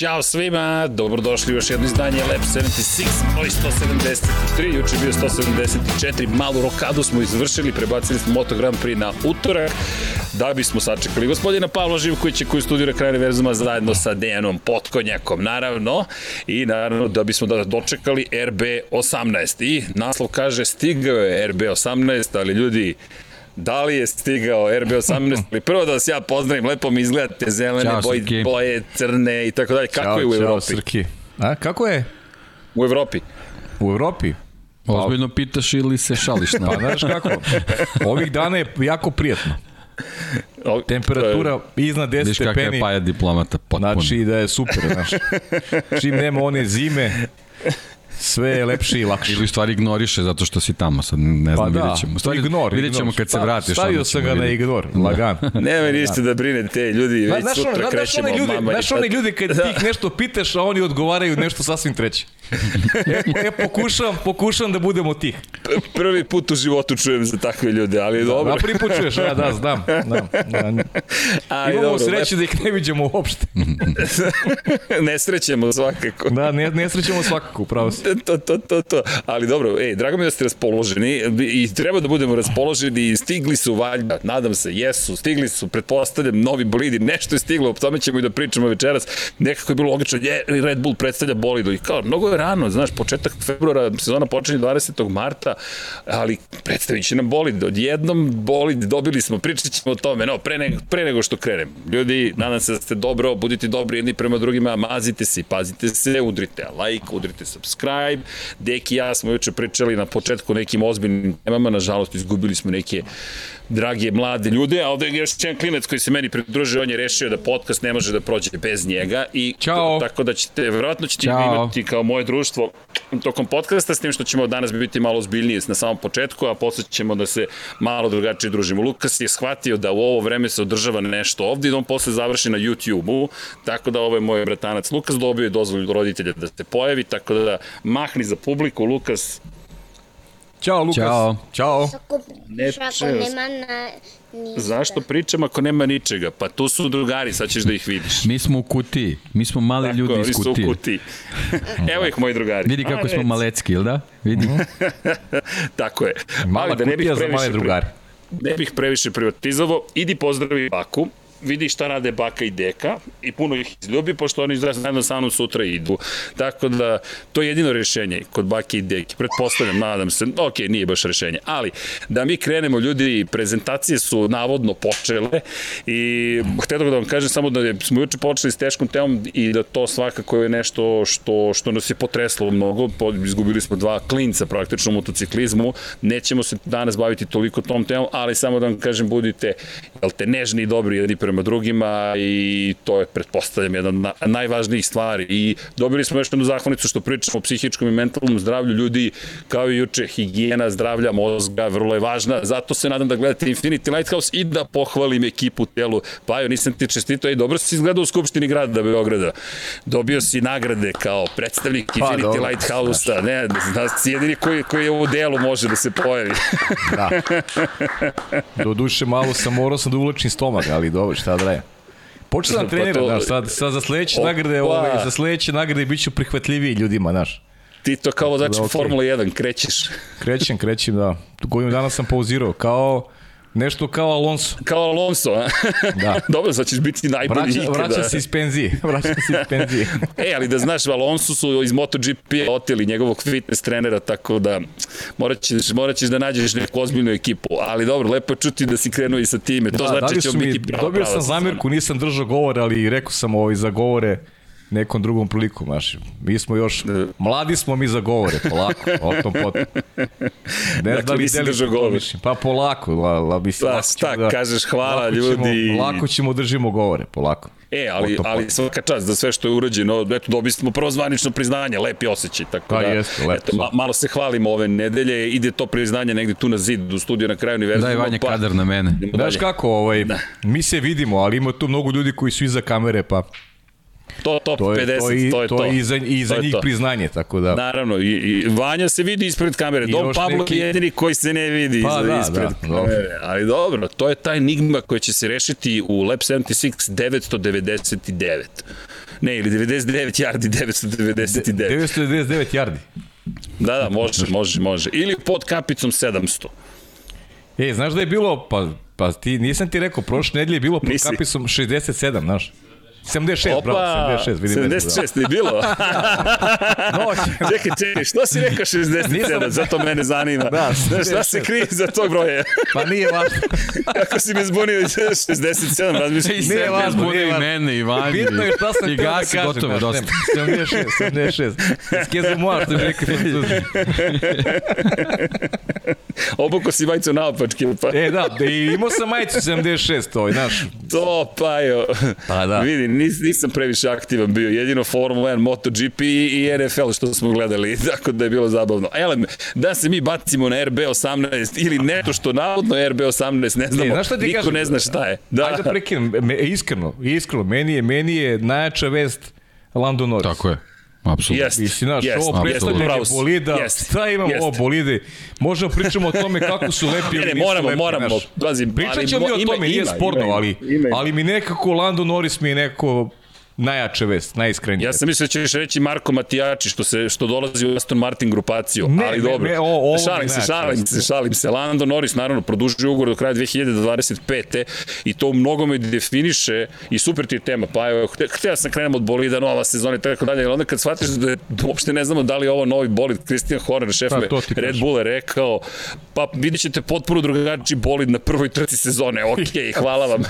Ćao svima, dobrodošli u još jedno izdanje Lab 76, broj 173, juče bio 174, malu rokadu smo izvršili, prebacili smo Moto Grand Prix na utorak, da bismo sačekali gospodina Pavla Živkovića koji studira kraj univerzuma zajedno sa Dejanom Potkonjakom, naravno, i naravno da bismo da dočekali RB18. I naslov kaže stigao je RB18, ali ljudi, da li je stigao RB18, ali prvo da vas ja pozdravim, lepo mi izgledate, zelene Ćao, boje, Srki. boje, crne i tako dalje. Kako Ćao, je u ćao, Evropi? Srki. A, kako je? U Evropi. U Evropi? Ozbiljno pitaš ili se šališ na Pa znaš kako? Ovih dana je jako prijatno. Temperatura iznad 10 Viš kakav je stepeni. paja diplomata potpuno. Znači da je super, znaš. Čim nema one zime, sve je lepše i lakše. Ili u stvari ignoriše zato što si tamo, sad ne znam, Pa da, vidjet ćemo. Stvari, ignor, vidjet ćemo ignor. kad se Pa, vratiš. Stavio sam ga na ignor, lagan. Nema ništa da brinete, ljudi, već Znaš, sutra znaš, krećemo. oni ljudi, mama znaš tata. ljudi kad ti ih nešto pitaš, a oni odgovaraju nešto sasvim treće. E, e pokušavam, pokušavam da budemo tih. Prvi put u životu čujem za takve ljude, ali dobro. Da, prvi put čuješ, a da, znam. Da, da. Ali Imamo dobro, sreće da ih ne vidimo uopšte. ne srećemo svakako. Da, ne, ne srećemo svakako, upravo si. to, to, to, to. Ali dobro, ej, drago mi da ste raspoloženi i treba da budemo raspoloženi i stigli su valjda, nadam se, jesu, stigli su, pretpostavljam, novi bolidi, nešto je stiglo, o tome ćemo i da pričamo večeras. Nekako je bilo logično, je, Red Bull predstavlja bolidu i kao, mnogo je rano, znaš, početak februara, sezona počinje 20. marta, ali predstavit će nam bolid. Odjednom bolid dobili smo, pričat ćemo o tome, no, pre, nego, pre nego što krenem. Ljudi, nadam se da ste dobro, budite dobri jedni prema drugima, mazite se pazite se, udrite like, udrite subscribe. Deki i ja smo juče pričali na početku nekim ozbiljnim temama, nažalost izgubili smo neke drage mlade ljude, a ovde je još jedan klinac koji se meni pridružio, on je rešio da podcast ne može da prođe bez njega i Ćao. tako da ćete, verovatno ćete Ćao. imati kao moje društvo tokom podcasta, s tim što ćemo danas biti malo ozbiljniji na samom početku, a posle ćemo da se malo drugačije družimo. Lukas je shvatio da u ovo vreme se održava nešto ovde i da on posle završi na YouTube-u, tako da ovo je moj bratanac Lukas, dobio je dozvolu roditelja da se pojavi, tako da mahni za publiku, Lukas, Ćao, Lukas. Ćao. Ćao. Ne ako nema na ništa. zašto pričam ako nema ničega? Pa tu su drugari, sad ćeš da ih vidiš. Mi smo u kutiji. Mi smo mali Tako, ljudi iz su u kutije. kutiji. Evo ih, moji drugari. Vidi kako A, smo malecki, ili da? Vidi. Tako je. Mala Ali da ne bih kutija za previše male drugare. ne bih previše privatizovao, idi pozdravi Baku, vidi šta rade Baka i Deka i puno ih izljubi, pošto oni zajedno sa mnom sutra idu. Tako da, to je jedino rešenje kod Bake i Deke. Pretpostavljam, nadam se, ok, nije baš rešenje, ali da mi krenemo, ljudi, prezentacije su navodno počele i htio da vam kažem samo da smo juče počeli s teškom temom i da to svakako je nešto što, što nas je potreslo mnogo, izgubili smo dva klinca praktično u motociklizmu, nećemo se danas baviti toliko tom temom, ali samo da vam kažem, budite, jel te, nežni i dobri jedni prema drugima i to je, pretpostavljam, jedna od na, najvažnijih stvari. I dobili smo još jednu zahvalnicu što pričamo o psihičkom i mentalnom zdravlju ljudi, kao i juče, higijena zdravlja mozga, vrlo je važna, zato se nadam da gledate Infinity Lighthouse i da pohvalim ekipu telu. Pajo, nisam ti čestito, i dobro si izgledao u Skupštini grada Beograda. Dobio si nagrade kao predstavnik Pa, Infinity dobro. Lighthouse-a, ne, da si jedini koji, koji je u delu može da se pojavi. Da. Do duše malo sam morao sam da uvlačim stomak, ali dobro, šta da radim. Počeo sam Pa treniram, to- znaš, sad, sad za sledeće Opa. nagrade, ovaj, za sledeće nagrade bit ću prihvatljiviji ljudima, znaš. Ti to kao znači Da, okej. Formula 1 krećeš. Krećem, krećem, da. Godinu dana sam pauzirao, kao nešto kao Alonso. Kao Alonso, a? Da. Dobro, sad ćeš biti najbolji Vraća, ikada. vraća se iz penzije. Vraća se iz penzije. E, ali da znaš, Alonso su iz MotoGP-a oteli njegovog fitness trenera, tako da morat ćeš, morat ćeš da nađeš neku ozbiljnu ekipu. Ali dobro, lepo čuti da si krenuo i sa time. To Da, znači dali da će mi, biti prava, dobio prava sam zamirku, nisam držao govor, ali rekao sam ovaj za govore nekom drugom prilikom, znaš. Mi smo još, mladi smo mi za govore, polako, o tom potom. Ne Dakle, znam da nisi držao govor. Pa polako, la, la, mislim, Pa lako šta, ćemo kažeš hvala lako ljudi. Ćemo, lako ćemo držimo govore, polako. E, ali, ali svaka čast za sve što je urađeno, eto, dobili smo prvo zvanično priznanje, lepi osjećaj, tako Pa da, jeste, lepo eto, ma, malo se hvalimo ove nedelje, ide to priznanje negde tu na zid, u studiju na kraju univerzuma. Daj Vanja kadar na mene. Znaš kako, ovaj, mi se vidimo, ali ima tu mnogo ljudi koji su iza kamere, pa To top To je, 50, to, i, to je to. to je i za, i za To njih to. priznanje, tako da... Naravno, i, i Vanja se vidi ispred kamere. I Dom Pablo neki- je jedini koji se ne vidi Pa iza, da, ispred da, kamere. Ali dobro, to je ta enigma koja će se rešiti u Lab 76 999. Ne, ili 99 yardi 999. 999 yardi. Da, da, može, može, može. Ili pod kapicom 700. E, znaš da je bilo, pa, pa ti, nisam ti rekao, prošle nedelje je bilo pod Nisi. kapisom 67, znaš. 76, Opa, bravo, 76, vidim. 76 je bilo. No, čekaj, čekaj, što si rekao 67? Nisam- Zato mene zanima. Da, Znaš, šta se 76. krije za tog broja? pa nije važno. Kako si me zbunio 67, razmišljam. I Nije sebe važno, nije i važno. mene i Vanji. Bitno je šta sam I da gasi, kažem. gotovo, dosta. nema. 76, 76. Skeze moja, što bi rekli francuzi. Obuko si majicu naopačke, pa E, da, da, i imao sam majicu 76, ovaj, znaš. to, pa jo. Pa da. Vidi, nis, nisam previše aktivan bio, jedino Formula 1, MotoGP i, i NFL što smo gledali, tako da je bilo zabavno. Elem, da se mi bacimo na RB18 ili nešto što navodno je RB18, ne znamo, E, znaš šta ti niko kažem? ne zna šta je. Da, Ajde da prekinem, iskreno, iskreno, meni je, meni je najjača vest Lando Norris. Tako je. Apsolutno. Jeste, Mislim, znaš, jeste, ovo predstavljanje si. bolida, Jeste, šta imamo jeste. ovo bolide, možemo pričamo o tome kako su lepi Ne, ili ne, nisu moramo, lepi, moramo, pazi, Pričat ćemo mi o ima- tome, nije ima, sporno, ima, ali, ima, ima. ali mi nekako Lando Norris mi je neko najjača vest, najiskrenije. Ja sam mislio da ćeš reći Marko Matijači što se što dolazi u Aston Martin grupaciju, Ne, ali ne, dobro. ne, o- ovo mi šalim se, šalim se, šalim se. Lando Norris naravno produžuje ugovor do kraja 2025. i to u mnogome definiše i super ti tema. Pa evo, hte- hteo sam krenemo od bolida, nova sezona i tako dalje, ali onda kad shvatiš da, je, da uopšte ne znamo da li je ovo novi bolid, Christian Horner, šef Pa, me, Red. Bull je rekao, pa vidjet ćete potpuno drugačiji bolid na prvoj trci sezone, okej, hvala vam.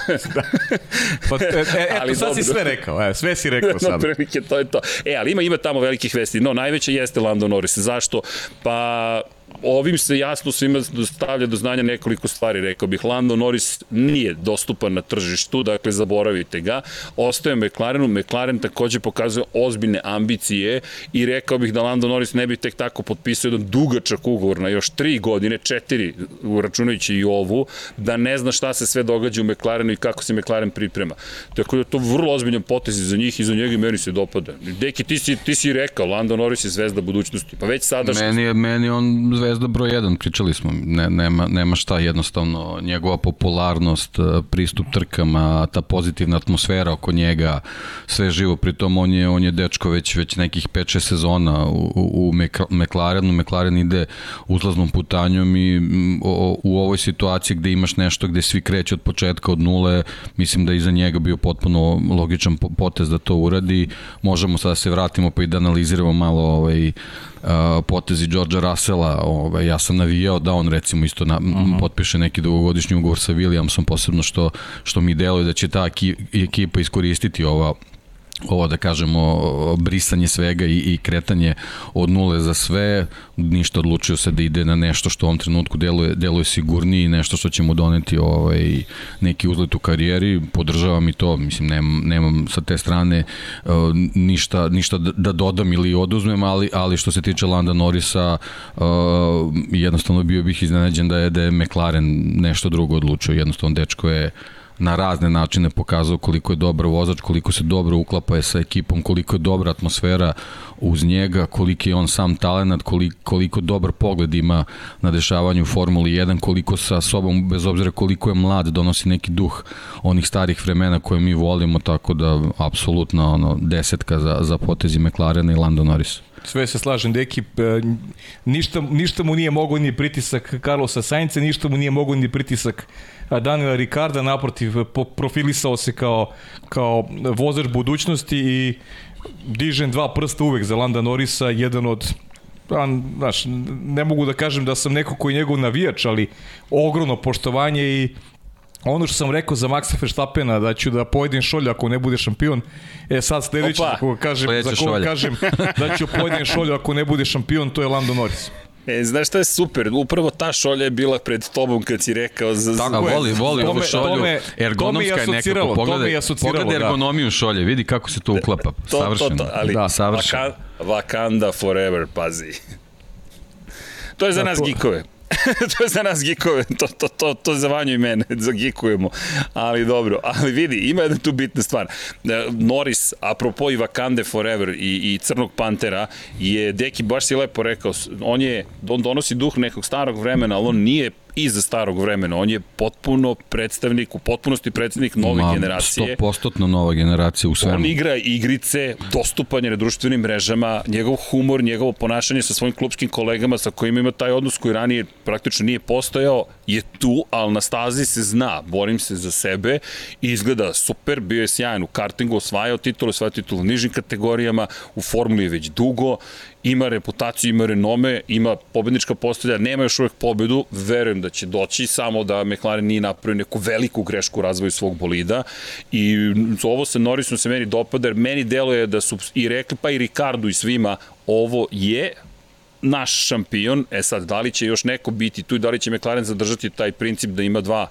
Pa, e, e, Ali eto, sad si dobro. sve rekao, e, sve si rekao sad. prilike, to je to. E, ali ima, ima tamo velikih vesti. No, najveća jeste Lando Norris. Zašto? Pa ovim se jasno svima stavlja do znanja nekoliko stvari, rekao bih. Lando Norris nije dostupan na tržištu, dakle zaboravite ga. Ostaje McLarenu, McLaren takođe pokazuje ozbiljne ambicije i rekao bih da Lando Norris ne bi tek tako potpisao jedan dugačak ugovor na još tri godine, četiri, uračunajući i ovu, da ne zna šta se sve događa u McLarenu i kako se McLaren priprema. Tako da to vrlo ozbiljan potez za njih i za njega i meni se dopada. Deki, ti si, ti si rekao, Lando Norris je zvezda budućnosti. Pa već sada Meni je, meni on zvezda broj 1, pričali smo, ne, nema, nema šta, jednostavno njegova popularnost, eh, pristup trkama, ta pozitivna atmosfera oko njega, sve živo, pritom on je, on je dečko već, već nekih 5-6 sezona u, u, McLarenu, McLaren ide uzlaznom putanjom i o, u ovoj situaciji gde imaš nešto gde svi kreću od početka, od nule, mislim da je iza njega bio potpuno logičan po- potez da to uradi, možemo sada da se vratimo pa i da analiziramo malo ovaj, uh, potezi Georgea Russella, ovaj, ja sam navijao da on recimo isto na, uh -huh. potpiše neki dugogodišnji ugovor sa Williamsom, posebno što, što mi deluje da će ta eki- ekipa iskoristiti ova ovo da kažemo brisanje svega i, i kretanje od nule za sve, ništa odlučio se da ide na nešto što u ovom trenutku deluje, deluje sigurniji, nešto što će mu doneti ovaj, neki uzlet u karijeri, podržavam i to, mislim, nemam, nemam sa te strane uh, ništa, ništa da, da dodam ili oduzmem, ali, ali što se tiče Landa Norisa, uh, jednostavno bio bih iznenađen da je, da je McLaren nešto drugo odlučio, jednostavno dečko je na razne načine pokazao koliko je dobar vozač, koliko se dobro uklapa je sa ekipom, koliko je dobra atmosfera uz njega, koliki je on sam talenat, koliko, koliko dobar pogled ima na dešavanju Formuli 1, koliko sa sobom, bez obzira koliko je mlad, donosi neki duh onih starih vremena koje mi volimo, tako da apsolutno ono, desetka za, za potezi McLarena i Lando Norris. Sve se slažem, Deki, e, ništa, ništa mu nije mogao ni pritisak Carlosa Sainca, ništa mu nije mogao ni pritisak Daniela Ricarda, naprotiv, profilisao se kao, kao vozač budućnosti i dižem dva prsta uvek za Landa Norisa, jedan od pa, znaš, ne mogu da kažem da sam neko koji je njegov navijač, ali ogromno poštovanje i ono što sam rekao za Maxa Verstappena da ću da pojedem šolju ako ne bude šampion e sad sledeći Opa, za koga kažem, za koga šolja. kažem da ću pojedem šolju ako ne bude šampion to je Lando Norris E, znaš šta je super? Upravo ta šolja je bila pred tobom kad si rekao za... za... A voli, voli To ovu šolju, to me- to me ergonomska je asociralo, nekako, pogledaj, pogledaj da. ergonomiju šolje, vidi kako se to uklapa, To, savršeno. to, to, ali da, savršeno. Wakanda, Wakanda forever, pazi. To je za Da, nas to- gikove. to je za nas gikove, to, to, to, to za Vanju i mene, za gikujemo. Ali dobro, ali vidi, ima jedna tu bitna stvar. E, Norris, apropo i Wakande Forever i, i Crnog Pantera, je Deki baš si lepo rekao, on je, on donosi duh nekog starog vremena, ali on nije iza starog vremena. On je potpuno predstavnik, u potpunosti predstavnik nove Ma, generacije. 100% nova generacija u svemu. On igra igrice, dostupan je na društvenim mrežama, njegov humor, njegovo ponašanje sa svojim klubskim kolegama sa kojima ima taj odnos koji ranije praktično nije postojao, je tu, ali na stazi se zna, borim se za sebe izgleda super, bio je sjajan u kartingu, osvajao titulu, osvajao titulu u nižim kategorijama, u formuli je već dugo ima reputaciju, ima renome, ima pobednička postavlja, nema još uvek pobedu, verujem da će doći, samo da McLaren nije napravio neku veliku grešku u razvoju svog bolida. I ovo sa Norrisom se meni dopada, jer meni deluje da su i rekli, pa i Ricardo i svima, ovo je naš šampion, e sad, da li će još neko biti tu i da li će McLaren zadržati taj princip da ima dva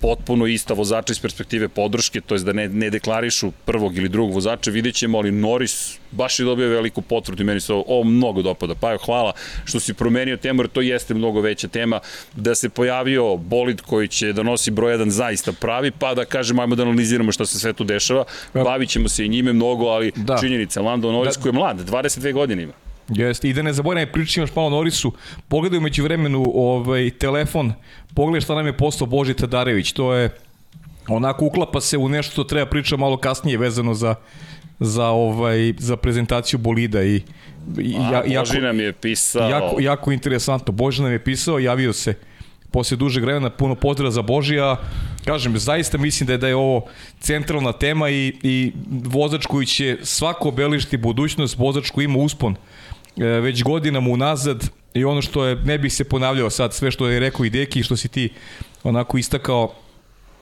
potpuno ista vozača iz perspektive podrške, to je da ne, ne deklarišu prvog ili drugog vozača, vidjet ćemo, ali Norris baš je dobio veliku potvrdu i meni se ovo, ovo mnogo dopada. Pa evo, hvala što si promenio temu, jer to jeste mnogo veća tema, da se pojavio bolid koji će da nosi broj 1 zaista pravi, pa da kažemo, ajmo da analiziramo šta se sve tu dešava. Bavit ćemo se i njime mnogo, ali da. činjenica, Lando Norris da. koji je mlad, 22 godine ima. Jeste, i da ne zaboravim, pričam još malo Norisu, pogledaj među vremenu ovaj, telefon, pogledaj šta nam je postao Boži Tadarević, to je onako uklapa se u nešto što treba pričati malo kasnije vezano za za ovaj za prezentaciju bolida i, i ja, jako, Boži nam je pisao. jako, jako interesantno. Boži nam je pisao javio se posle dužeg vremena. Puno pozdrava za Božija kažem zaista mislim da je da je ovo centralna tema i, i vozač koji će svako obelišti budućnost. Vozač koji ima uspon E, već godinama unazad i ono što je, ne bih se ponavljao sad sve što je rekao i Deki što si ti onako istakao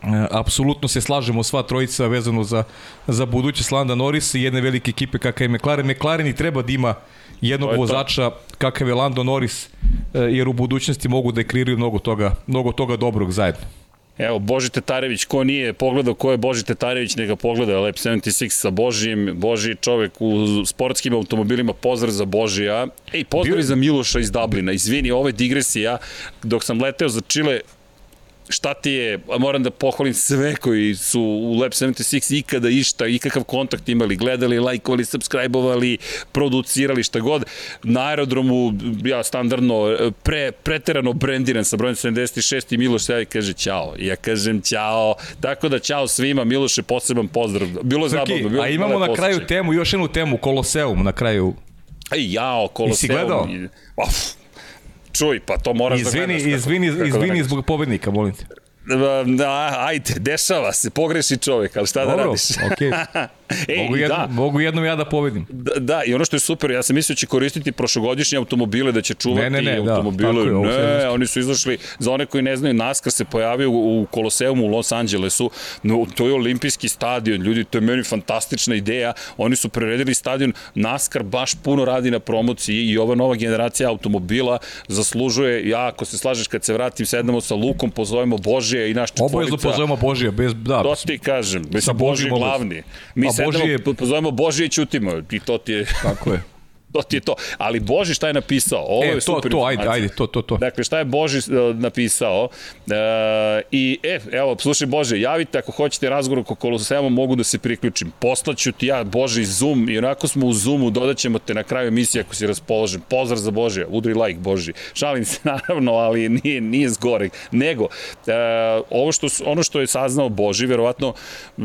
e, apsolutno se slažemo sva trojica vezano za, za budućnost Landa Norrisa i jedne velike ekipe kakav je McLaren. McLaren i treba da ima jednog vozača kakav je Lando Norris, e, jer u budućnosti mogu da kreiraju mnogo toga, mnogo toga dobrog zajedno. Evo, Boži Tetarević, ko nije pogledao ko je Boži Tetarević, neka pogleda Lab 76 sa Božijem, Boži čovek u sportskim automobilima, pozdrav za Božija. Ej, pozdrav Bio... za Miloša iz Dublina, izvini, ovo je digresija, dok sam leteo za Čile, šta ti je, moram da pohvalim sve koji su u Lab 76 ikada išta, ikakav kontakt imali, gledali, lajkovali, subscribe-ovali, producirali, šta god. Na aerodromu, ja standardno, pre, preterano brendiran sa brojem 76 i Miloš sve kaže ćao. Ja kažem ćao. Tako da ćao svima, Miloše, poseban pozdrav. Bilo Srki, zabavno. Bilo a imamo na kraju temu, još jednu temu, Koloseum na kraju. Ej, jao, Koloseum. Jesi gledao? Uf, čuj, pa to moraš izvini, da gledaš. Izvini, izvini, da izvini zbog pobednika, molim te. Da, ajde, dešava se, pogreši čovjek, ali šta da Dobro, da radiš? okej. Okay. Ej, mogu, jedno, da. mogu jednom ja da pobedim. Da, da, i ono što je super, ja sam mislio da će koristiti prošlogodišnje automobile, da će čuvati ne, ne, ne, automobile. Da, je, ne, oni su izašli, za one koji ne znaju, NASCAR se pojavio u, Koloseumu u Los Angelesu, no, to je olimpijski stadion, ljudi, to je meni fantastična ideja, oni su preredili stadion, NASCAR baš puno radi na promociji i ova nova generacija automobila zaslužuje, ja ako se slažeš kad se vratim, sednemo sa Lukom, pozovemo Božije i naš četvorica. Obavezno pozovemo Božije, bez, da. To ti kažem, mislim, Božije glavni. Mi sedemo, Božije... pozovemo Božije i čutimo i to ti je... Tako je. To ti je to. Ali Boži šta je napisao? Ovo e, je to, super to, ajde, ajde, to, to, to. Dakle, šta je Boži uh, napisao? Uh, I, e, evo, slušaj Bože, javite ako hoćete razgovor oko Kolosema, mogu da se priključim. Poslaću ti ja, Boži, Zoom, i onako smo u Zoomu, dodat ćemo te na kraju emisije ako si raspoložen. Pozdrav za Bože, udri like Boži. Šalim se, naravno, ali nije, nije zgorek. Nego, uh, ovo što, ono što je saznao Boži, verovatno, uh,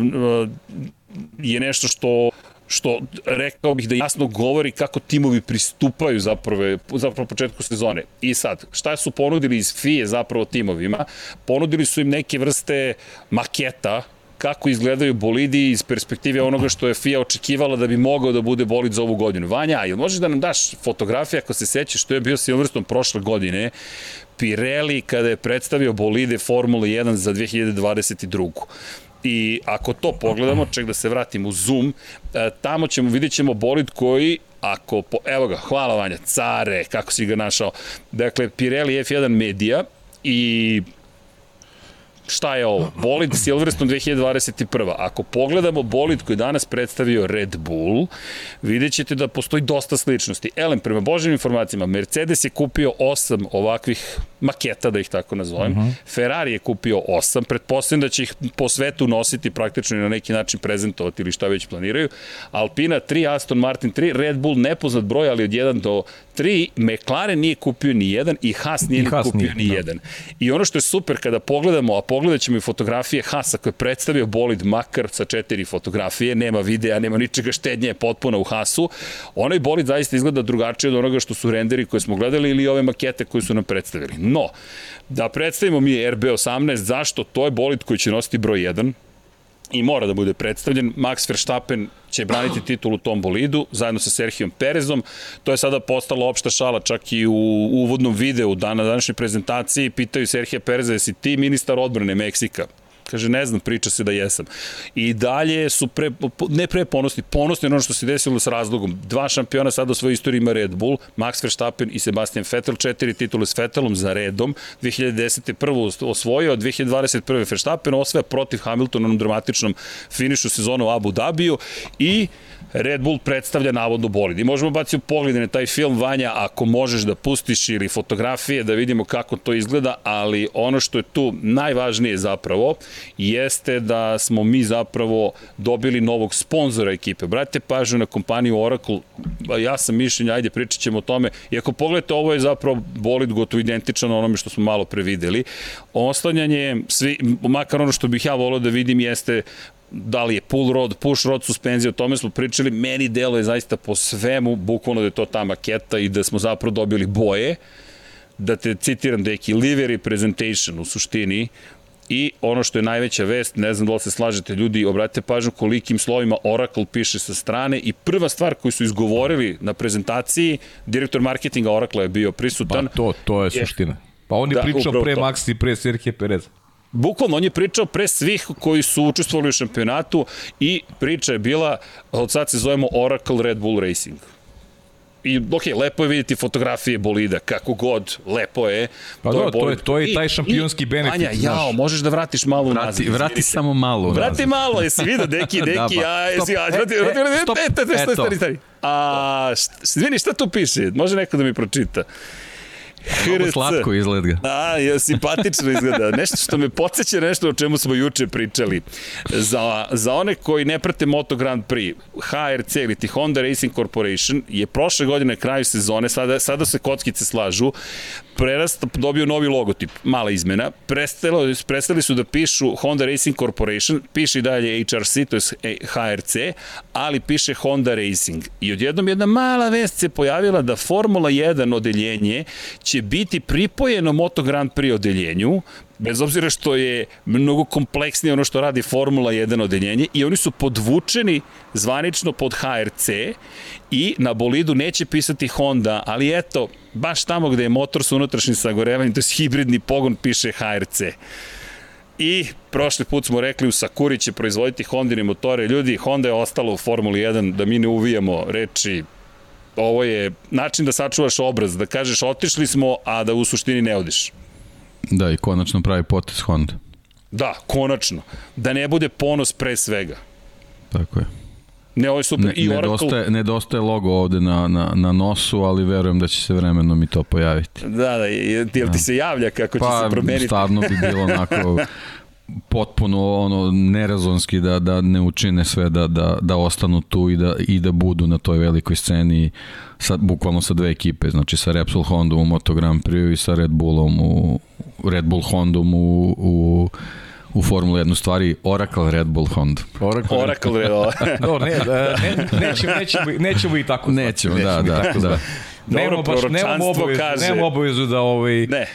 je nešto što što rekao bih da jasno govori kako timovi pristupaju zapravo, zapravo početku sezone. I sad, šta su ponudili iz FIE zapravo timovima? Ponudili su im neke vrste maketa kako izgledaju bolidi iz perspektive onoga što je FIA očekivala da bi mogao da bude bolid za ovu godinu. Vanja, ili možeš da nam daš fotografije ako se sećaš što je bio Silverstone prošle godine, Pirelli kada je predstavio bolide Formule 1 za 2022. I ako to pogledamo, ček da se vratim u Zoom, e, tamo ćemo, vidjet ćemo bolid koji ako, po, evo ga, hvala Vanja, care, kako si ga našao. Dakle, Pirelli F1 Media i šta je ovo? Bolid Silverstone 2021. Ako pogledamo bolid koji danas predstavio Red Bull, vidjet ćete da postoji dosta sličnosti. Elem, prema božim informacijama, Mercedes je kupio osam ovakvih maketa, da ih tako nazovem. Uh -huh. Ferrari je kupio osam, pretpostavljam da će ih po svetu nositi praktično i na neki način prezentovati ili šta već planiraju. Alpina 3, Aston Martin 3, Red Bull nepoznat broj, ali od 1 do 3, McLaren nije kupio ni jedan i Haas nije I Haas kupio nije, ni da. jedan. I ono što je super kada pogledamo, a pogledat ćemo i fotografije Haasa koje je predstavio bolid makar sa četiri fotografije, nema videa, nema ničega štednje, je potpuno u Haasu, onaj bolid zaista izgleda drugačije od onoga što su renderi koje smo gledali ili ove makete koje su nam predstavili. No, da predstavimo mi RB18, zašto? To je bolid koji će nositi broj 1, i mora da bude predstavljen. Max Verstappen će braniti titul u tom bolidu zajedno sa Serhijom Perezom. To je sada postalo opšta šala čak i u uvodnom videu dana današnje prezentaciji. Pitaju Serhija Pereza, jesi ti ministar odbrane Meksika? Kaže, ne znam, priča se da jesam. I dalje su pre, ne pre ponosni, ponosni ono što se desilo s razlogom. Dva šampiona sada u svojoj istoriji ima Red Bull, Max Verstappen i Sebastian Vettel, četiri titule s Vettelom za redom. 2010. prvo osvojio, 2021. Verstappen osvaja protiv Hamiltona na dramatičnom finišu sezonu u Abu Dhabiju i Red Bull predstavlja navodno bolid. I možemo baciti u pogled na taj film Vanja, ako možeš da pustiš ili fotografije da vidimo kako to izgleda, ali ono što je tu najvažnije zapravo jeste da smo mi zapravo dobili novog sponzora ekipe. Brate pažnju na kompaniju Oracle, ja sam mišljenja, ajde pričat ćemo o tome. I ako pogledate, ovo je zapravo bolid gotovo identičan onome što smo malo prevideli. Oslanjanje, svi, makar ono što bih ja volio da vidim jeste da li je pull rod, push rod suspenzija, o tome smo pričali, meni delo je zaista po svemu, bukvalno da je to ta maketa i da smo zapravo dobili boje, da te citiram, deki, livery presentation u suštini, I ono što je najveća vest, ne znam da li se slažete ljudi, obratite pažnju kolikim slovima Oracle piše sa strane i prva stvar koju su izgovorili na prezentaciji, direktor marketinga Oracle je bio prisutan. Pa to, to je suština. Pa on je da, pričao pre to. Maxi, pre Serhije Pereza. Bukvalno, on je pričao pre svih koji su učestvovali u šampionatu i priča je bila, od sad se zovemo Oracle Red Bull Racing. I, ok, lepo je vidjeti fotografije bolida, kako god, lepo je. Pa to, da, je to, je, to je taj šampionski I, benefit. Anja, jao, možeš da vratiš malo vrati, nazad. Vrati izvirite. samo malo nazad. Vrati malo, jesi vidio, deki, da, deki, da, ba. a, jesi, a, vrati, e, e, vrati, vrati, stop, e, stop, stari, stari. A, izvini, šta tu piše? Može neko da mi pročita? HRC. slatko izgleda. A, je, simpatično izgleda. Nešto što me podsjeća nešto o čemu smo juče pričali. Za, za one koji ne prate Moto Grand Prix, HRC ili ti Honda Racing Corporation je prošle godine kraju sezone, sada, sada se kockice slažu, prerast, dobio novi logotip, mala izmena, prestali, prestali su da pišu Honda Racing Corporation, piše i dalje HRC, to je HRC, ali piše Honda Racing. I odjednom jedna mala vest se pojavila da Formula 1 odeljenje će biti pripojeno Moto Grand Prix odeljenju, bez obzira što je mnogo kompleksnije ono što radi Formula 1 odeljenje i oni su podvučeni zvanično pod HRC i na bolidu neće pisati Honda, ali eto, baš tamo gde je motor sa unutrašnjim sagorevanjem, to je hibridni pogon, piše HRC. I prošli put smo rekli u Sakuri će proizvoditi Hondine motore. Ljudi, Honda je ostala u Formuli 1 da mi ne uvijamo reči ovo je način da sačuvaš obraz, da kažeš otišli smo, a da u suštini ne odiš. Da, i konačno pravi potes Honda. Da, konačno. Da ne bude ponos pre svega. Tako je. Ne, ovo je super. Ne, I Oracle... nedostaje, nedostaje logo ovde na, na, na nosu, ali verujem da će se vremenom i to pojaviti. Da, da, jel ti da. se javlja kako pa, će se promeniti? Pa, stvarno bi bilo onako potpuno ono nerazonski da da ne učine sve da da da ostanu tu i da i da budu na toj velikoj sceni sa bukvalno sa dve ekipe, znači sa Repsol Hondom u Moto Grand Prix i sa Red Bullom u Red Bull Hondom u, u u Formula 1 stvari Oracle Red Bull Honda. Oracle, Oracle Red Bull. no, ne, ne, nećemo, nećemo, nećemo i tako. Nećemo, da, da, da. Nemamo baš, nemamo obavezu, kaže. nemamo obavezu da ovaj, ne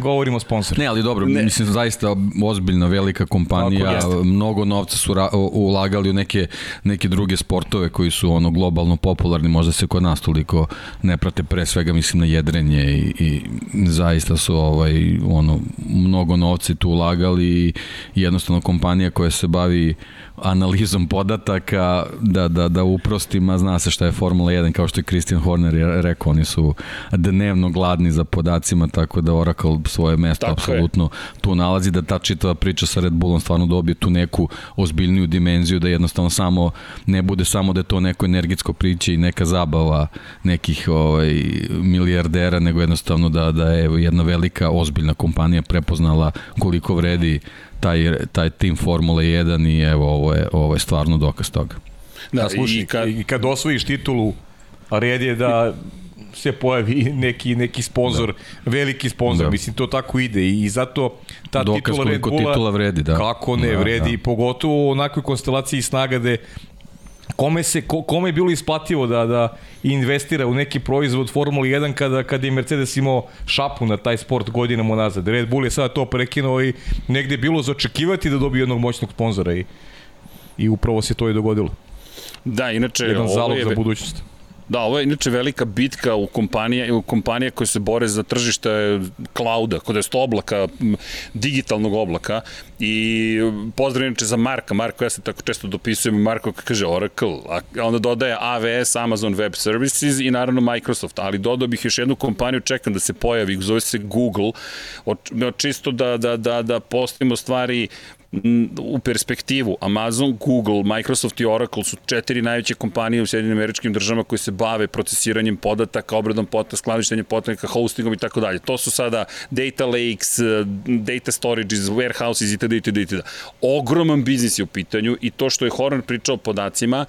govorimo o sponsoru. Ne, ali dobro, ne. mislim zaista ozbiljna velika kompanija, Tako, mnogo novca su ulagali u neke neke druge sportove koji su ono globalno popularni, možda se kod nas toliko ne prate pre svega mislim na jedrenje i, i zaista su ovaj ono mnogo novca tu ulagali i jednostavno kompanija koja se bavi analizom podataka da, da, da uprostim, a zna se šta je Formula 1 kao što je Christian Horner rekao, oni su dnevno gladni za podacima, tako da Oracle svoje mesto Tako apsolutno tu nalazi, da ta čitava priča sa Red Bullom stvarno dobije tu neku ozbiljniju dimenziju, da jednostavno samo ne bude samo da je to neko energetsko priče i neka zabava nekih ovaj, milijardera, nego jednostavno da, da je jedna velika ozbiljna kompanija prepoznala koliko vredi taj, taj tim Formule 1 i evo ovo je, ovo je stvarno dokaz toga. Da, slušaj, i kad, i kad osvojiš titulu, red je da se pojavi neki neki sponzor, da. veliki sponzor, da. mislim to tako ide i zato ta Dokaz titula Red Bulla titula vredi, da. Kako ne da, vredi, da. pogotovo u onakvoj konstelaciji snaga gde kome se ko, kome je bilo isplativo da da investira u neki proizvod Formula 1 kada kada je Mercedes imao šapu na taj sport godinama nazad. Red Bull je sada to prekinuo i negde je bilo za očekivati da dobije jednog moćnog sponzora i i upravo se to i dogodilo. Da, inače jedan zalog je... za budućnost. Da, ovo je inače velika bitka u kompanija, u kompanija koje se bore za tržište klauda, kod je oblaka, digitalnog oblaka. I pozdrav inače za Marka, Marko ja se tako često dopisujem, Marko kaže Oracle, a onda dodaje AWS, Amazon Web Services i naravno Microsoft, ali dodao bih još jednu kompaniju, čekam da se pojavi, zove se Google, čisto da, da, da, da postavimo stvari u perspektivu Amazon, Google, Microsoft i Oracle su četiri najveće kompanije u Sjedinim američkim državama koje se bave procesiranjem podataka, obradom podataka, skladištenjem podataka, hostingom i tako dalje. To su sada data lakes, data storages, warehouses itd. itd. itd. Ogroman biznis je u pitanju i to što je Horner pričao o podacima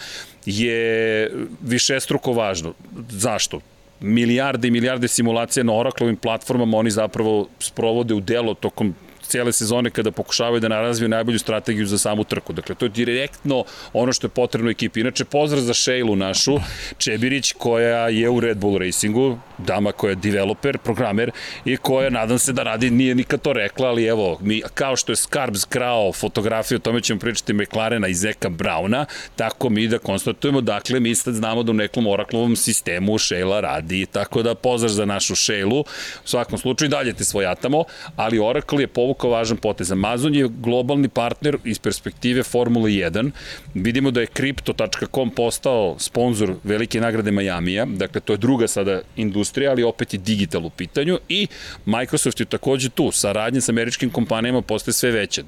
je višestruko važno. Zašto? milijarde i milijarde simulacija na Oracleovim platformama oni zapravo sprovode u delo tokom cijele sezone kada pokušavaju da narazviju najbolju strategiju za samu trku. Dakle, to je direktno ono što je potrebno ekipi. Inače, pozdrav za Šejlu našu, Čebirić, koja je u Red Bull Racingu, dama koja je developer, programer i koja, nadam se da radi, nije nikad to rekla, ali evo, mi, kao što je Skarbs krao fotografiju, o tome ćemo pričati McLarena i Zeka Brauna, tako mi da konstatujemo, dakle, mi sad znamo da u nekom oraklovom sistemu Šejla radi, tako da pozdrav za našu Šejlu, u svakom slučaju dalje te svojatamo, ali Oracle je povukao jako važan potez. Amazon je globalni partner iz perspektive Formule 1. Vidimo da je Crypto.com postao sponsor velike nagrade Majamija, dakle to je druga sada industrija, ali opet je digital u pitanju i Microsoft je takođe tu, saradnje sa američkim kompanijama postaje sve veće.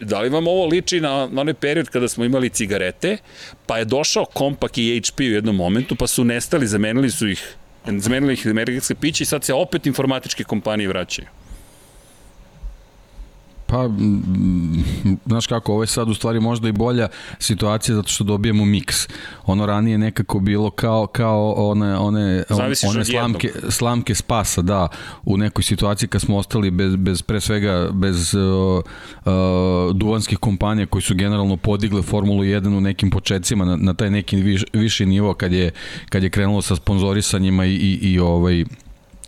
Da li vam ovo liči na, na onaj period kada smo imali cigarete, pa je došao Compaq i HP u jednom momentu, pa su nestali, zamenili su ih zamenili ih američke piće i sad se opet informatičke kompanije vraćaju. Pa, znaš kako, ovo je sad u stvari možda i bolja situacija zato što dobijemo miks. Ono ranije nekako bilo kao, kao one, one, one slamke, slamke spasa, da, u nekoj situaciji kad smo ostali bez, bez pre svega, bez uh, uh, duvanskih kompanija koji su generalno podigle Formulu 1 u nekim početcima na, na taj neki viš, viši nivo kad je, kad je krenulo sa sponzorisanjima i, i, i ovaj,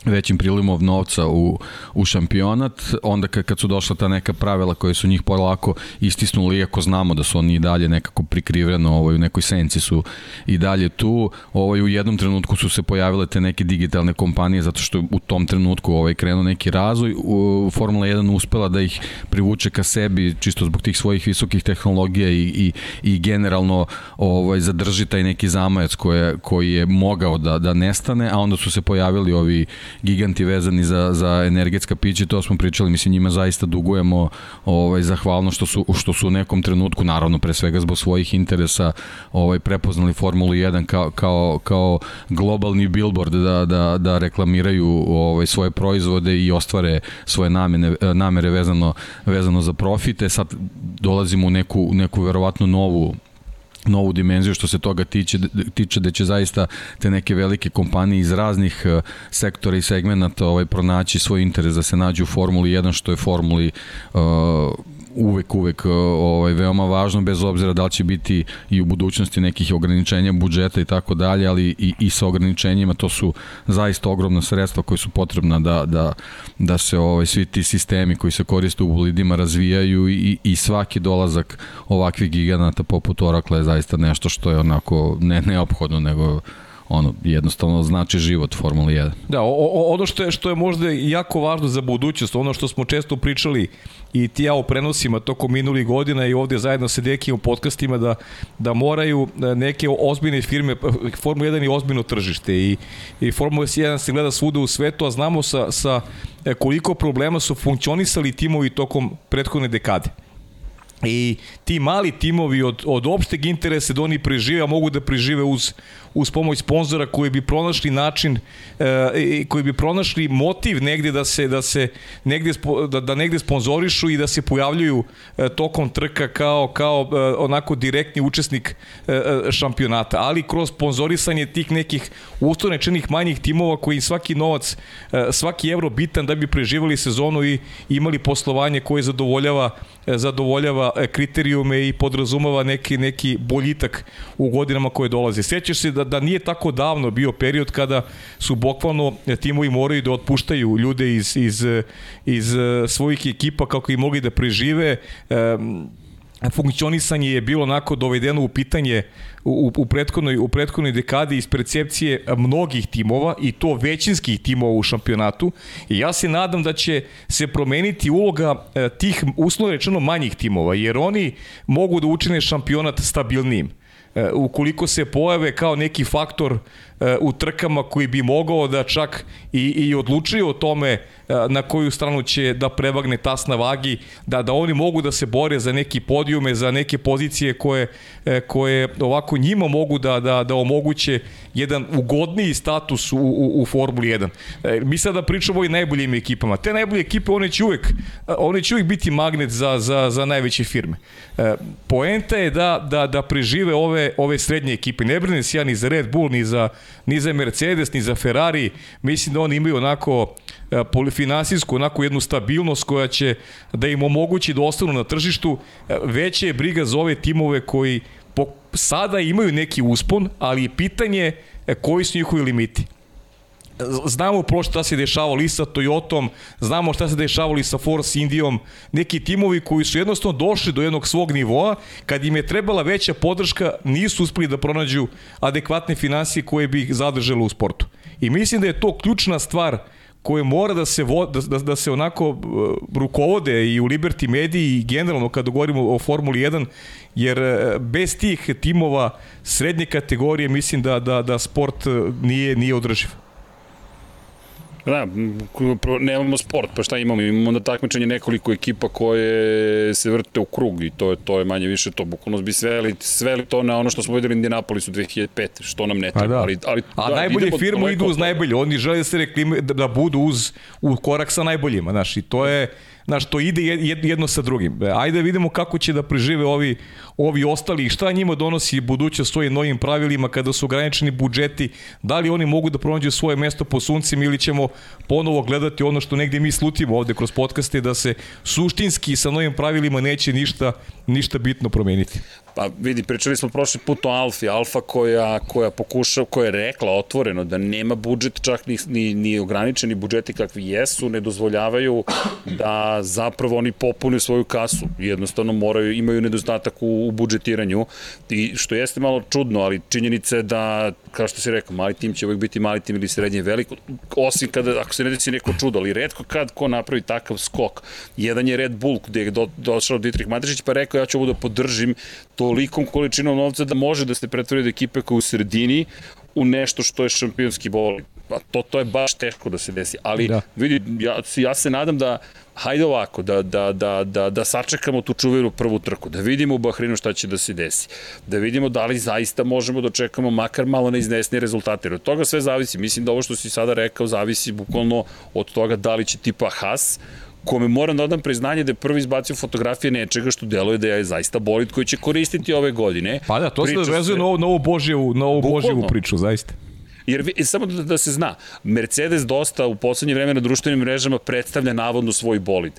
većim prilimov novca u, u šampionat, onda kad, kad su došla ta neka pravila koje su njih polako istisnuli, iako znamo da su oni i dalje nekako prikriveno, ovaj, u nekoj senci su i dalje tu, ovaj, u jednom trenutku su se pojavile te neke digitalne kompanije, zato što u tom trenutku ovaj, krenuo neki razvoj, u, Formula 1 uspela da ih privuče ka sebi, čisto zbog tih svojih visokih tehnologija i, i, i generalno ovaj, zadrži taj neki zamajac koje, koji je mogao da, da nestane, a onda su se pojavili ovi giganti vezani za, za energetska pića, to smo pričali, mislim njima zaista dugujemo ovaj, zahvalno što su, što su u nekom trenutku, naravno pre svega zbog svojih interesa, ovaj, prepoznali Formulu 1 kao, kao, kao globalni billboard da, da, da reklamiraju ovaj, svoje proizvode i ostvare svoje namene, namere vezano, vezano za profite. Sad dolazimo u neku, neku verovatno novu novu dimenziju što se toga tiče, tiče da će zaista te neke velike kompanije iz raznih e, sektora i segmenta ovaj, pronaći svoj interes da se nađu u Formuli 1 što je Formuli uh, uvek, uvek ovaj, veoma važno, bez obzira da li će biti i u budućnosti nekih ograničenja budžeta i tako dalje, ali i, i sa ograničenjima to su zaista ogromna sredstva koje su potrebna da, da, da se ovaj, svi ti sistemi koji se koriste u bolidima razvijaju i, i svaki dolazak ovakvih giganata poput Oracle je zaista nešto što je onako ne neophodno, nego ono, jednostavno znači život Formula 1. Da, o, o, ono što je, što je možda jako važno za budućnost, ono što smo često pričali i ti ja u prenosima tokom minulih godina i ovde zajedno sa Dekijem u podcastima da, da moraju e, neke ozbiljne firme, Formula 1 je ozbiljno tržište i, i Formula 1 se gleda svuda u svetu, a znamo sa, sa e, koliko problema su funkcionisali timovi tokom prethodne dekade. I ti mali timovi od, od opšteg interesa da oni prežive, a mogu da prežive uz, uz pomoć sponzora koji bi pronašli način e, koji bi pronašli motiv negde da se da se negde da, da negde sponzorišu i da se pojavljuju e, tokom trka kao kao e, onako direktni učesnik e, šampionata, ali kroz sponzorisanje tih nekih uslovnečenih manjih timova koji svaki novac, e, svaki evro bitan da bi preživali sezonu i imali poslovanje koje zadovoljava e, zadovoljava kriterijume i podrazumava neki neki boljitak u godinama koje dolaze. Sećaš se da da, nije tako davno bio period kada su bukvalno timovi moraju da otpuštaju ljude iz, iz, iz eh, svojih ekipa kako i mogli da prežive. Um, funkcionisanje je bilo onako dovedeno u pitanje u, u, prethodnoj, u prethodnoj dekadi iz percepcije mnogih timova i to većinskih timova u šampionatu. I ja se nadam da će se promeniti uloga eh, tih uslovno rečeno manjih timova jer oni mogu da učine šampionat stabilnijim. E, ukoliko se pojave kao neki faktor u trkama koji bi mogao da čak i, i odlučuje o tome e, na koju stranu će da prevagne tas na vagi, da, da oni mogu da se bore za neki podijume, za neke pozicije koje, koje ovako njima mogu da, da, da omoguće jedan ugodniji status u, u, u Formuli 1. Mi sada pričamo o najboljim ekipama. Te najbolje ekipe, one će uvek, one će uvek biti magnet za, za, za najveće firme. Poenta je da, da, da prežive ove, ove srednje ekipe. Ne brinem se ja ni za Red Bull, ni za, ni za Mercedes, ni za Ferrari. Mislim da oni imaju onako polifinansijsku, onako jednu stabilnost koja će da im omogući da ostanu na tržištu. Veća je briga za ove timove koji po, sada imaju neki uspon, ali je pitanje koji su njihovi limiti znamo prošlo šta se dešavalo i sa Toyotom, znamo šta se dešavalo i sa Force Indijom, neki timovi koji su jednostavno došli do jednog svog nivoa, kad im je trebala veća podrška, nisu uspeli da pronađu adekvatne financije koje bi ih zadržale u sportu. I mislim da je to ključna stvar koje mora da se, vo, da, da, da se onako uh, rukovode i u Liberty Mediji i generalno kada govorimo o Formuli 1, jer uh, bez tih timova srednje kategorije mislim da, da, da sport uh, nije, nije održiv. Da, nemamo sport, pa šta imamo? Imamo onda takmičenje nekoliko ekipa koje se vrte u krug i to je, to je manje više to. Bukvalno bi sveli, sveli to na ono što smo videli u Indianapolisu 2005. Što nam ne pa treba. Da. Ali, ali, A da, najbolje firme idu uz najbolje. Oni žele da se reklime, da, da budu uz, u korak sa najboljima. Znaš, i to je znaš, to ide jedno sa drugim. E, ajde vidimo kako će da prežive ovi, ovi ostali i šta njima donosi budućnost svojim novim pravilima kada su ograničeni budžeti, da li oni mogu da pronađu svoje mesto po suncima ili ćemo ponovo gledati ono što negde mi slutimo ovde kroz podcaste da se suštinski sa novim pravilima neće ništa, ništa bitno promeniti. Pa vidi, pričali smo prošli put o Alfi, Alfa koja, koja pokuša, koja je rekla otvoreno da nema budžet, čak ni, ni, ni ograničeni budžeti kakvi jesu, ne dozvoljavaju da zapravo oni popune svoju kasu. Jednostavno moraju, imaju nedostatak u, u budžetiranju. I što jeste malo čudno, ali činjenica je da, kao što si rekao, mali tim će uvijek biti mali tim ili srednje veliko, osim kada, ako se ne desi neko čudo, ali redko kad ko napravi takav skok. Jedan je Red Bull gde je do, došao Dietrich Matešić pa rekao ja ću ovo da podržim tolikom količinom novca da može da se pretvori od ekipe koja u sredini u nešto što je šampionski bolid. Pa to, to je baš teško da se desi. Ali da. vidi, ja, ja se nadam da hajde ovako, da, da, da, da, da sačekamo tu čuveru prvu trku, da vidimo u Bahreinu šta će da se desi, da vidimo da li zaista možemo da očekamo makar malo neiznesnije rezultate, jer od toga sve zavisi. Mislim da ovo što si sada rekao zavisi bukvalno od toga da li će tipa Haas kome moram da odam priznanje da je prvi izbacio fotografije nečega što deluje da je zaista bolid koji će koristiti ove godine. Pa da, to Priča se vezuje na, ovo, na, ovo Božjevu, na ovu Božjevu priču, zaista. Jer samo da, da se zna, Mercedes dosta u poslednje vreme na društvenim mrežama predstavlja navodno svoj bolid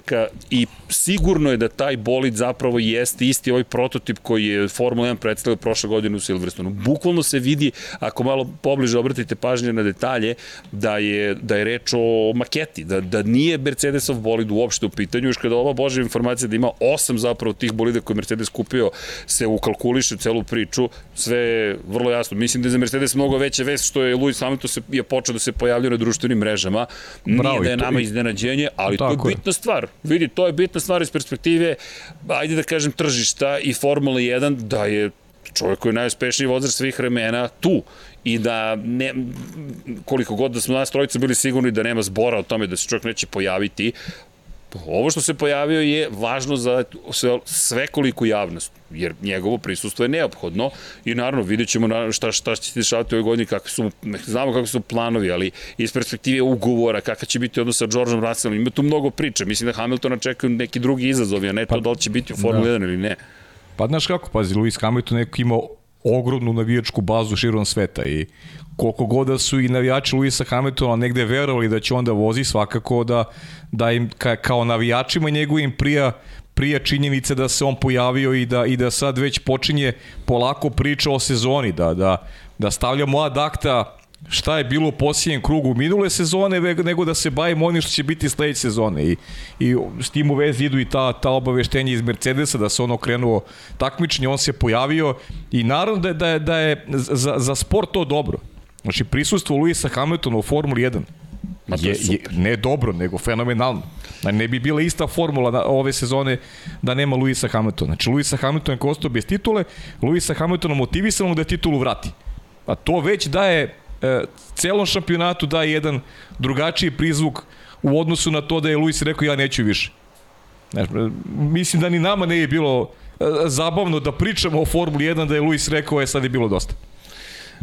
trka i sigurno je da taj bolid zapravo jeste isti ovaj prototip koji je Formula 1 predstavio prošle godine u Silverstonu. Bukvalno se vidi, ako malo pobliže obratite pažnje na detalje, da je, da je reč o maketi, da, da nije Mercedesov bolid uopšte u pitanju, još kada ova božja informacija da ima osam zapravo tih bolida koje Mercedes kupio se ukalkuliše celu priču, sve je vrlo jasno. Mislim da je za Mercedes mnogo veća vest što je Lewis Hamilton se, je počeo da se pojavljuje na društvenim mrežama. Bravo, Nije da je nama iznenađenje, ali to je bitna stvar. Vidi, to je bitna stvar iz perspektive, ajde da kažem, tržišta i Formula 1, da je čovjek koji je najuspešniji vozač svih vremena tu i da ne, koliko god da smo nas trojica bili sigurni da nema zbora o tome da se čovjek neće pojaviti, ovo što se pojavio je važno za svekoliku javnost, jer njegovo prisustvo je neophodno i naravno vidjet ćemo šta, šta će se dešavati u ovoj godini, kakvi su, znamo kako su planovi, ali iz perspektive ugovora, kakav će biti odnos sa Georgeom Russellom, ima tu mnogo priče, mislim da Hamiltona čekaju neki drugi izazovi, a ne to pa, da li će biti u Formula da. 1 ili ne. Pa znaš kako, pazi, Lewis Hamilton neko imao ogromnu navijačku bazu širom sveta i koliko god da su i navijači Luisa Hamiltona negde verovali da će onda vozi, svakako da, da im ka, kao navijačima njegovim prija prija činjenice da se on pojavio i da i da sad već počinje polako priča o sezoni, da, da, da stavljamo ad akta šta je bilo u posljednjem krugu minule sezone, nego da se bavimo onim što će biti sledeće sezone. I, I s tim u vezi idu i ta, ta obaveštenja iz Mercedesa, da se ono krenuo takmičenje, on se pojavio i naravno da, da da je za, za sport to dobro. Znači, prisustvo Luisa Hamiltona u Formuli 1 je, je, ne dobro, nego fenomenalno. Znači, ne bi bila ista formula na, ove sezone da nema Luisa Hamiltona. Znači, Luisa Hamilton je kostao bez titule, Luisa Hamiltona motivisano da titulu vrati. A to već daje e, celom šampionatu daje jedan drugačiji prizvuk u odnosu na to da je Luis rekao ja neću više. Znači, mislim da ni nama ne je bilo e, zabavno da pričamo o Formuli 1 da je Luis rekao je sad je bilo dosta.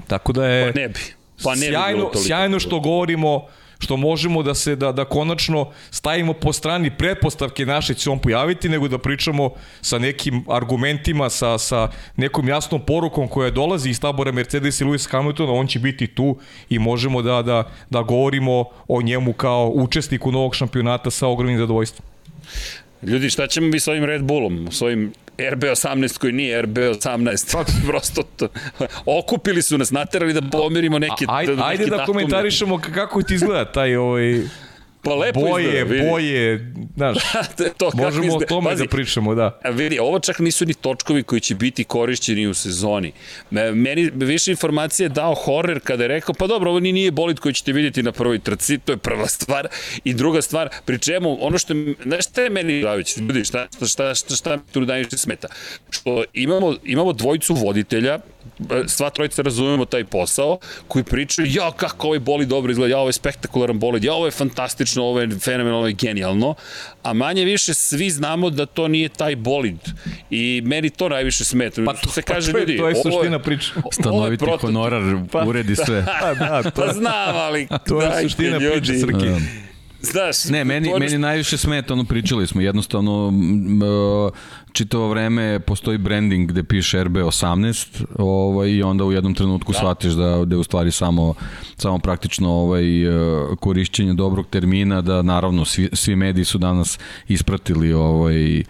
Tako da je pa ne bi. Pa ne sjajno, bi sjajno što govorimo što možemo da se da, da konačno stavimo po strani pretpostavke naše će on pojaviti, nego da pričamo sa nekim argumentima, sa, sa nekom jasnom porukom koja dolazi iz tabora Mercedes i Lewis Hamiltona, on će biti tu i možemo da, da, da govorimo o njemu kao učesniku novog šampionata sa ogromnim zadovoljstvom. Ljudi, šta ćemo mi sa ovim Red Bullom, s ovim RB18 koji nije RB18. Pa, prosto to, okupili su nas, naterali da pomerimo neke A, ajde, ajde da komentarišemo kako ti izgleda taj ovaj Pa lepo boje, izgleda, vidi. boje, znaš, to možemo izgleda. o tome Pazi, da pričamo, da. Vidi, ovo čak nisu ni točkovi koji će biti korišćeni u sezoni. Meni više informacije je dao Horner kada je rekao, pa dobro, ovo nije bolid koji ćete vidjeti na prvoj trci, to je prva stvar. I druga stvar, pri čemu, ono što, znaš šta je meni Dravić, ljudi, šta, šta, šta, šta, šta tu najviše smeta? Što imamo, imamo dvojicu voditelja, sva trojica razumemo taj posao, koji pričaju, ja, kako ovaj boli dobro izgleda, ja, ovo je spektakularan bolid, ja, ovo je fantastično, ovo je fenomenalno, ovo je genijalno, a manje više svi znamo da to nije taj bolid. I meni to najviše smeta. Pa to, se kaže pa to je, ljudi, to je suština priče. Stanoviti honorar pa, uredi sve. Pa, da, to, pa znam, ali to je suština priče, Srki. Znaš, ne, meni, to meni najviše smeta, ono pričali smo, jednostavno uh, čitavo vreme postoji branding gde piše RB18 ovaj, i onda u jednom trenutku da. shvatiš da, da je u stvari samo, samo praktično ovaj, uh, korišćenje dobrog termina, da naravno svi, svi mediji su danas ispratili ovaj,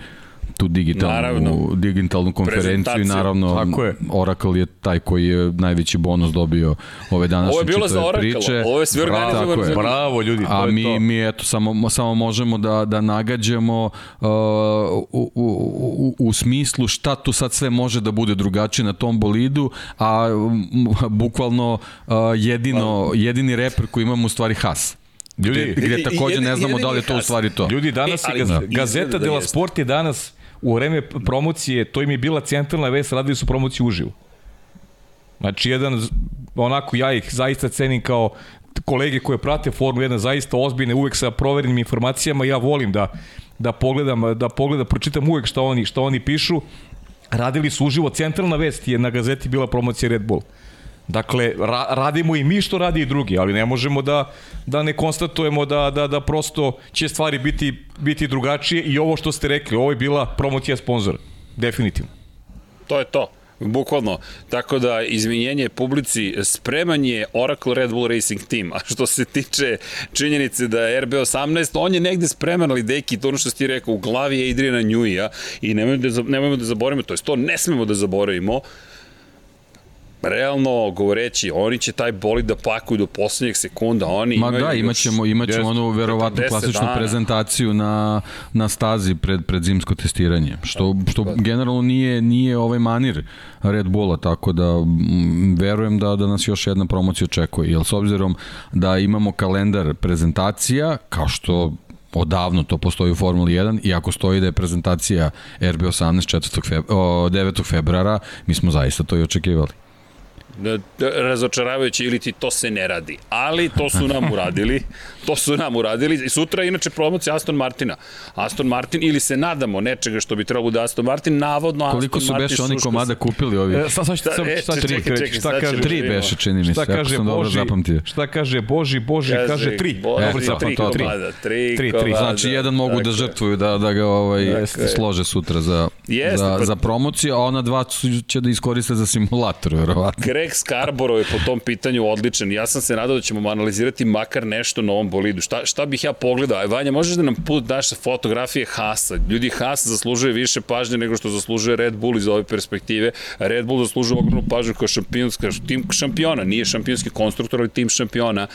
tu digitalnu, naravno, digitalnu konferenciju i naravno Tako je. Oracle je taj koji je najveći bonus dobio ove današnje Ovo je bilo za Oracle, priče. ovo je sve organizovano. Je. Bravo ljudi, to A je mi, to. mi eto, samo, samo možemo da, da nagađamo uh, u, u, u, u smislu šta tu sad sve može da bude drugačije na tom bolidu, a m, bukvalno uh, jedino, jedini reper koji imamo u stvari Haas. Ljudi, gde, gde takođe ne znamo da li je to u stvari to. Ljudi, danas e, ali, Gazeta de la Sport je danas u vreme promocije, to im je bila centralna vest, radili su promociju uživo. Znači, jedan, onako, ja ih zaista cenim kao kolege koje prate Formulu 1 zaista ozbiljne, uvek sa proverenim informacijama, ja volim da da pogledam, da pogledam, pročitam uvek šta oni, šta oni pišu. Radili su uživo, centralna vest je na gazeti bila promocija Red Bull. Dakle, ra radimo i mi što radi i drugi, ali ne možemo da, da ne konstatujemo da, da, da prosto će stvari biti, biti drugačije i ovo što ste rekli, ovo je bila promocija sponzora. Definitivno. To je to. Bukvalno. Tako da, izvinjenje publici, spreman je Oracle Red Bull Racing Team, a što se tiče činjenice da je RB18, on je negde spreman, ali deki, to ono što ti rekao, u glavi je Idrijana Njuija i nemojmo da, nemojmo da zaboravimo, to je to ne smemo da zaboravimo, realno govoreći, oni će taj bolid da pakuju do poslednjeg sekunda, oni Ma imaju da, imaćemo, imaćemo onu verovatnu klasičnu dana. prezentaciju na, na stazi pred, pred zimsko testiranje, što, što pa. generalno nije, nije ovaj manir Red Bulla, tako da m, verujem da, da nas još jedna promocija očekuje, jer s obzirom da imamo kalendar prezentacija, kao što odavno to postoji u Formuli 1 i ako stoji da je prezentacija RB18 4. Feb 9. februara, mi smo zaista to i očekivali razočaravajuće ili ti to se ne radi. Ali to su nam uradili. To su nam uradili. I sutra inače promocija Aston Martina. Aston Martin ili se nadamo nečega što bi trebalo da Aston Martin navodno Koliko Aston Martin su beše oni komada kupili ovi? E, sad, sad, sad, sad, sad, tri, čekaj, čekaj, šta kaže? Tri beše čini mi se, ako sam dobro zapamtio. Šta kaže Boži, Boži kaže, kaže tri. Boži, e, tri, tri, komada, tri, tri, tri. Znači jedan mogu da žrtvuju da, da ga ovaj, slože sutra za, za, pa- za promociju, a ona dva će da iskoriste za simulator, verovatno. Greg Scarborough je po tom pitanju odličan. Ja sam se nadao da ćemo analizirati makar nešto na ovom bolidu. Šta, šta bih ja pogledao? Vanja, možeš da nam put daš fotografije Hasa? Ljudi, Haas zaslužuje više pažnje nego što zaslužuje Red Bull iz ove perspektive. Red Bull zaslužuje ogromnu pažnju kao šampionska, tim šampiona. Nije šampionski konstruktor, ali tim šampiona.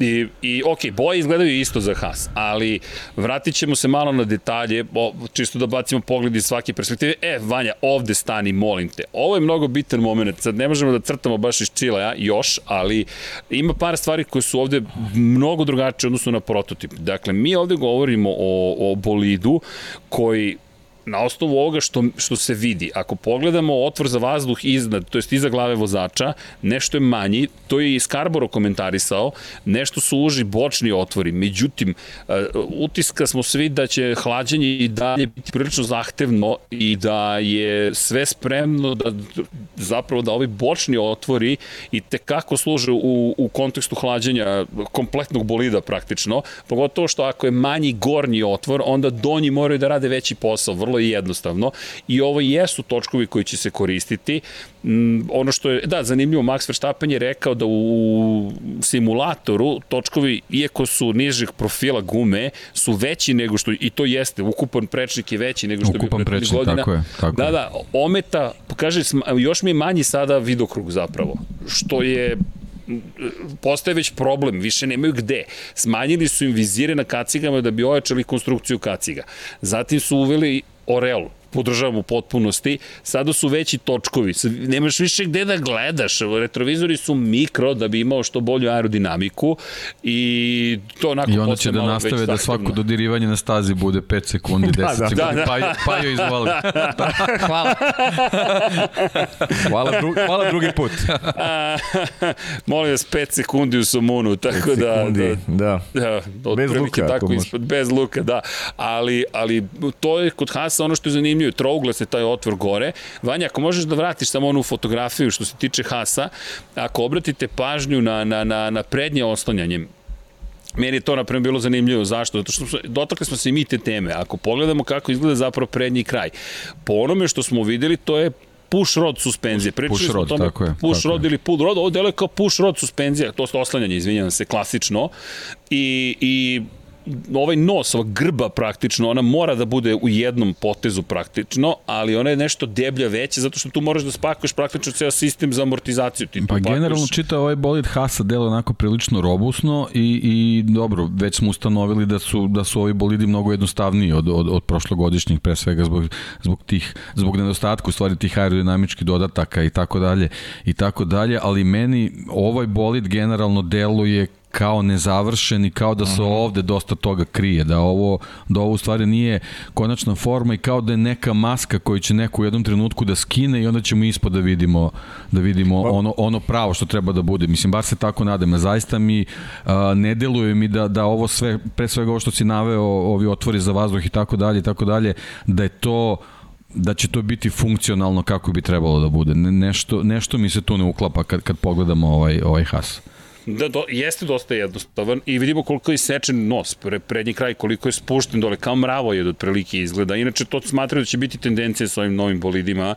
I, i ok, boje izgledaju isto za Haas, ali vratit ćemo se malo na detalje, o, čisto da bacimo pogled iz svake perspektive. E, Vanja, ovde stani, molim te. Ovo je mnogo bitan moment. Sad ne možemo da crtamo baš iz Čilaja, još, ali ima par stvari koje su ovde mnogo drugačije odnosno na prototip. Dakle, mi ovde govorimo o, o bolidu koji na osnovu ovoga što, što se vidi, ako pogledamo otvor za vazduh iznad, to jest iza glave vozača, nešto je manji, to je i Skarboro komentarisao, nešto su uži bočni otvori, međutim, uh, utiska smo svi da će hlađenje i dalje biti prilično zahtevno i da je sve spremno da zapravo da ovi bočni otvori i tekako služe u, u kontekstu hlađenja kompletnog bolida praktično, pogotovo što ako je manji gornji otvor, onda donji moraju da rade veći posao, vrlo vrlo jednostavno i ovo jesu točkovi koji će se koristiti. Mm, ono što je, da, zanimljivo, Max Verstappen je rekao da u simulatoru točkovi, iako su nižeg profila gume, su veći nego što, i to jeste, ukupan prečnik je veći nego što ukupan bi pre godina. Tako je, tako da, da, ometa, kaže, još mi je manji sada vidokrug zapravo, što je postaje već problem, više nemaju gde. Smanjili su im vizire na kacigama da bi ojačali konstrukciju kaciga. Zatim su uveli Orelo. Podržavam u potpunosti, sada su veći točkovi, nemaš više gde da gledaš, retrovizori su mikro da bi imao što bolju aerodinamiku i to onako I onda će da nastave da svako dodirivanje na stazi bude 5 sekundi, 10 da, da, sekundi, da, da. pa, pa joj izvoli. hvala. hvala, dru, hvala drugi put. molim vas 5 sekundi u Somunu, tako da, sekundi, da, da, da bez luka, tako ispod, bez luka, da, ali, ali to je kod Hasa ono što je zanimljivo zanimljivo, trouglas je taj otvor gore. Vanja, ako možeš da vratiš samo onu fotografiju što se tiče Hasa, ako obratite pažnju na, na, na, na prednje oslanjanje, Meni je to napravo bilo zanimljivo. Zašto? Zato što dotakli smo se i mi te teme. Ako pogledamo kako izgleda zapravo prednji kraj, po onome što smo videli, to je push rod suspenzije. Pričali push rod, tome, tako je. Push tako rod je. ili pull rod, ovo deluje kao push rod suspenzija, to je oslanjanje, izvinjam se, klasično. I, i ovaj nos, ova grba praktično, ona mora da bude u jednom potezu praktično, ali ona je nešto deblja veća zato što tu moraš da spakuješ praktično ceo sistem za amortizaciju. Ti pa generalno čita ovaj bolid Hasa delo onako prilično robusno i, i dobro, već smo ustanovili da su, da su ovi bolidi mnogo jednostavniji od, od, od prošlogodišnjih, pre svega zbog, zbog tih, zbog nedostatku u stvari tih aerodinamičkih dodataka i tako dalje i tako dalje, ali meni ovaj bolid generalno deluje kao nezavršen i kao da se ovde dosta toga krije, da ovo, da ovo u stvari nije konačna forma i kao da je neka maska koju će neko u jednom trenutku da skine i onda ćemo ispod da vidimo, da vidimo ono, ono pravo što treba da bude. Mislim, bar se tako nadam. Zaista mi a, ne deluje mi da, da ovo sve, pre svega ovo što si naveo, ovi otvori za vazduh i tako dalje i tako dalje, da je to da će to biti funkcionalno kako bi trebalo da bude. Ne, nešto, nešto mi se tu ne uklapa kad, kad pogledamo ovaj, ovaj has. Da, do, jeste dosta jednostavan i vidimo koliko je sečen nos, pre, prednji kraj, koliko je spušten dole, kao mravo je od prilike izgleda. Inače, to smatraju da će biti tendencija sa ovim novim bolidima,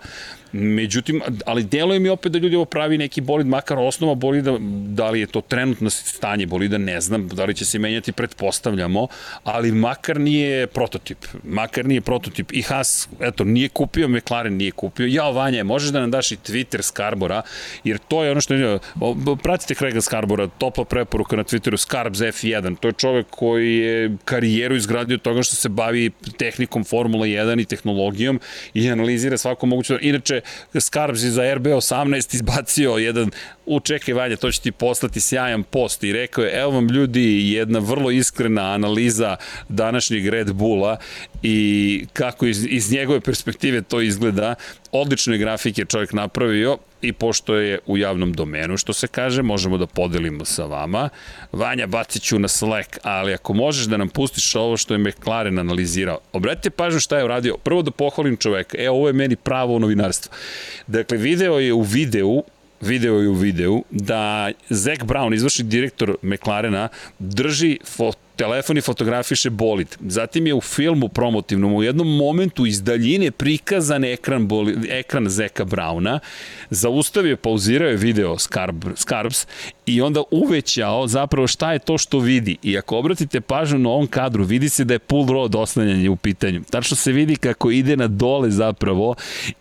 Međutim, ali deluje mi opet da ljudi ovo pravi neki bolid, makar osnova bolida, da li je to trenutno stanje bolida, ne znam, da li će se menjati, pretpostavljamo, ali makar nije prototip, makar nije prototip. I Haas, eto, nije kupio, McLaren nije kupio. Ja, Vanja, možeš da nam daš i Twitter Skarbora, jer to je ono što je, pratite Craiga Skarbora, topla preporuka na Twitteru, Skarbs F1, to je čovek koji je karijeru izgradio toga što se bavi tehnikom Formula 1 i tehnologijom i analizira svako moguće. Inače, Skarbs za RB18 izbacio jedan, u čekaj to će ti poslati sjajan post i rekao je, evo vam ljudi, jedna vrlo iskrena analiza današnjeg Red Bulla i kako iz, iz njegove perspektive to izgleda. Odlične grafike čovjek napravio i pošto je u javnom domenu, što se kaže, možemo da podelimo sa vama. Vanja, bacit ću na Slack, ali ako možeš da nam pustiš ovo što je McLaren analizirao, obratite pažnju šta je uradio. Prvo da pohvalim čoveka, e, ovo je meni pravo novinarstvo. Dakle, video je u videu video je u videu da Zac Brown, izvršni direktor McLarena, drži fot telefon i fotografiše bolid. Zatim je u filmu promotivnom u jednom momentu iz daljine prikazan ekran, bolid, ekran Zeka Brauna, zaustavio, pauzirao je video Scarb, Scarbs i onda uvećao zapravo šta je to što vidi. I ako obratite pažnju na ovom kadru, vidi se da je pull rod oslanjanje u pitanju. Tačno se vidi kako ide na dole zapravo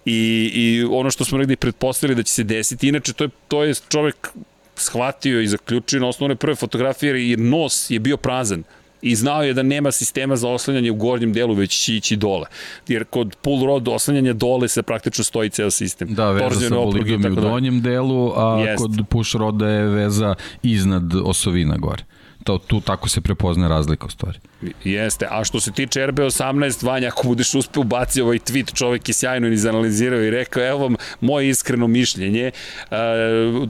i, i ono što smo negdje pretpostavili da će se desiti. Inače, to je, to je čovek shvatio i zaključio na osnovne prve fotografije jer nos je bio prazan i znao je da nema sistema za oslanjanje u gornjem delu, već će ići dole. Jer kod pull rod oslanjanja dole se praktično stoji ceo sistem. Da, veza sa bolidom u donjem delu, a Jest. kod push roda je veza iznad osovina gore to, tu tako se prepozna razlika u stvari. Jeste, a što se tiče RB18, Vanja, ako budeš uspeo ubaci ovaj tweet, čovek je sjajno izanalizirao i rekao, evo vam moje iskreno mišljenje, e,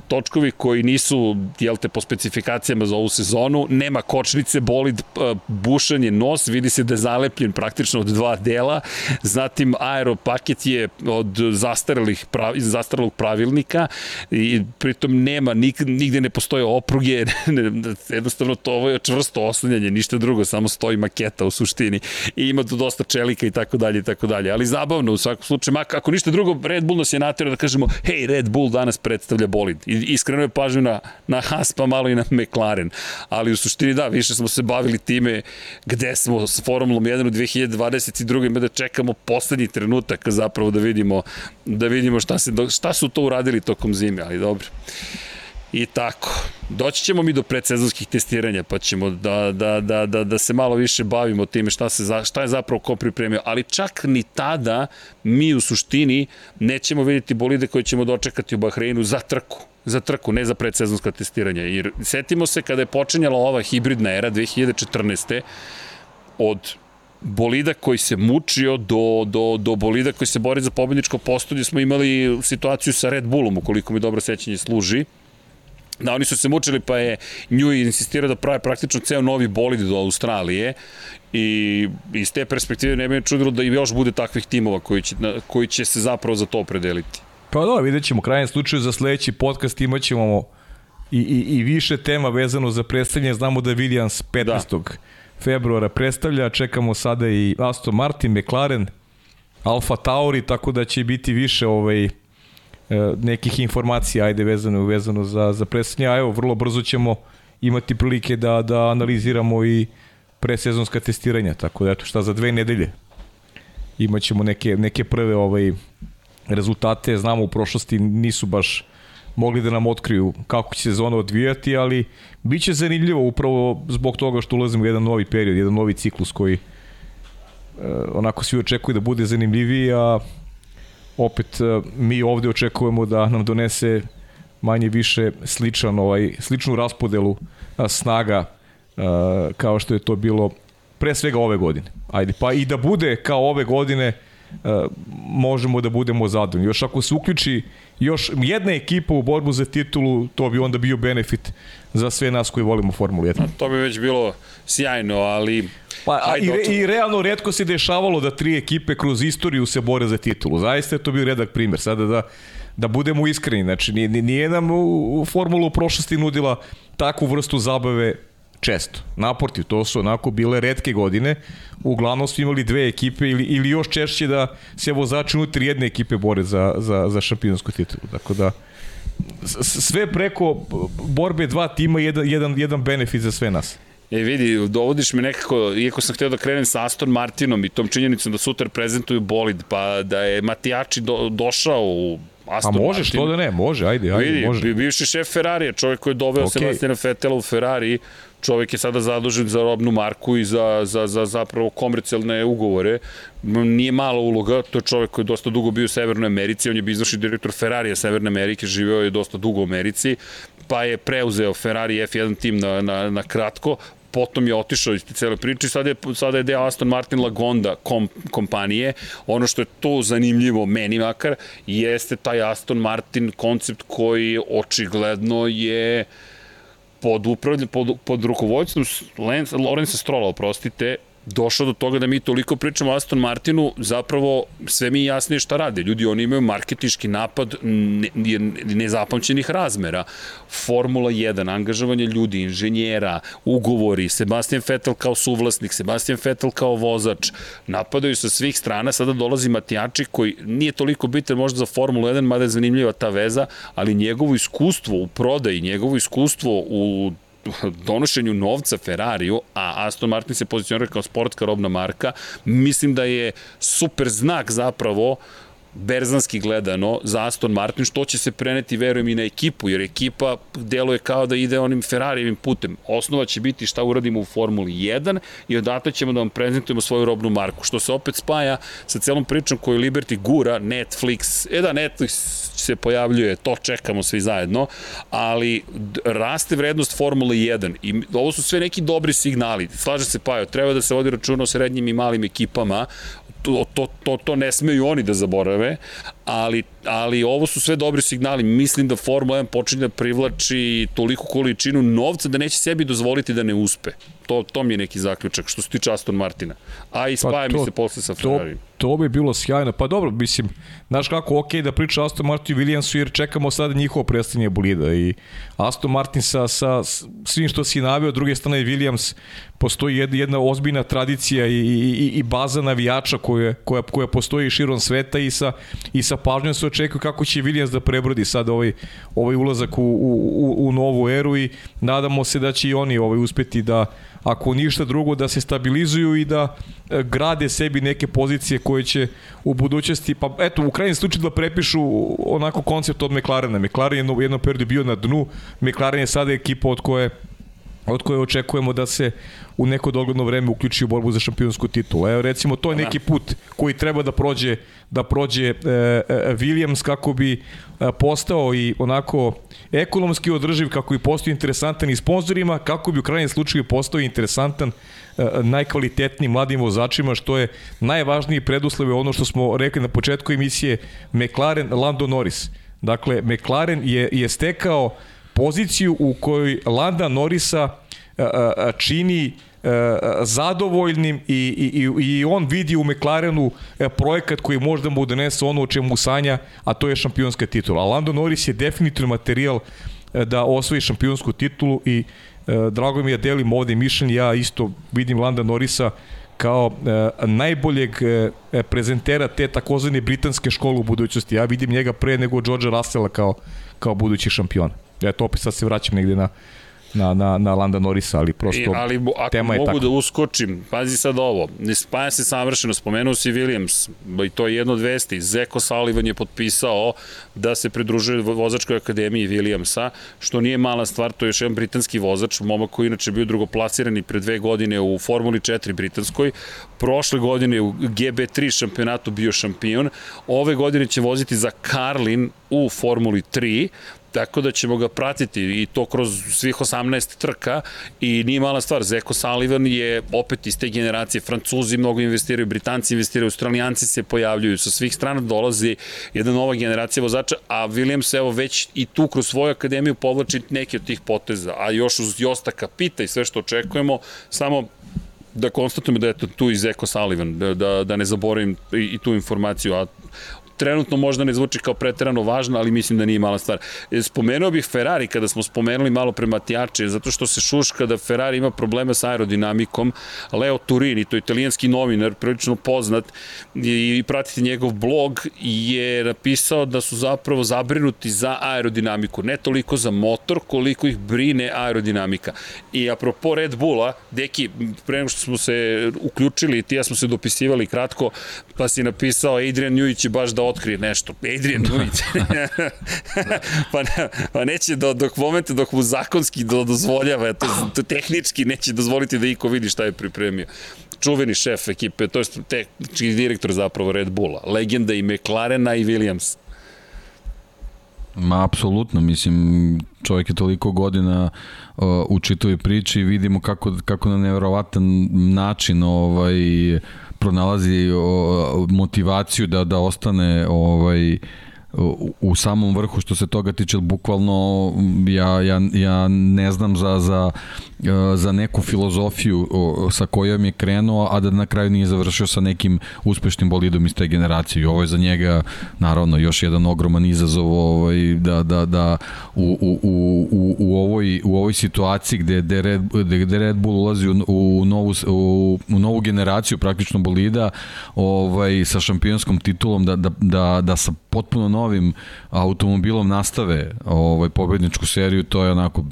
točkovi koji nisu, jel te, po specifikacijama za ovu sezonu, nema kočnice, bolid, e, bušanje nos, vidi se da je zalepljen praktično od dva dela, zatim aeropaket je od zastarelih, prav, zastarelog pravilnika i pritom nema, nigde ne postoje opruge, jednostavno to ovo je čvrsto oslanjanje, ništa drugo, samo stoji maketa u suštini i ima tu dosta čelika i tako dalje i tako dalje. Ali zabavno u svakom slučaju, mak, ako ništa drugo, Red Bull nas je natjerao da kažemo, hej, Red Bull danas predstavlja bolid. I iskreno je pažnju na, na Haas, pa malo i na McLaren. Ali u suštini da, više smo se bavili time gde smo s Formulom 1 u 2022. da čekamo poslednji trenutak zapravo da vidimo da vidimo šta, se, šta su to uradili tokom zime, ali dobro. I tako. Doći ćemo mi do predsezonskih testiranja, pa ćemo da, da, da, da, da se malo više bavimo time šta, se, šta je zapravo ko pripremio. Ali čak ni tada mi u suštini nećemo vidjeti bolide koje ćemo dočekati u Bahreinu za trku za trku, ne za predsezonska testiranja. Jer setimo se kada je počinjala ova hibridna era 2014. od bolida koji se mučio do, do, do bolida koji se bori za pobedničko postolje smo imali situaciju sa Red Bullom, ukoliko mi dobro sećanje služi, Da, oni su se mučili, pa je Nju insistirao da prave praktično ceo novi bolid do Australije i iz te perspektive ne bi čudilo da i još bude takvih timova koji će, koji će se zapravo za to opredeliti. Pa da, vidjet ćemo, krajem slučaju za sledeći podcast imat ćemo i, i, i više tema vezano za predstavljanje. Znamo da Williams 15. Da. februara predstavlja, čekamo sada i Aston Martin, McLaren, Alfa Tauri, tako da će biti više ovaj, nekih informacija, ajde vezano, vezano za, za predstavljanje, a evo, vrlo brzo ćemo imati prilike da, da analiziramo i presezonska testiranja, tako da eto šta za dve nedelje imaćemo neke, neke prve ovaj, rezultate, znamo u prošlosti nisu baš mogli da nam otkriju kako će sezona odvijati, ali bit će zanimljivo upravo zbog toga što ulazimo u jedan novi period, jedan novi ciklus koji e, onako svi očekuju da bude zanimljiviji, a opet e, mi ovde očekujemo da nam donese manje više sličan ovaj sličnu raspodelu snaga kao što je to bilo pre svega ove godine. Ajde, pa i da bude kao ove godine možemo da budemo zadovoljni. Još ako se uključi još jedna ekipa u borbu za titulu, to bi onda bio benefit za sve nas koji volimo Formulu 1. To bi već bilo sjajno, ali Pa, a, i, re, I realno redko se dešavalo da tri ekipe kroz istoriju se bore za titulu. Zaista je to bio redak primer. Sada da da budemo iskreni, znači nije, nije nam u formulu u prošlosti nudila takvu vrstu zabave često. Naportiv, to su onako bile redke godine. Uglavnom su imali dve ekipe ili, ili još češće da se vozači unutar jedne ekipe bore za, za, za šampionsku titulu. Tako da, sve preko borbe dva tima jedan, jedan, jedan benefit za sve nas. E vidi, dovodiš me nekako, iako sam hteo da krenem sa Aston Martinom i tom činjenicom da sutra prezentuju bolid, pa da je Matijači do, došao u Aston A može, što da ne, može, ajde, ajde, vidi, može. bivši šef Ferrarija, čovjek koji je doveo okay. Sebastiana Fetela u Ferrari, čovjek je sada zadužen za robnu marku i za, za, za zapravo komercijalne ugovore. Nije mala uloga, to je čovjek koji je dosta dugo bio u Severnoj Americi, on je bio izvršni direktor Ferrarija Severne Amerike, živeo je dosta dugo u Americi, pa je preuzeo Ferrari F1 tim na, na, na kratko, potom je otišao iz cele priče sada je, sada je deo Aston Martin Lagonda kom, kompanije. Ono što je to zanimljivo, meni makar, jeste taj Aston Martin koncept koji očigledno je pod, upravlj, pod, pod rukovodstvom Lorenza Strola, oprostite, došao do toga da mi toliko pričamo o Aston Martinu, zapravo sve mi jasnije šta rade. Ljudi, oni imaju marketički napad nezapamćenih razmera. Formula 1, angažovanje ljudi, inženjera, ugovori, Sebastian Vettel kao suvlasnik, Sebastian Vettel kao vozač, napadaju sa svih strana, sada dolazi Matijači koji nije toliko bitan možda za Formulu 1, mada je zanimljiva ta veza, ali njegovo iskustvo u prodaji, njegovo iskustvo u donošenju novca Ferrariju, a Aston Martin se pozicionira kao sportska robna marka, mislim da je super znak zapravo berzanski gledano za Aston Martin, što će se preneti, verujem, i na ekipu, jer ekipa deluje kao da ide onim Ferrarijevim putem. Osnova će biti šta uradimo u Formuli 1 i odatle ćemo da vam prezentujemo svoju robnu marku, što se opet spaja sa celom pričom koju Liberty gura, Netflix, e da, Netflix se pojavljuje, to čekamo svi zajedno, ali raste vrednost Formule 1 i ovo su sve neki dobri signali. Slaže se Pajo, treba da se vodi računa o srednjim i malim ekipama, to, to, to, to ne smeju oni da zaborave, ali, ali ovo su sve dobri signali. Mislim da Formula 1 počinje da privlači toliko količinu novca da neće sebi dozvoliti da ne uspe. To, to mi je neki zaključak što se tiče Aston Martina. A i spaja pa mi se posle sa Ferrari. To, to bi bilo sjajno. Pa dobro, mislim, znaš kako, ok da priča Aston Martin i Williamsu jer čekamo sada njihovo predstavljanje bolida i Aston Martin sa, sa svim što si navio, druge strane Williams postoji jedna, jedna ozbiljna tradicija i, i, i baza navijača koja, koja, koja postoji širom sveta i sa, i sa pažnjom se očekuje kako će Williams da prebrodi sad ovaj, ovaj ulazak u, u, u novu eru i nadamo se da će i oni ovaj uspeti da ako ništa drugo da se stabilizuju i da e, grade sebi neke pozicije koje će u budućnosti, pa eto, u krajnjem slučaju da prepišu onako koncept od McLarena. McLaren je u jednom periodu bio na dnu, McLaren je sada ekipa od koje od koje očekujemo da se u neko dogledno vreme uključi u borbu za šampionsku titulu. Evo recimo to je neki put koji treba da prođe da prođe e, e, Williams kako bi e, postao i onako ekonomski održiv, kako bi postao interesantan i sponsorima, kako bi u krajnjem slučaju postao interesantan e, najkvalitetnijim mladim vozačima, što je najvažniji preduslov ono što smo rekli na početku emisije McLaren, Lando Norris. Dakle, McLaren je, je stekao poziciju u kojoj Landa Norisa čini zadovoljnim i, i, i on vidi u McLarenu projekat koji možda mu donese ono o čemu sanja, a to je šampionska titula. A Lando Norris je definitivno materijal da osvoji šampionsku titulu i drago mi je da delim ovde mišljenje, ja isto vidim Landa Norisa kao e, najboljeg e, prezentera te takozvane britanske škole u budućnosti. Ja vidim njega pre nego George Russella kao, kao budući šampion. Eto, opet sad se vraćam negde na, na, na, na Landa Norisa, ali prosto I, ali, ako tema je mogu da uskočim, pazi sad ovo, ne spaja se savršeno, spomenuo si Williams, i to je jedno od vesti, Zeko Sullivan je potpisao da se pridružuje vozačkoj akademiji Williamsa, što nije mala stvar, to je još jedan britanski vozač, momak koji inače bio drugoplasirani pre dve godine u Formuli 4 britanskoj, prošle godine u GB3 šampionatu bio šampion, ove godine će voziti za Carlin u Formuli 3, tako da ćemo ga pratiti i to kroz svih 18 trka. I nije mala stvar, Zeko Sullivan je opet iz te generacije, Francuzi mnogo investiraju, Britanci investiraju, Australijanci se pojavljuju, sa svih strana dolazi jedna nova generacija vozača, a Williams evo već i tu kroz svoju akademiju povlači neke od tih poteza, a još uz Josta Kapita i sve što očekujemo, samo da konstatujemo da je tu i Zeko Sullivan, da, da, da ne zaboravim i, i tu informaciju, a trenutno možda ne zvuči kao preterano važno, ali mislim da nije mala stvar. E, spomenuo bih Ferrari kada smo spomenuli malo pre Matijače, zato što se šuška da Ferrari ima problema sa aerodinamikom. Leo Turini, to je italijanski novinar, prilično poznat i pratite njegov blog, je napisao da su zapravo zabrinuti za aerodinamiku. Ne toliko za motor, koliko ih brine aerodinamika. I apropo Red Bulla, deki, pre nego što smo se uključili, ti ja smo se dopisivali kratko, pa si napisao Adrian Njujić će baš da otkrije nešto. Adrian Njujić. pa, ne, pa neće do, dok momente dok mu zakonski do, dozvoljava, to, to tehnički neće dozvoliti da iko vidi šta je pripremio čuveni šef ekipe, to je tehnički direktor zapravo Red Bulla, legenda i McLarena i Williams. Ma, apsolutno, mislim, čovjek je toliko godina uh, u čitoj priči i vidimo kako, kako na nevjerovatan način ovaj, pronalazi uh, motivaciju da, da ostane ovaj, u samom vrhu što se toga tiče bukvalno ja, ja, ja ne znam za, za, za neku filozofiju sa kojom je krenuo a da na kraju nije završio sa nekim uspešnim bolidom iz te generacije. I ovo je za njega naravno još jedan ogroman izazov ovaj, da, da, da u, u, u, u, ovoj, u ovoj situaciji gde, gde, Red, gde Red Bull ulazi u, u, novu, u, u novu generaciju praktično bolida ovaj, sa šampionskom titulom da, da, da, da sa potpuno novim automobilom nastave ovaj pobedničku seriju, to je onako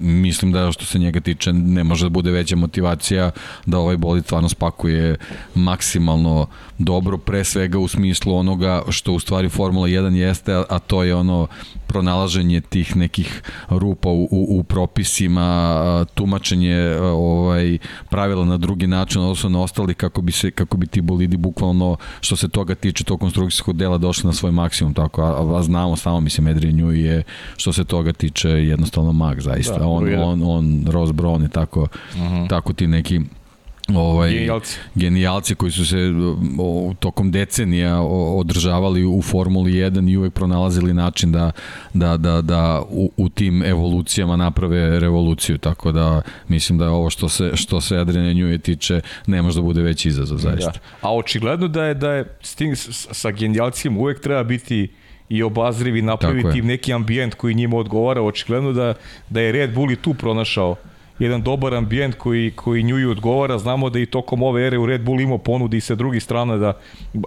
mislim da što se njega tiče ne može da bude veća motivacija da ovaj bolid stvarno spakuje maksimalno dobro pre svega u smislu onoga što u stvari Formula 1 jeste, a to je ono pronalaženje tih nekih rupa u, u, u propisima, tumačenje ovaj pravila na drugi način, odnosno na ostali kako bi se kako bi ti bolidi bukvalno što se toga tiče tog konstrukcijskog dela došli na svoj maksimum tako a, a znamo samo mislim Adrian Newey je što se toga tiče jednostavno mag zaista da, on on on Ross Brown je tako uh mhm. -huh. tako ti neki ovaj genijalci. genijalci koji su se o, tokom decenija održavali u Formuli 1 i uvek pronalazili način da, da, da, da u, u tim evolucijama naprave revoluciju tako da mislim da je ovo što se što se Adriana Njuje tiče ne može da bude veći izazov zaista. Da. A očigledno da je da je Sting sa genijalcima uvek treba biti i obazrivi napraviti im neki ambijent koji njima odgovara. Očigledno da, da je Red Bull i tu pronašao jedan dobar ambijent koji, koji nju odgovara. Znamo da i tokom ove ere u Red Bull imao ponudi i sa drugi strane da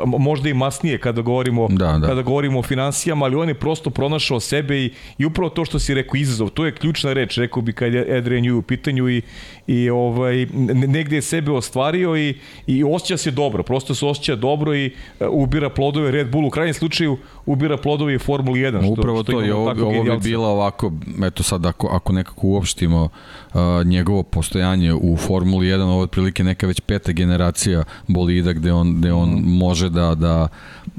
možda i masnije kada govorimo, da, da. kada govorimo o financijama, ali on je prosto pronašao sebe i, i upravo to što si rekao izazov, to je ključna reč, rekao bi kad je Adrian Newey u pitanju i, i ovaj, negde je sebe ostvario i, i osjeća se dobro, prosto se osjeća dobro i uh, ubira plodove Red Bull, u krajnjem slučaju ubira plodove i Formuli 1. Što, Upravo što to, je ovo, ovo bi bila ovako, eto sad ako, ako nekako uopštimo uh, njegovo postojanje u Formuli 1, ovo je otprilike neka već peta generacija bolida gde on, gde on mm. može da, da,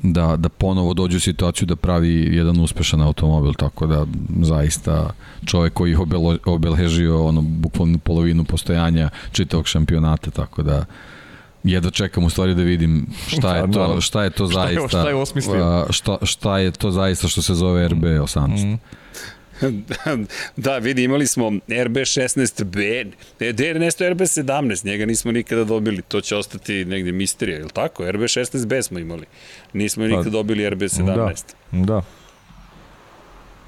da, da ponovo dođe u situaciju da pravi jedan uspešan automobil, tako da zaista čovek koji ih obeležio ono, bukvalno polovinu postojanja čitavog šampionata, tako da jedva čekam u stvari da vidim šta je to, šta je to zaista. Šta je, šta je Šta, šta je to zaista što se zove RB18. Mm. Da, vidi, imali smo RB16B, gde je nesto RB17, njega nismo nikada dobili, to će ostati negde misterija, je li tako? RB16B smo imali, nismo pa, nikada dobili RB17. Da, da.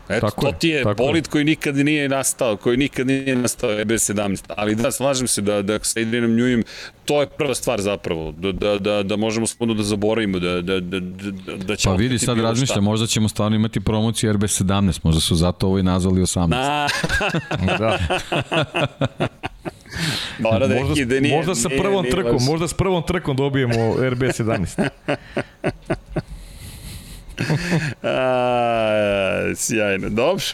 Eto, tako to ti je bolid koji nikad nije nastao, koji nikad nije nastao EB17. Ali da, slažem se da, da sa Adrianom Njujim, to je prva stvar zapravo, da, da, da, da možemo spodno da zaboravimo, da, da, da, da, da ćemo... Pa vidi, sad razmišljam, možda ćemo stvarno imati promociju RB17, možda su zato ovo i nazvali 18. Na. da. Da možda, da nije, možda sa prvom nije, trkom, možda s prvom trkom dobijemo RB17. A, sjajno, dobro.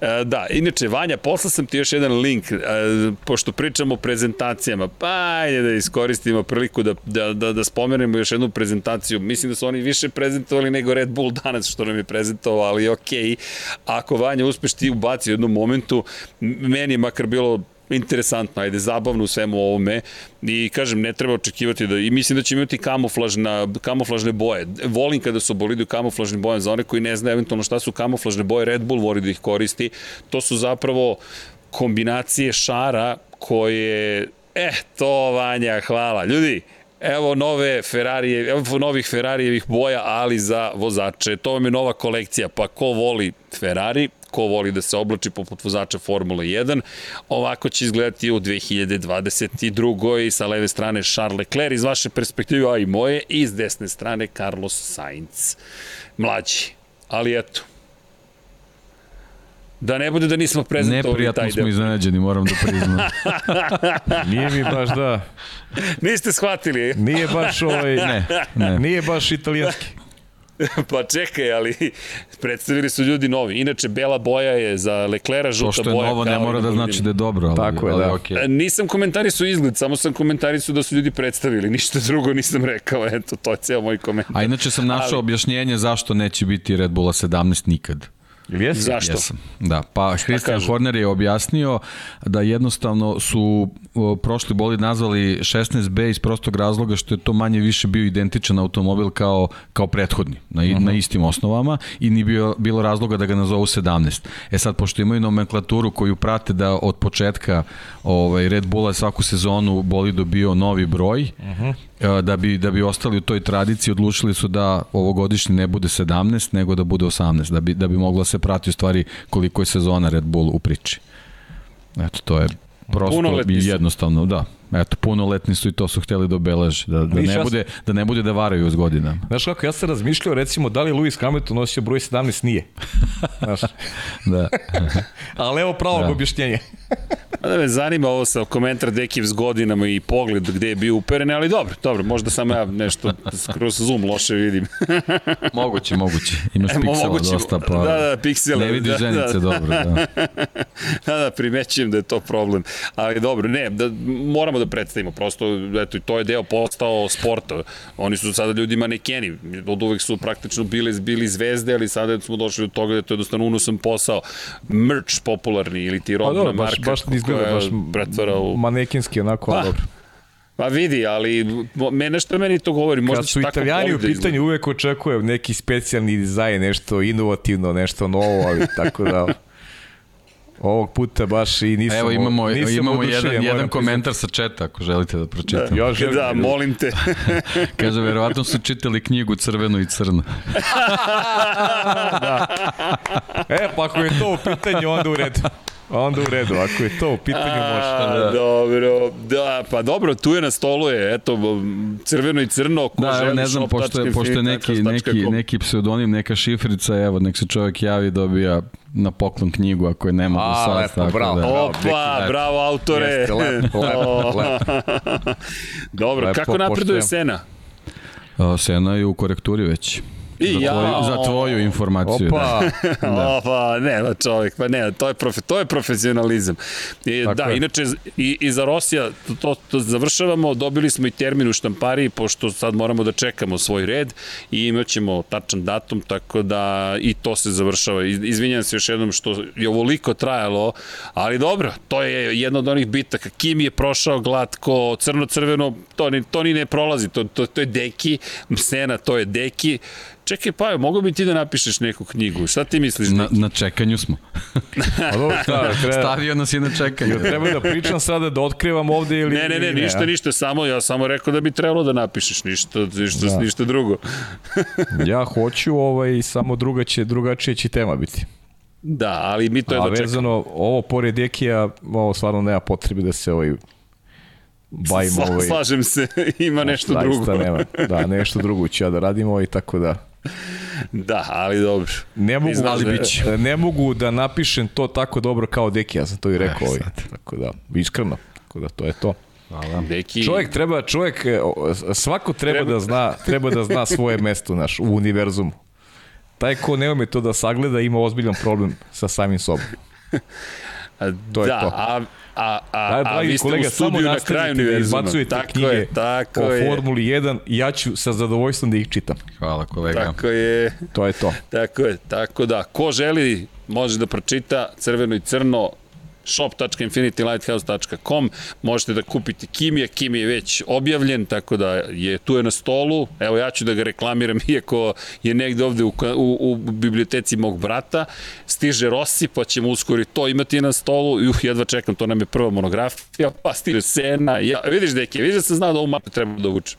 A, da, inače, Vanja, posla sam ti još jedan link, a, pošto pričamo o prezentacijama, pa ajde da iskoristimo priliku da, da, da, da spomenemo još jednu prezentaciju. Mislim da su oni više prezentovali nego Red Bull danas što nam je prezentovao, ali okej. Okay. Ako Vanja uspeš ti ubaci u jednom momentu, meni je makar bilo interesantno, ajde, zabavno u svemu ovome i kažem, ne treba očekivati da, i mislim da će imati kamuflažna, kamuflažne boje. Volim kada su bolidi u kamuflažnim bojama, za one koji ne znaju eventualno šta su kamuflažne boje, Red Bull voli da ih koristi, to su zapravo kombinacije šara koje, eh, to Vanja, hvala. Ljudi, Evo nove Ferrarije, evo novih Ferrarijevih boja, ali za vozače. To vam je nova kolekcija, pa ko voli Ferrari, ko voli da se oblači poput vozača Formule 1. Ovako će izgledati u 2022. sa leve strane Charles Leclerc iz vaše perspektive, a i moje, i s desne strane Carlos Sainz. Mlađi. Ali eto, Da ne bude da nismo prezentovali taj deo. Neprijatno smo iznenađeni, moram da priznam. Nije mi baš da... Niste shvatili? Nije baš ovaj... Ne, ne. Nije baš italijanski. pa čekaj, ali predstavili su ljudi novi. Inače, bela boja je za Leklera, žuta boja. To što je novo ne mora da znači da je dobro. Ali, Tako je, ali, da. Okay. Nisam komentarisao izgled, samo sam komentarisao da su ljudi predstavili. Ništa drugo nisam rekao, eto, to je ceo moj komentar. A inače sam našao ali... objašnjenje zašto neće biti Red Bulla 17 nikad. Jesi? Zašto? Jesam. Da, pa Christian Horner je objasnio da jednostavno su prošli bolid nazvali 16B iz prostog razloga što je to manje više bio identičan automobil kao, kao prethodni, na, uh -huh. na istim osnovama i ni bio, bilo razloga da ga nazovu 17. E sad, pošto imaju nomenklaturu koju prate da od početka ovaj, Red Bulla svaku sezonu bolid dobio novi broj, uh -huh da bi, da bi ostali u toj tradiciji odlučili su da ovogodišnji ne bude 17 nego da bude 18 da bi, da bi mogla se prati u stvari koliko je sezona Red Bull u priči. Eto to je prosto i jednostavno da Eto, punoletni su i to su hteli da obeleže, da, da, ne, bude, da ne bude da varaju uz godinama. Znaš kako, ja sam razmišljao recimo da li Lewis Hamilton nosio broj 17, nije. Znaš. da. Ali evo pravog da. objašnjenja. A da me zanima ovo sa komentar Dekiv s godinama i pogled gde je bio uperen, ali dobro, dobro, možda sam ja nešto kroz Zoom loše vidim. moguće, moguće. Imaš e, piksela moguće, dosta, pa da, da, piksele, ne vidiš da, ženice da, dobro. Da. da, da, primećujem da je to problem. Ali dobro, ne, da, moramo da predstavimo, prosto, eto, to je deo postao sporta. Oni su sada ljudi manekeni, od uvek su praktično bili, bili zvezde, ali sada smo došli do toga da to je jednostavno unosan posao. Merch popularni ili ti robna pa, dobro, marka baš, baš izgleda, baš pretvara u... manekinski onako, pa, dobro. Pa vidi, ali mene što meni to govori, možda Kad su italijani u pitanju uvek očekuje neki specijalni dizajn, nešto inovativno, nešto novo, ali tako da ovog puta baš i nisam Evo imamo, nisam imamo jedan, jedan komentar sa četa ako želite da pročitam. Da, ja želim, da, molim te. Kaže, verovatno su čitali knjigu Crveno i crno. da. E, pa ako je to u pitanju, onda u redu. Onda u redu, ako je to u pitanju može. Da. Dobro, da, pa dobro, tu je na stolu je, eto, crveno i crno, ko da, želi ne znam, pošto je, pošto je neki, neki, neki pseudonim, neka šifrica, evo, nek se čovjek javi, dobija na poklon knjigu ako je nema do sad. Lepo, tako bravo. Da. Opa, lepo. bravo autore. Jeste, lepo, lepo, lepo. Dobro, lepo, kako napreduje Sena? Sena je u korekturi već. I za, tvoju, za tvoju informaciju. Opa, da. da. Opa, ne, da čovjek, pa ne, to je, profe, to je profesionalizam. I, da, je. inače, i, i za Rosija, to, to, to završavamo, dobili smo i termin u štampariji, pošto sad moramo da čekamo svoj red i imat ćemo tačan datum, tako da i to se završava. Izvinjam se još jednom što je ovoliko trajalo, ali dobro, to je jedno od onih bitaka. Kim je prošao glatko, crno-crveno, to ni, to ni ne prolazi, to, to, to je deki, Sena to je deki, Čekaj, pa, mogu bi ti da napišeš neku knjigu? Šta ti misliš? Na, na čekanju smo. A dobro, šta, treba... Stavio nas i na čekanju. treba da pričam sada, da otkrivam ovde ili... Ne, ne, ne, ništa, ne, ništa, samo, ja samo rekao da bi trebalo da napišeš, ništa, ništa, da. ništa drugo. ja hoću, ovaj, samo druga će, drugačije će tema biti. Da, ali mi to je da čekamo. A vezano, ovo pored Ekija, ovo stvarno nema potrebe da se ovaj bavimo Sla, ovaj... Slažem se, ima nešto drugo. nema. Da, nešto drugo ću ja da radimo i tako da. Da, ali dobro. Ne mogu, ali biće. ne mogu da napišem to tako dobro kao Deki, ja sam to i rekao. ovaj. Tako da, iskreno. Tako da, to je to. Hvala. Deki... Čovjek treba, čovjek, e, svako treba, treba, da zna, treba da zna svoje mesto naš, u univerzumu. Taj ko ne ume to da sagleda ima ozbiljan problem sa samim sobom. To da, je to. a a, a, da, a vi ste kolega, u studiju na kraju da izbacujete tako knjige je, tako o je. Formuli 1, ja ću sa zadovoljstvom da ih čitam. Hvala kolega. Tako je. To je to. Tako je, tako da, ko želi može da pročita crveno i crno shop.infinitylighthouse.com možete da kupite Kimija, Kim je već objavljen, tako da je tu je na stolu, evo ja ću da ga reklamiram iako je negde ovde u, u, u biblioteci mog brata, stiže Rossi, pa ćemo uskoro i to imati na stolu, i uh, jedva čekam, to nam je prva monografija, pa stiže Sena, ja, vidiš deke, vidiš da sam znao da ovu mapu treba da učem.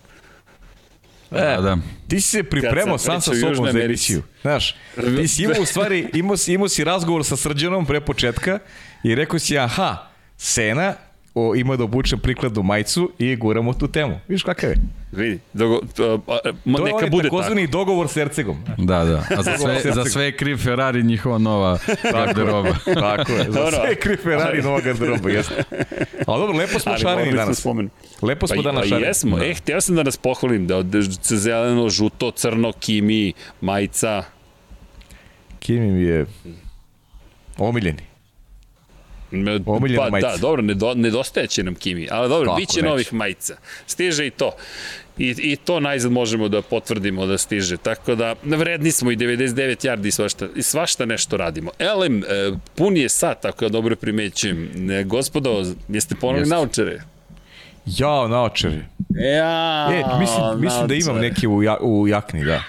Da, da. Ti si se pripremao sam sam sa sobom za emisiju. Znaš, ti si imao u stvari, imao si, imao si razgovor sa Srđanom pre početka i rekao si, aha, Sena o, ima da obučem prikladnu majicu i guramo tu temu. Viš kakav je? Vidi, dogo, to, a, ma, To je neka bude tako. takozvani dogovor s Ercegom. Da, da. A za sve, za sve je kriv Ferrari njihova nova garderoba. Tako je, za Dobro. sve je kriv Ferrari nova garderoba, jeste. Ali dobro, lepo smo Ali šareni danas. spomenu. Lepo smo Pa, danas pa šareni. jesmo. E, htio sam da nas pohvalim da od zeleno, žuto, crno, kimi, majica. Kimi mi je omiljeni. Omiljena pa majica. da, dobro, nedo, nedostaje će nam Kimi, ali dobro, Kako bit će neće? novih majica. Stiže i to. I, I to najzad možemo da potvrdimo da stiže. Tako da, vredni smo i 99 yardi i svašta, i svašta nešto radimo. Elem, e, pun je sat, ako ja dobro primećujem. E, gospodo, jeste Jeste. naučare? Jao, naočari. Ja, E, mislim, mislim da imam naočare. neki u, ja, u jakni, da.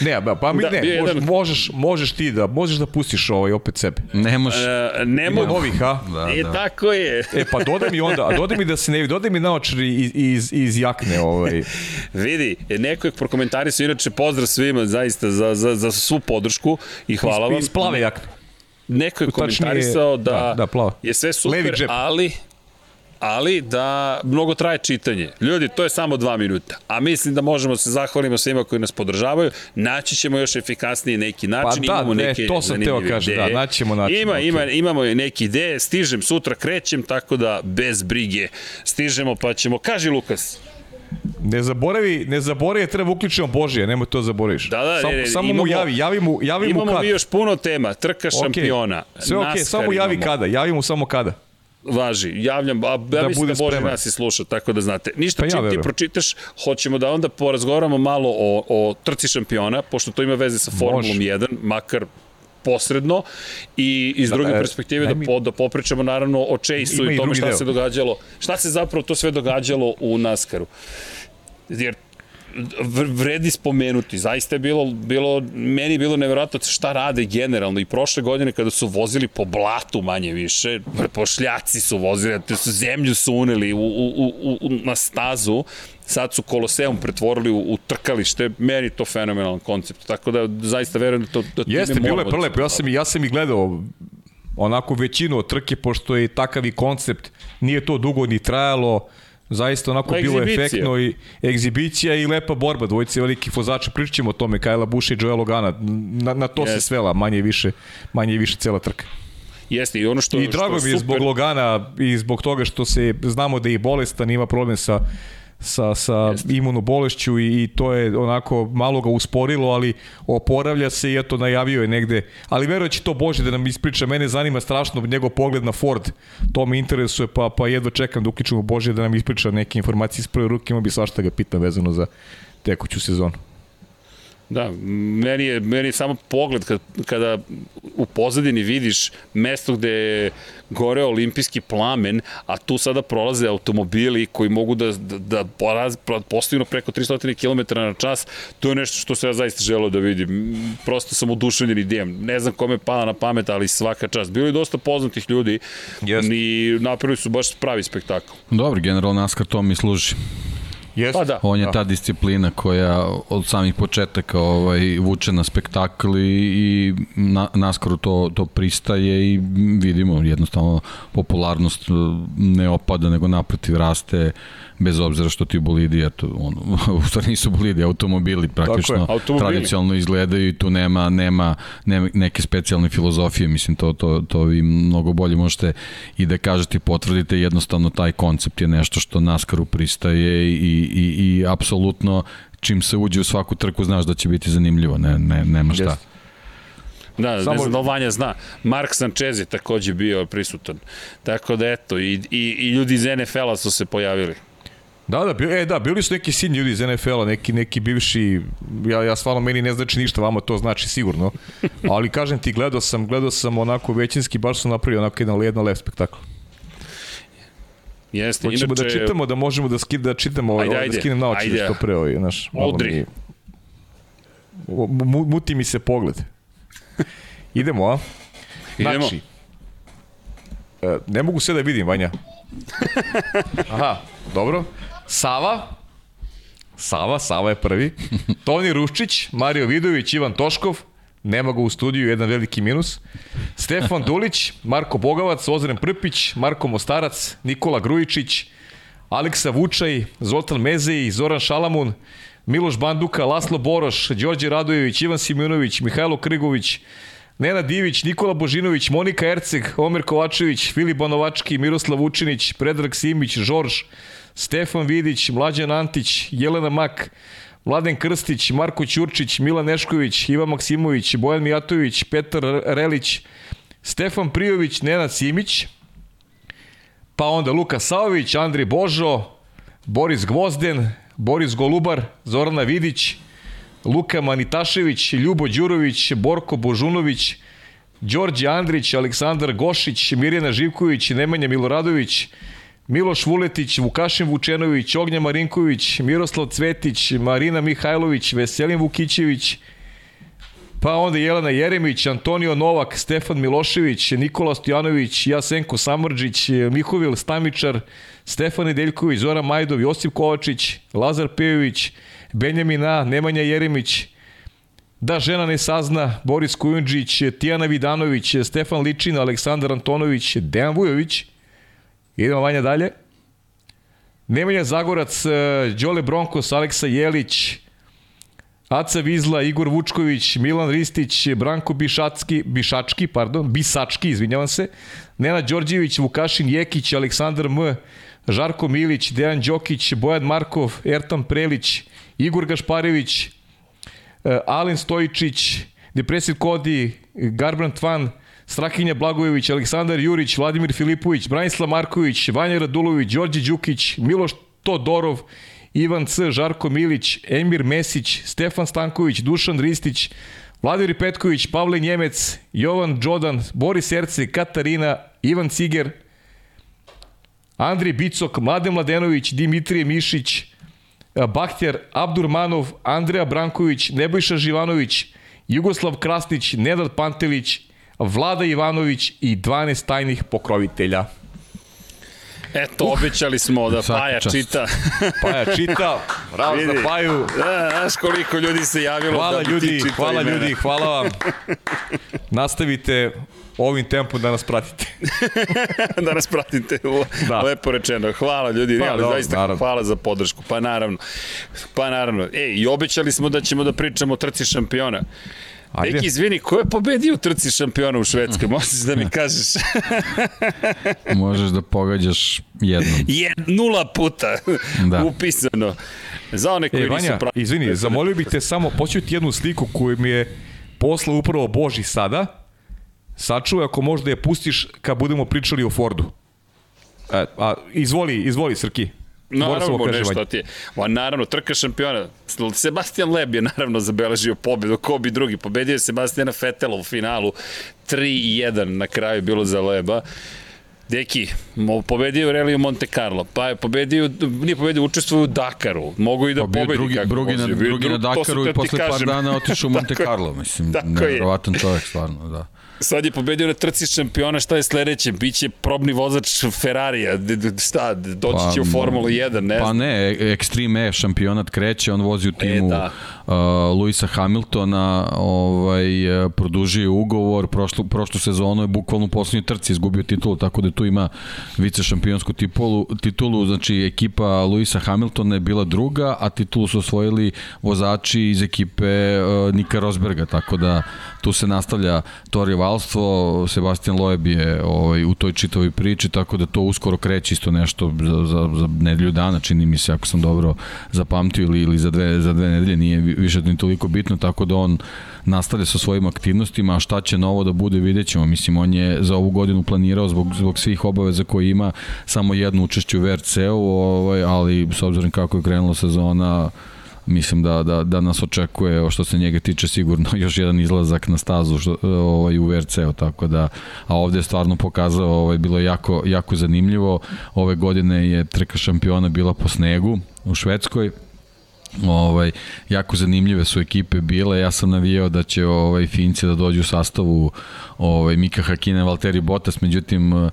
Ne, ba, pa mi Da, ne, bio je možeš, jedan- možeš, možeš ti da, možeš da pustiš ovaj opet sebe. Nemaš... E, ne Ima mogu. novih, a? Da, I da. tako je. E, pa dodaj mi onda, a dodaj mi da se ne vidi, dodaj mi naočari iz, iz, iz jakne, ovaj. Vidi, e, neko je prokomentarisao, inače pozdrav svima zaista za, za, za svu podršku i hvala vam. Iz plave jakne. Neko je Tačnije, komentarisao da, da, da, plava. je sve super, ali ali da mnogo traje čitanje. Ljudi, to je samo dva minuta. A mislim da možemo se zahvalimo svima koji nas podržavaju. Naći ćemo još efikasniji neki način. Pa da, imamo ne, neke to sam teo kažem, da, ideje. naći ćemo način, Ima, okej. ima, imamo i neke ideje. Stižem, sutra krećem, tako da bez brige. Stižemo pa ćemo. Kaži Lukas. Ne zaboravi, ne zaboravi, treba uključimo Božije, nemoj to zaboraviš. Da, da, samo, ne, ne, samo mu imamo- javi, javi mu, javi mu Imamo kad. mi još puno tema. Trka šampiona. Sve okej, NASCAR samo javi imamo. kada, javi mu samo kada. Važi, javljam, a ja Da mislim da Bože nas i sluša, tako da znate. Ništa, Pa ja čim ti verujem. pročitaš, hoćemo da onda porazgovaramo malo o, o trci šampiona, pošto to ima veze sa Formulom Može. 1, makar posredno i iz Da, druge e, perspektive da, mi- po, da popričamo naravno o Chase-u i i tome šta deo. se događalo, šta se zapravo to sve događalo u NASCAR-u. Jer vredi spomenuti. Zaista je bilo, bilo, meni je bilo nevjerojatno šta rade generalno. I prošle godine kada su vozili po blatu manje više, po šljaci su vozili, te su zemlju su uneli u, u, u, u, na stazu, sad su Koloseum pretvorili u, u trkalište, meni to fenomenalan koncept, tako da zaista verujem da to da Jeste, bilo je da prelepo. Ja sam, i- ja sam i gledao onako većinu trke, pošto je takav i koncept, nije to dugo ni trajalo, zaista onako bilo efektno i egzibicija i lepa borba, dvojice veliki vozača, pričat ćemo o tome, Kajla Buša i Joel Logana, na, na to se Jeste. svela manje i više, manje i više cela trka. Jeste, i ono što, I drago što mi je zbog super- Logana i zbog toga što se znamo da je i bolestan, ima problem sa sa, sa imuno bolešću i, i to je onako malo ga usporilo, ali oporavlja se i eto najavio je negde. Ali verujem da će to Bože da nam ispriča. Mene zanima strašno njegov pogled na Ford. To me interesuje, pa, pa jedva čekam da uključimo Bože da nam ispriča neke informacije iz prve ruke. Ima bi svašta ga pitam vezano za tekuću sezonu. Da, meni je, meni je samo pogled kad, kada u pozadini vidiš mesto gde je goreo olimpijski plamen, a tu sada prolaze automobili koji mogu da, da, da poraz, postignu preko 300 km na čas, to je nešto što se ja zaista želeo da vidim. Prosto sam oduševljen idejom. Ne znam kome je pala na pamet, ali svaka čast. Bilo je dosta poznatih ljudi Jeste. i napravili su baš pravi spektakl. Dobro, general NASCAR to mi služi. Jeste? Pa da. On je ta disciplina koja od samih početaka ovaj, vuče na spektakl i, i na, naskoro to, to pristaje i vidimo jednostavno popularnost eh, ne opada nego naprotiv raste bez obzira što ti bolidi, eto, on, u stvari nisu bolidi, automobili praktično automobili. tradicionalno izgledaju i tu nema, nema, nema neke specijalne filozofije, mislim to, to, to vi mnogo bolje možete i da kažete i potvrdite, jednostavno taj koncept je nešto što NASCAR-u pristaje i, i, i apsolutno čim se uđe u svaku trku znaš da će biti zanimljivo, ne, ne, nema šta. Jeste. Da, Samo... Samo- ne znam da Vanja zna. Mark Sanchez je takođe bio prisutan. Tako da eto, i, i, i ljudi iz NFL-a su se pojavili. Da, da, bio, e, da, bili su neki sin ljudi iz NFL-a, neki, neki bivši, ja, ja stvarno meni ne znači ništa, vama to znači sigurno, ali kažem ti, gledao sam, gledao sam onako većinski, baš su napravili onako jedan, jedan lep spektakl. Jeste, Hoćemo inače... da čitamo, da možemo da, skid, da čitamo, ovaj, Ajde, ovaj, da ajde, skinem naočare ajde. što pre, ovaj, znaš, Odri. mi- muti mi se pogled. Idemo, a? Idemo. Znači, e, ne mogu sve da vidim, Vanja. Aha, dobro. Sava, Sava, Sava je prvi. Toni Ruščić, Mario Vidović, Ivan Toškov, nema ga u studiju, jedan veliki minus. Stefan Dulić, Marko Bogavac, Ozren Prpić, Marko Mostarac, Nikola Grujičić, Aleksa Vučaj, Zoltan Mezeji, Zoran Šalamun, Miloš Banduka, Laslo Boroš, Đorđe Radojević, Ivan Simunović, Mihajlo Krigović, Nena Divić, Nikola Božinović, Monika Erceg, Omer Kovačević, Filip Banovački, Miroslav Vučinić, Predrag Simić, Žorž, Stefan Vidić, Mlađan Antić, Jelena Mak, Mladen Krstić, Marko Ćurčić, Milan Nešković, Ivan Maksimović, Bojan Mijatović, Petar Relić, Stefan Prijović, Nenad Simić, pa onda Luka Saović, Andri Božo, Boris Gvozden, Boris Golubar, Zorana Vidić, Luka Manitašević, Ljubo Đurović, Borko Božunović, Đorđe Andrić, Aleksandar Gošić, Mirjana Živković, Nemanja Miloradović, Miloš Vuletić, Vukašin Vučenović, Ognja Marinković, Miroslav Cvetić, Marina Mihajlović, Veselin Vukićević, pa onda Jelena Jeremić, Antonio Novak, Stefan Milošević, Nikola Stojanović, Jasenko Samrđić, Mihovil Stamičar, Stefan Nedeljković, Zoran Majdov, Josip Kovačić, Lazar Pejović, Benjamin A, Nemanja Jeremić, Da žena ne sazna, Boris Kujundžić, Tijana Vidanović, Stefan Ličin, Aleksandar Antonović, Dejan Vujović, Idemo vanja dalje. Nemanja Zagorac, e, Đole Bronkos, Aleksa Jelić, Aca Vizla, Igor Vučković, Milan Ristić, Branko Bišacki, Bišački, pardon, Bisački, izvinjavam se, Nena Đorđević, Vukašin Jekić, Aleksandar M, Žarko Milić, Dejan Đokić, Bojan Markov, Ertan Prelić, Igor Gašparević, e, Alen Stojičić, Depresit Kodi, Garbrand Van, Strahinja Blagojević, Aleksandar Jurić, Vladimir Filipović, Branislav Marković, Vanja Radulović, Đorđe Đukić, Miloš Todorov, Ivan C, Žarko Milić, Emir Mesić, Stefan Stanković, Dušan Ristić, Vladimir Petković, Pavle Njemec, Jovan Đodan, Boris Erce, Katarina, Ivan Ciger, Andri Bicok, Mladen Mladenović, Dimitrije Mišić, Bahtjar Abdurmanov, Andreja Branković, Nebojša Živanović, Jugoslav Krasnić, Nedad Pantelić, Vlada Ivanović i 12 tajnih pokrovitelja. Eto, uh, obećali smo da Paja čast. čita. Paja čita, bravo za Paju. Da, znaš koliko ljudi se javilo hvala da ljudi, ti čita Hvala imena. ljudi, hvala vam. Nastavite ovim tempom da nas pratite. da nas pratite, da. lepo rečeno. Hvala ljudi, pa, ali zaista naravno. hvala za podršku. Pa naravno, pa naravno. Ej, i obećali smo da ćemo da pričamo o trci šampiona. Ajde. Neki, izvini, ko je pobedio u trci šampiona u Švedskoj? Možeš da mi kažeš? Možeš da pogađaš jednom. Je, nula puta da. upisano. Za one koji e, Vanja, nisu pravi. izvini, zamolio bih te samo, početi jednu sliku koju mi je poslao upravo Boži sada. Sačuvaj ako možda je pustiš kad budemo pričali o Fordu. E, a, izvoli, izvoli Srki. Naravno, nešto šta ti je. Ma, naravno, trka šampiona. Sebastian Leb je naravno zabeležio pobedu, ko bi drugi. Pobedio je Sebastiana Fetela u finalu. 3-1 na kraju bilo za Leba. Deki, pobedio u Reliju Monte Carlo, pa je pobedio, nije pobedio, učestvuje u Dakaru, mogu i da pa pobedi drugi, kako drugi, na, drugi na Dakaru i posle par dana otišao u Monte Carlo, mislim, nevjerovatan čovjek, stvarno, da. Sad je pobedio na trci šampiona, šta je sledeće? Biće probni vozač Ferrarija, šta, doći pa, će u Formulu 1, ne Pa ne, Extreme E šampionat kreće, on vozi u e, timu e, da. uh, Luisa Hamiltona, ovaj, produžio ugovor, prošlu, prošlu sezonu je bukvalno u poslednjoj trci izgubio titulu, tako da tu ima vice šampionsku titulu, titulu, znači ekipa Luisa Hamiltona je bila druga, a titulu su osvojili vozači iz ekipe uh, Nika Rosberga, tako da tu se nastavlja to rivalstvo, Sebastian Loeb je ovaj, u toj čitavoj priči, tako da to uskoro kreće isto nešto za, za, za nedelju dana, čini mi se, ako sam dobro zapamtio, ili, ili za, dve, za dve nedelje, nije više ni toliko bitno, tako da on nastavlja sa svojim aktivnostima, a šta će novo da bude, vidjet ćemo. Mislim, on je za ovu godinu planirao zbog, zbog svih obaveza koje ima samo jedno učešće u VRC-u, ovaj, ali s obzirom kako je krenula sezona, mislim da, da, da nas očekuje što se njega tiče sigurno još jedan izlazak na stazu što, ovaj, u VRC-u, tako da a ovde je stvarno pokazao, ovaj, bilo jako, jako zanimljivo. Ove godine je trka šampiona bila po snegu u Švedskoj Ovaj, jako zanimljive su ekipe bile. Ja sam navijao da će ovaj, Finci da dođu u sastavu ovaj, Mika Hakina, Valtteri Bottas, međutim uh,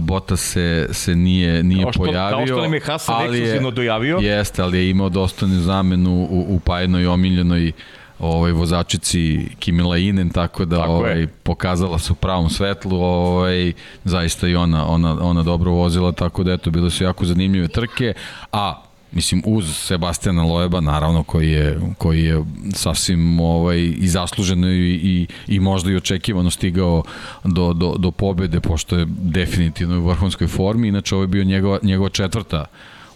Bottas se, se nije, nije kao što, pojavio. Kao što nam je Hasan ekskluzivno dojavio. Jeste, ali je imao dostojnu zamenu u, u pajednoj omiljenoj ovaj vozačici Kimi Lainen tako da tako ovaj je. pokazala se u pravom svetlu, ovaj zaista i ona ona ona dobro vozila tako da eto bile su jako zanimljive trke, a mislim uz Sebastiana Loeba naravno koji je koji je sasvim ovaj i zasluženo i i, i možda i očekivano stigao do, do, do pobede pošto je definitivno u vrhunskoj formi. Inače ovo je bio njegova njegova četvrta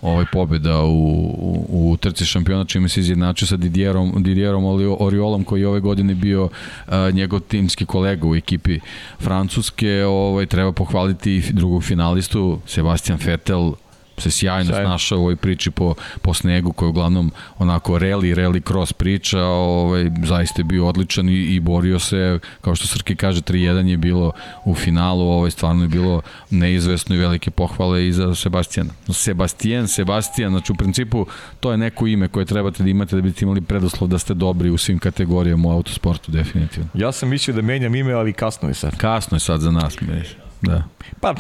ovaj pobeda u, u, u trci šampiona čime se izjednačio sa Didierom, Didierom Oriolom koji je ove godine bio a, njegov timski kolega u ekipi Francuske. Ovaj, treba pohvaliti drugog finalistu Sebastian Vettel se sjajno Sjajno. snašao u ovoj priči po, po snegu koja je uglavnom onako rally, rally cross priča, ovaj, zaista je bio odličan i, i borio se, kao što Srki kaže, 3-1 je bilo u finalu, ovaj, stvarno je bilo neizvesno i velike pohvale i za Sebastijana. Sebastijan, Sebastijan, znači u principu to je neko ime koje trebate da imate da biste imali predoslov da ste dobri u svim kategorijama u autosportu, definitivno. Ja sam mislio da menjam ime, ali kasno je sad. Kasno je sad za nas, meš. Da. Pa,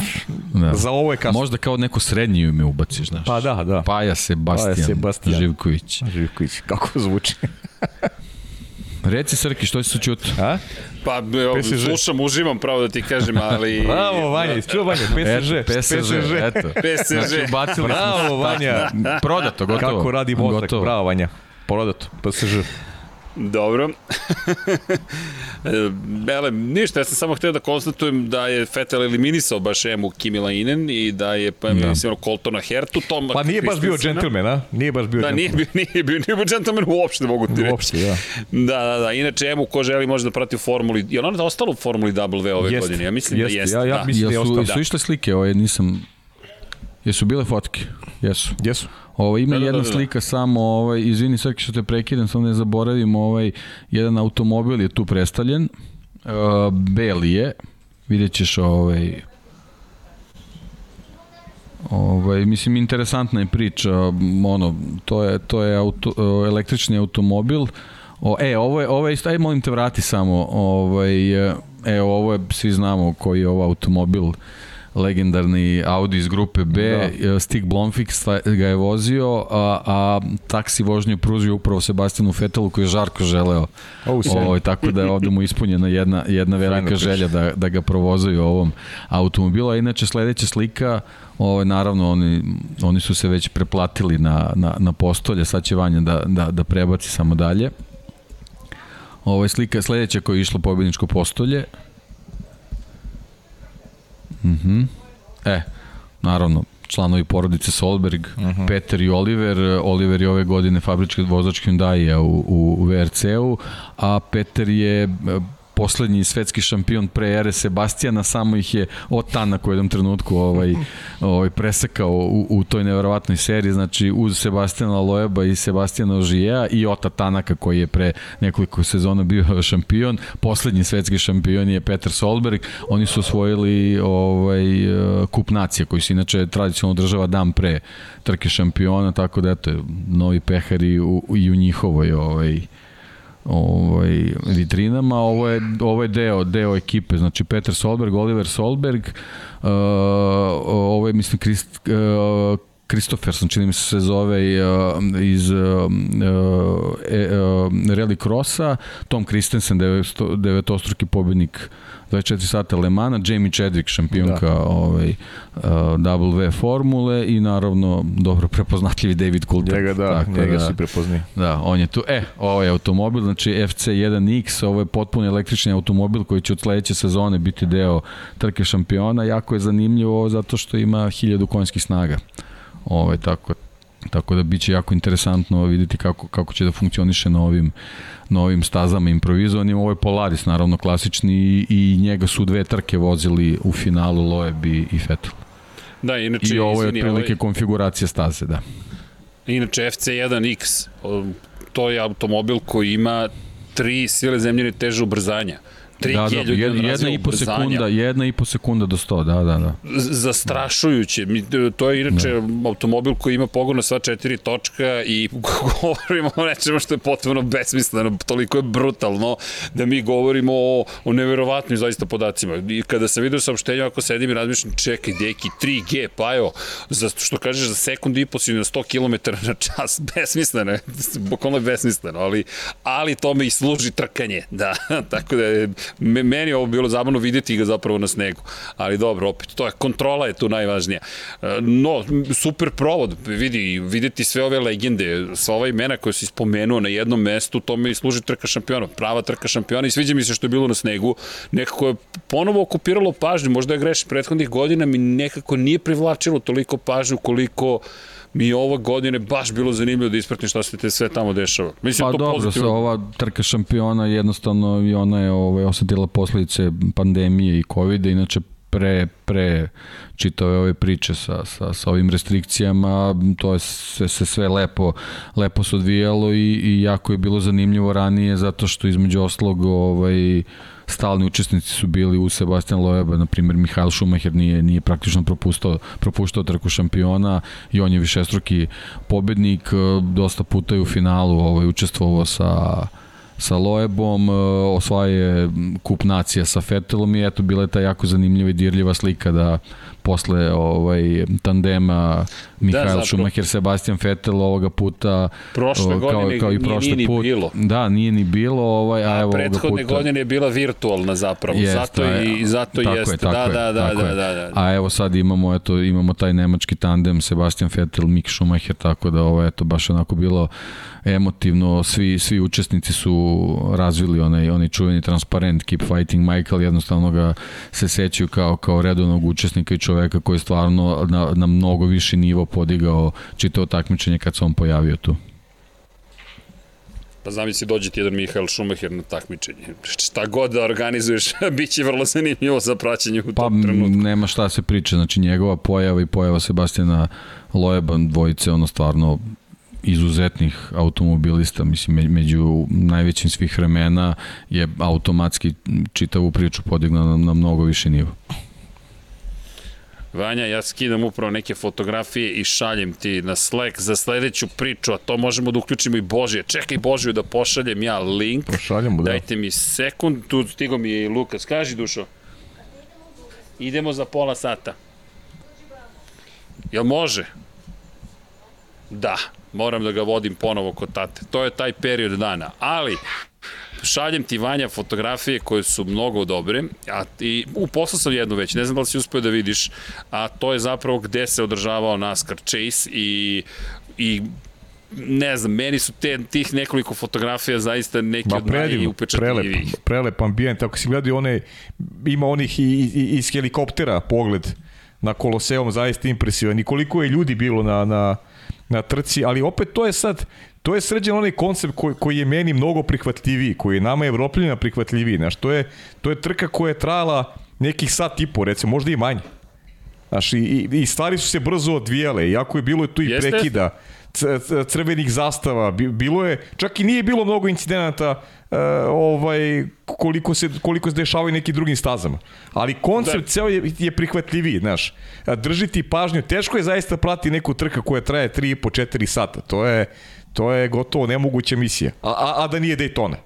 da. za ovo je kasno. Možda kao neko srednji ime ubaciš, znaš. Pa da, da. Paja Sebastian, Paja Sebastian. Živković. Živković, kako zvuči. Reci Srki, što si se čuti? A? Pa, PSG. slušam, uživam, pravo da ti kažem, ali... Bravo, Vanja, isčuo Vanja, PSG, PSG, PSG, eto. PSG. Znači, ubacili Bravo, Vanja. Prodato, gotovo. Kako radi mozak, gotovo. bravo, Vanja. Prodato, PSG. Dobro. Bele, ništa, ja sam samo hteo da konstatujem da je Vettel eliminisao baš Emu Kimi Lainen i da je pa da. mislim Coltona Hertu, Tom Pa nije baš bio džentlmen, a? Nije baš bio Da, nije bio, nije bio, nije bio džentlmen uopšte, mogu ti reći. Uopšte, da. Da, da, da. Inače, Emu, ko želi može da prati u Formuli, je ona ostala u Formuli W ove jest, godine? Ja mislim jest, da jeste. Ja, ja da. mislim da je ostala. Su išle slike, ovo nisam... Jesu bile fotke? Jesu. Jesu. Ovo ima da, da, jedna da, da, slika samo, ovaj izvini Srki što te prekidam, samo ne zaboravim, ovaj jedan automobil je tu predstavljen. Uh, beli je. Videćeš ovaj Ovaj mislim interesantna je priča, ono to je to je auto, električni automobil. O, e, ovo je ovo je isto aj molim te vrati samo, ovaj e ovo je svi znamo koji je ovaj automobil legendarni Audi iz grupe B, da. Stig Blomfix ga je vozio, a, a taksi vožnju pruzio upravo Sebastinu Fetelu koji je žarko želeo. Oh, o, ovaj, tako da je ovde mu ispunjena jedna, jedna velika želja da, da ga provozaju ovom automobilu. A inače sledeća slika, ovaj, naravno oni, oni su se već preplatili na, na, na postolje, sad će Vanja da, da, da prebaci samo dalje. Ovo je slika sledeća koja je išla pobjedničko postolje. Mhm. Mm e, naravno, članovi porodice Solberg, uh mhm. -huh. Peter i Oliver. Oliver je ove godine fabrički vozač Hyundai u, u, u VRC-u, a Peter je poslednji svetski šampion pre ere Sebastijana, samo ih je od Tanaka u jednom trenutku ovaj, ovaj presekao u, u toj neverovatnoj seriji, znači uz Sebastijana Loeba i Sebastijana Ožijeja i Ota Tanaka koji je pre nekoliko sezona bio šampion, poslednji svetski šampion je Peter Solberg, oni su osvojili ovaj, kup nacija koji se inače tradicionalno država dan pre trke šampiona, tako da eto, novi pehari u, i u njihovoj ovaj, ovaj, vitrinama. Ovo je, ovo je deo, deo ekipe, znači Peter Solberg, Oliver Solberg, uh, ovo je, mislim, Krist, uh, Kristoferson, čini mi se se zove uh, iz uh, uh, uh, Rally Crossa, Tom Christensen, devetostruki pobednik 24 sata Le Mana, Jamie Chadwick, šampionka da. ovaj, uh, W formule i naravno dobro prepoznatljivi David Coulthard. Njega da, Tako njega da, si prepozni. Da, on je tu. E, ovo je automobil, znači FC1X, ovo je potpuno električni automobil koji će od sledeće sezone biti deo trke šampiona. Jako je zanimljivo zato što ima 1000 konjskih snaga. Ovo je tako Tako da biće jako interesantno videti kako, kako će da funkcioniše na ovim, na ovim stazama improvizovanim. Ovo je Polaris, naravno klasični i, i njega su dve trke vozili u finalu Loeb i, i Vettel. Da, inače, I ovo je otprilike ovaj... konfiguracija staze, da. Inače, FC1X, to je automobil koji ima tri sile zemljene teže ubrzanja 3G da, da, ljudi jedna, i po sekunda, jedna i po sekunda do 100, da, da, da. Zastrašujuće. Mi, to je inače da. automobil koji ima pogon na sva četiri točka i govorimo o nečemu što je potpuno besmisleno, toliko je brutalno da mi govorimo o, o neverovatnim zaista podacima. I kada sam vidio saopštenje, ako sedim i razmišljam, čekaj, deki, 3G, pa jo, za, što kažeš, za sekund i po si na 100 km na čas, besmisleno je, bukvalno je besmisleno, ali, ali to me i služi trkanje, da, tako da je meni ovo bilo zabavno videti ga zapravo na snegu. Ali dobro, opet, to je, kontrola je tu najvažnija. E, no, super provod, vidi, videti sve ove legende, sva ova imena koje si spomenuo na jednom mestu, to mi služi trka šampiona, prava trka šampiona i sviđa mi se što je bilo na snegu. Nekako je ponovo okupiralo pažnju, možda je greš prethodnih godina, mi nekako nije privlačilo toliko pažnju koliko mi je ove godine baš bilo zanimljivo da ispratim šta se te sve tamo dešava. Mislim, pa to dobro, pozitivno. ova trka šampiona jednostavno i ona je ovaj, osetila posledice pandemije i covid inače pre, pre čitave ove priče sa, sa, sa ovim restrikcijama, to je sve, se sve lepo, lepo se odvijalo i, i jako je bilo zanimljivo ranije zato što između oslog ovaj, stalni učesnici su bili u Sebastian Loeba, na primjer Mihail Schumacher nije, nije praktično propuštao, propuštao trku šampiona i on je višestruki pobednik, dosta puta je u finalu ovaj, učestvovao sa sa Loebom, osvaje kup nacija sa Fetelom i eto bila je ta jako zanimljiva i dirljiva slika da posle ovaj tandema Mihael da, Schumacher, Sebastian Vettel ovoga puta prošle kao, godine kao i prošle nije put. bilo. Da, nije ni bilo, ovaj, a, a evo prethodne puta. godine je bila virtualna zapravo. Jest, zato i zato tako jeste. Je, tako da, je, da, da, da, da, da. A evo sad imamo eto imamo taj nemački tandem Sebastian Vettel, Mick Schumacher, tako da ovo eto baš onako bilo emotivno, svi, svi učesnici su razvili onaj, onaj čuveni transparent Keep Fighting Michael, jednostavno ga se sećaju kao, kao redovnog učesnika i čoveka koji je stvarno na, na mnogo viši nivo podigao čitao takmičenje kad se on pojavio tu. Pa zamisli dođe ti jedan Mihael Schumacher na takmičenje. Šta god da organizuješ, bit će vrlo zanimljivo za praćenje u pa, tom trenutku. nema šta se priča, znači njegova pojava i pojava Sebastijana Loeba dvojice, ono stvarno izuzetnih automobilista, mislim, među najvećim svih vremena je automatski čitavu priču podigna na, na mnogo više nivo. Vanja, ja skidam upravo neke fotografije i šaljem ti na Slack za sledeću priču, a to možemo da uključimo i Božije. Čekaj Božiju da pošaljem ja link. Pošaljamo, da. Dajte mi sekund, tu stigo mi je i Lukas. Kaži, Dušo. Idemo za pola sata. Jel može? Da moram da ga vodim ponovo kod tate. To je taj period dana. Ali, šaljem ti Vanja fotografije koje su mnogo dobre, a i uposlao sam jednu već, ne znam da li si uspio da vidiš, a to je zapravo gde se održavao NASCAR Chase i, i ne znam, meni su te, tih nekoliko fotografija zaista neki Ma, od najupečatljivijih. Prelep, prelep ambijent, ako si gledao one, ima onih i, i, iz helikoptera pogled na Koloseum, zaista impresivan. I koliko je ljudi bilo na, na, na trci, ali opet to je sad, to je sređen onaj koncept koji, koji je meni mnogo prihvatljiviji, koji je nama evropljanima prihvatljiviji, znaš, to je, to je trka koja je trajala nekih sat i po, recimo, možda i manje. Znaš, i, i stvari su se brzo odvijale, iako je bilo tu i Jeste? prekida crvenih zastava, bilo je, čak i nije bilo mnogo incidenata uh, ovaj, koliko se, koliko se dešavaju nekim drugim stazama. Ali koncept da. ceo je, je prihvatljiviji, znaš. Držiti pažnju, teško je zaista prati neku trka koja traje 3,5-4 sata. To je, to je gotovo nemoguća misija. A, a, a da nije Daytona.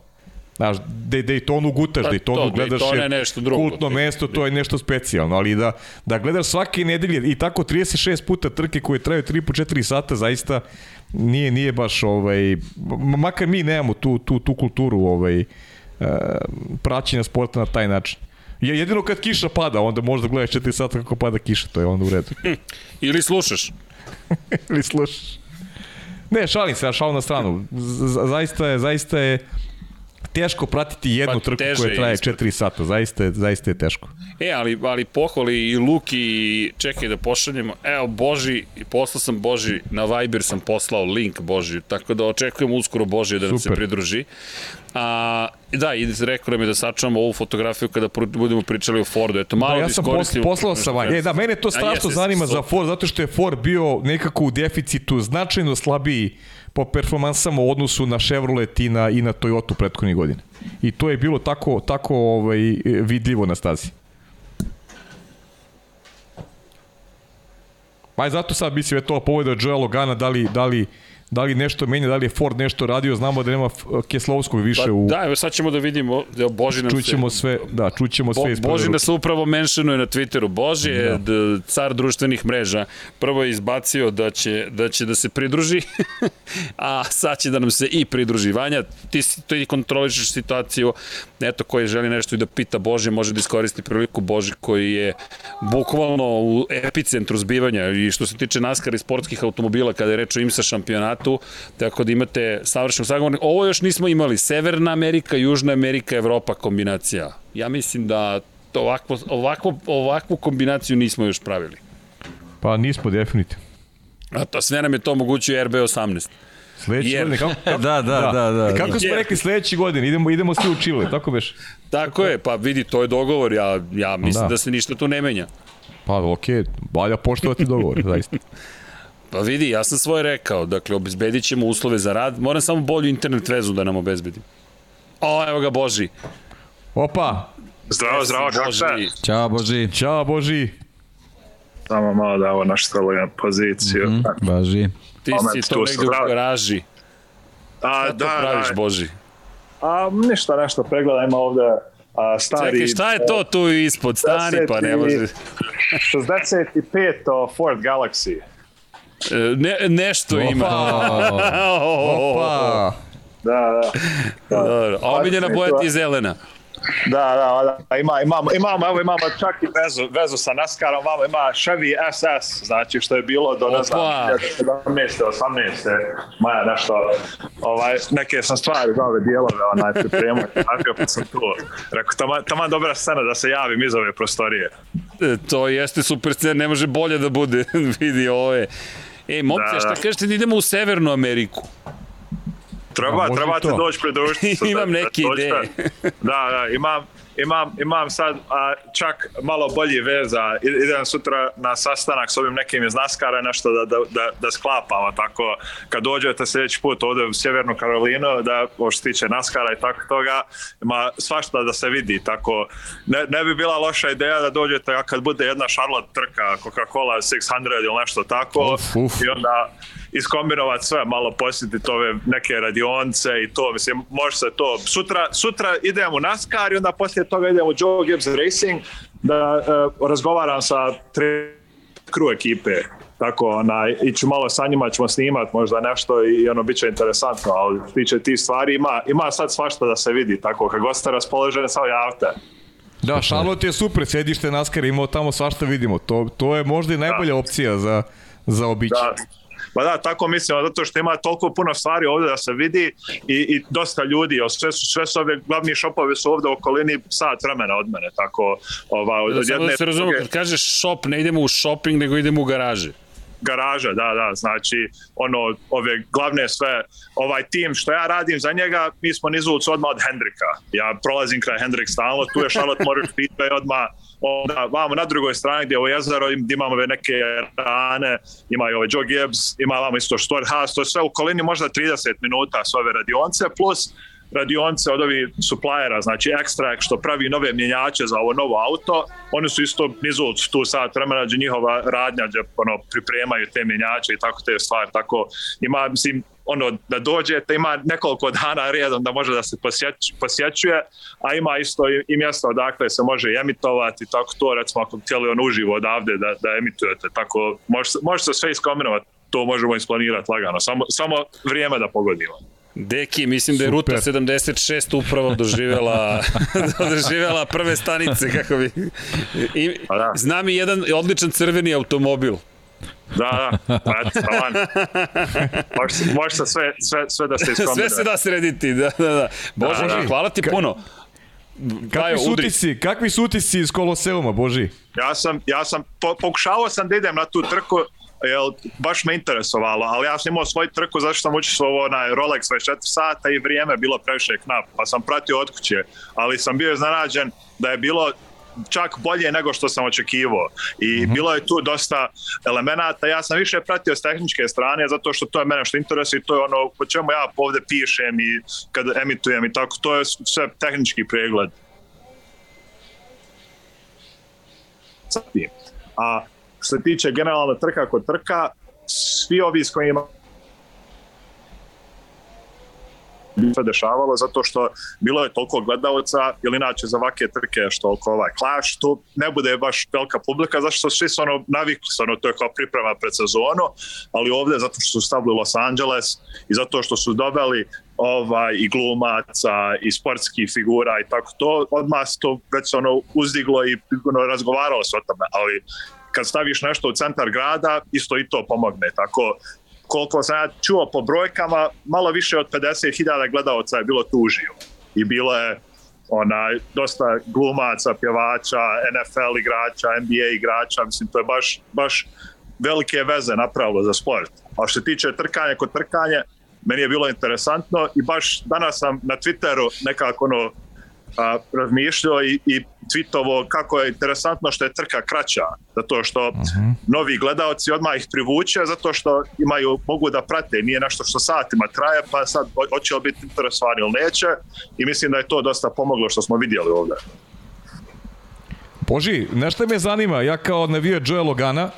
Znaš, da Daytonu gutaš, pa, Daytonu to, gledaš Daytona je nešto drugo. kultno mesto, to je nešto specijalno, ali da, da gledaš svake nedelje i tako 36 puta trke koje traju 3 po 4 sata, zaista nije nije baš ovaj makar mi nemamo tu tu tu kulturu ovaj uh, praćenja sporta na taj način. Je jedino kad kiša pada, onda možda gledaš 4 sata kako pada kiša, to je onda u redu. Ili slušaš. Ili slušaš. Ne, šalim se, ja šalim na stranu. Z zaista je, zaista je teško pratiti jednu pa, trku koja traje 4 sata, zaista je, zaista je teško. E, ali, ali pohvali i Luki i čekaj da pošaljemo. Evo, Boži, poslao sam Boži, na Viber sam poslao link Boži, tako da očekujem uskoro Boži da nam se pridruži. A, da, i rekao nam je da sačuvamo ovu fotografiju kada budemo pričali o Fordu. Eto, malo da, ja sam da poslao sa Vanja. E, da, mene to strašno zanima za Ford, zato što je Ford bio nekako u deficitu značajno slabiji po performansama u odnosu na Chevrolet i na, i na Toyota prethodnih godine. I to je bilo tako, tako ovaj, vidljivo na stazi. Pa zato sad mislim je to poveda Joel Logana, da li, da li da li nešto menja, da li je Ford nešto radio, znamo da nema Keslovskog više pa, u... Da, evo sad ćemo da vidimo, da Boži nam čućemo se... sve, da, čućemo sve Bo, Boži se upravo menšanuje na Twitteru. Boži je da. car društvenih mreža. Prvo je izbacio da će da, će da se pridruži, a sad će da nam se i pridruži. Vanja, ti, ti kontrolišeš situaciju, eto koji želi nešto i da pita Boži, može da iskoristi priliku Boži koji je bukvalno u epicentru zbivanja i što se tiče NASCAR i sportskih automobila kada je reč o IMSA šampionatu, tako da imate savršen sagovornik. Ovo još nismo imali, Severna Amerika, Južna Amerika, Evropa kombinacija. Ja mislim da to ovakvo, ovakvo, ovakvu kombinaciju nismo još pravili. Pa nismo definitivno. A to sve nam je to omogućuje RB18. Sledeći Jer- godine, kako, kako, Da, da, da, da. E, Kako smo Jer- rekli sledeći godin, idemo, idemo svi u Chile, tako beš? Tako je, pa vidi, to je dogovor, ja, ja mislim da. Da. da se ništa tu ne menja. Pa okej, okay, valja poštovati dogovor, zaista. Pa vidi, ja sam svoje rekao, dakle, obezbedit ćemo uslove za rad, moram samo bolju internet vezu da nam obezbedim. O, evo ga Boži. Opa, Zdravo, zdravo, kako ste? Boži. Ćao Boži. Ćao Boži. Samo malo da ovo naštelujem poziciju. Mm -hmm. Baži. Ti Moment, si to negde sam, u garaži. A, Šta to da, praviš, da. Boži? A, ništa, nešto pregledajmo ovde. A, stari... Čekaj, šta je to tu ispod? Stani, pa ne može. 65 Ford Galaxy. E, Ne, nešto ima. Opa. Da, da. Dobro, a omiljena boja ti je zelena. Da, da, da, ima, imamo, imamo, evo imamo čak i vezu, vezu sa NASCARom, imamo, ima Chevy SS, znači što je bilo do, ne znam, Opa. 17. 18. maja nešto, ovaj, neke sam stvari za ove dijelove onaj pripremao, tako pa sam tu, rekao, tamo, tamo dobra scena da se javim iz ove prostorije. E, To jeste super scena, ne može bolje da bude. Vidi, ovo je. E, momci, Da, šta da. kažete da idemo u Severnu Ameriku? Treba, može trebate to. doći pridružiti. se, Imam da- neke ideje. da, da, imam, imam, imam sad a, čak malo bolji veza. I- Idem sutra na sastanak s ovim nekim iz Naskara, nešto da, da, da, da sklapamo. Tako, kad dođete sljedeći put ovde u Sjevernu Karolinu, da, ovo što se tiče Naskara i tako toga, ima svašta da se vidi. Tako, ne, ne bi bila loša ideja da dođete, kad bude jedna Charlotte trka, Coca-Cola 600 ili nešto tako, Uf, uf. i onda iskombinovati sve, malo posjetiti ove neke radionce i to, mislim, može se to. Sutra, sutra idem u NASCAR i onda poslije toga idem u Joe Gibbs Racing da uh, razgovaram sa tri crew ekipe. Tako, onaj, iću malo sa njima, ćemo snimat možda nešto i ono, bit će interesantno, ali tiče tih stvari, ima, ima sad svašta da se vidi, tako, kad god ste raspoloženi, samo javite. Da, Charlotte je super, sedište NASCAR, imamo tamo svašta vidimo. To, to je možda i najbolja opcija za, za obići. Da, Pa da, tako mislim, zato što ima toliko puno stvari ovde da se vidi i, i dosta ljudi, sve su, sve su ove glavni šopovi su ovde u okolini sat vremena od mene, tako ova, od Da, samo da se razumemo, kad kažeš shop, ne idemo u shopping, nego idemo u garaže. garaža, da, da, znači ono, ove glavne sve, ovaj tim što ja radim za njega, mi smo niz ulicu odmah od Hendrika. Ja prolazim kraj Hendrik stalno, tu je Charlotte Motor Speedway odmah, onda vamo na drugoj strani gdje je ovo jezero, gdje imamo ove neke rane, ima i ovaj Joe Gibbs, ima vamo isto Stuart Haas, to je sve u kolini možda 30 minuta s ove radionce, plus radionce od ovih suppliera, znači Extract što pravi nove mjenjače za ovo novo auto, oni su isto nizu tu sat vremena gdje njihova radnja gdje ono, pripremaju te mjenjače i tako te stvari, tako ima, mislim, ono, da dođete, ima nekoliko dana redom da može da se posjeć, posjećuje, a ima isto i, i mjesto odakle se može i emitovati, tako to, recimo, ako htjeli on uživo odavde da, da emitujete, tako, može, može se sve iskominovati, to možemo isplanirati lagano, samo, samo vrijeme da pogodimo. Deki, mislim da je Ruta Super. 76 upravo doživjela, doživjela prve stanice, kako bi... I, Pa da. znam i jedan odličan crveni automobil. Da, da, pa eto, taman. Može, može se sve, sve, sve da se iskombinuje. Sve se da srediti, da, da, da. Bože, Da, da. hvala ti puno. Kakvi su utisci, kakvi su utisci iz Koloseuma, Boži? Ja sam, ja sam po, pokušavao sam da idem na tu trku, jel, baš me interesovalo, ali ja sam imao svoju trku zato što sam učestvovao na Rolex 24 sata i vrijeme je bilo previše knap, pa sam pratio od kuće, ali sam bio iznenađen da je bilo čak bolje nego što sam očekivao. I mm -hmm. bilo je tu dosta elemenata. Ja sam više pratio s tehničke strane, zato što to je mene što interesuje i to je ono po čemu ja ovde pišem i kad emitujem i tako. To je sve tehnički pregled. A što se tiče generalna trka kod trka, svi ovi s kojima se dešavalo zato što bilo je toliko gledalca ili inače za ovake trke što oko ovaj Clash tu ne bude baš velika publika zašto svi su ono navikli su ono to je kao priprema pred sezonu ali ovde zato što su stavili Los Angeles i zato što su doveli ovaj, i glumaca i sportskih figura i tako to odmah to već ono uzdiglo i ono, razgovaralo se o tome ali kad staviš nešto u centar grada, isto i to pomogne. Tako, koliko sam ja čuo po brojkama, malo više od 50.000 gledalca je bilo tu uživo. I bilo je onaj, dosta glumaca, pjevača, NFL igrača, NBA igrača, mislim, to je baš, baš velike veze napravilo za sport. A što se tiče trkanja kod trkanje, meni je bilo interesantno i baš danas sam na Twitteru nekako ono, a, razmišljao i, i tweetovo kako je interesantno što je trka kraća, zato što uh mhm. -huh. novi gledalci odmah ih privuče, zato što imaju, mogu da prate, nije nešto što satima traje, pa sad hoće li biti interesovani ili neće i mislim da je to dosta pomoglo što smo vidjeli ovde. Boži, nešto me zanima, ja kao navio Joe Logana,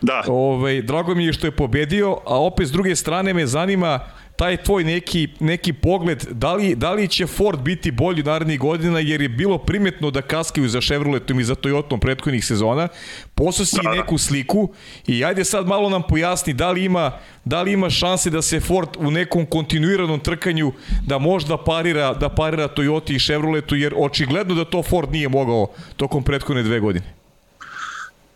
da. ovaj, drago mi je što je pobedio, a opet s druge strane me zanima taj tvoj neki, neki pogled, da li, da li će Ford biti bolji narednih godina, jer je bilo primetno da kaskaju za Chevroletom i za Toyotom prethodnih sezona, posao si da, da. neku sliku i ajde sad malo nam pojasni da li ima, da li ima šanse da se Ford u nekom kontinuiranom trkanju da možda parira, da parira Toyota i Chevroletu, jer očigledno da to Ford nije mogao tokom prethodne dve godine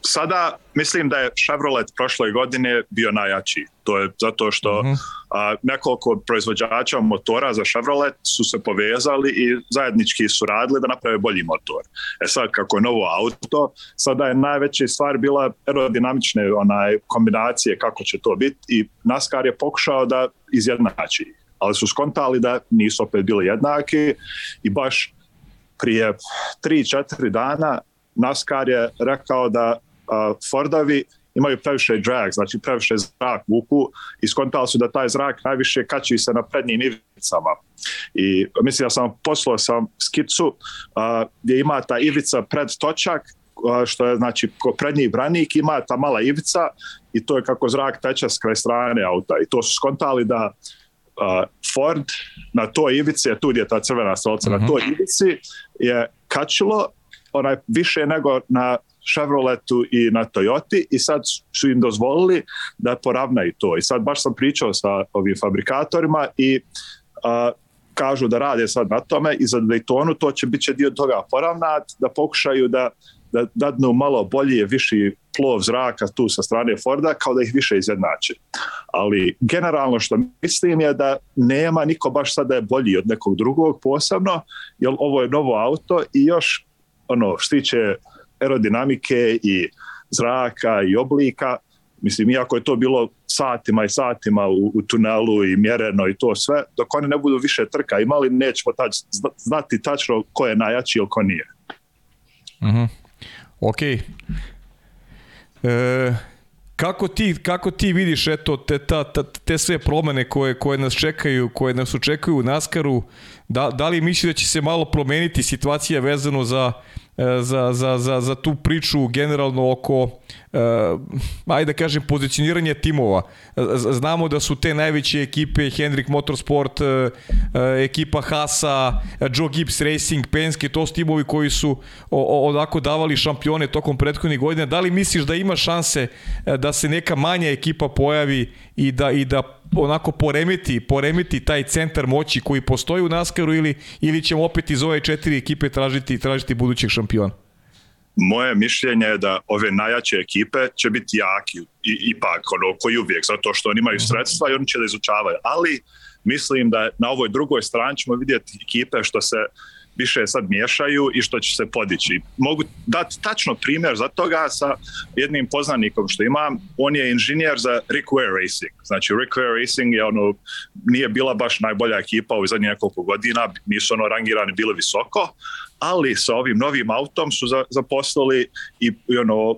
sada mislim da je Chevrolet prošle godine bio najjači. To je zato što mhm. -huh. a, nekoliko proizvođača motora za Chevrolet su se povezali i zajednički su radili da naprave bolji motor. E sad, kako je novo auto, sada je najveća stvar bila aerodinamične onaj, kombinacije kako će to biti i NASCAR je pokušao da izjednači ali su skontali da nisu opet bili jednaki i baš prije 3-4 dana NASCAR je rekao da Fordovi imaju previše drag, znači previše zrak vuku i skontali su da taj zrak najviše kači se na prednjim ivicama. I mislim ja sam poslao sam skicu a, gdje ima ta ivica pred točak što je znači ko prednji branik ima ta mala ivica i to je kako zrak teče s kraj strane auta i to su skontali da a, Ford na toj ivici, je tu gdje je ta crvena stolca, uh -huh. na mhm. toj ivici je kačilo onaj više nego na Chevroletu i na Toyoti i sad su im dozvolili da poravnaju to. I sad baš sam pričao sa ovim fabrikatorima i a, kažu da rade sad na tome i za Daytonu to će biti dio toga poravnat, da pokušaju da, da dadnu malo bolje, viši plov zraka tu sa strane Forda, kao da ih više izjednače. Ali generalno što mislim je da nema niko baš sada je bolji od nekog drugog posebno, jer ovo je novo auto i još ono, štiće aerodinamike i zraka i oblika, mislim, iako je to bilo satima i satima u, u tunelu i mjereno i to sve, dok oni ne budu više trka imali, nećemo tač, znati tačno ko je najjači ili ko nije. Mhm. -huh. Ok. E, kako ti, kako ti vidiš eto te, ta, ta, te sve promene koje, koje nas čekaju, koje nas očekuju u Naskaru, da, da li misli da će se malo promeniti situacija vezano za za, za, za, za tu priču generalno oko ajde da kažem pozicioniranje timova. Znamo da su te najveće ekipe Hendrik Motorsport, uh, ekipa Hasa, Joe Gibbs Racing, Penske, to su timovi koji su odako davali šampione tokom prethodnih godina. Da li misliš da ima šanse da se neka manja ekipa pojavi i da, i da onako poremeti, poremeti taj centar moći koji postoji u Naskaru ili, ili ćemo opet iz ove četiri ekipe tražiti, tražiti budućeg šampiona? Moje mišljenje je da ove najjače ekipe će biti jaki i, ipak ono, koji uvijek, zato što oni imaju mhm. sredstva i oni će da izučavaju. Ali mislim da na ovoj drugoj strani ćemo vidjeti ekipe što se više sad miješaju i što će se podići. Mogu dati tačno primjer za toga sa jednim poznanikom što imam. On je inženjer za Rick Ware Racing. Znači Rick Ware Racing je ono, nije bila baš najbolja ekipa u zadnjih nekoliko godina, nisu ono rangirani bili visoko, ali sa ovim novim autom su zaposlili i, ono,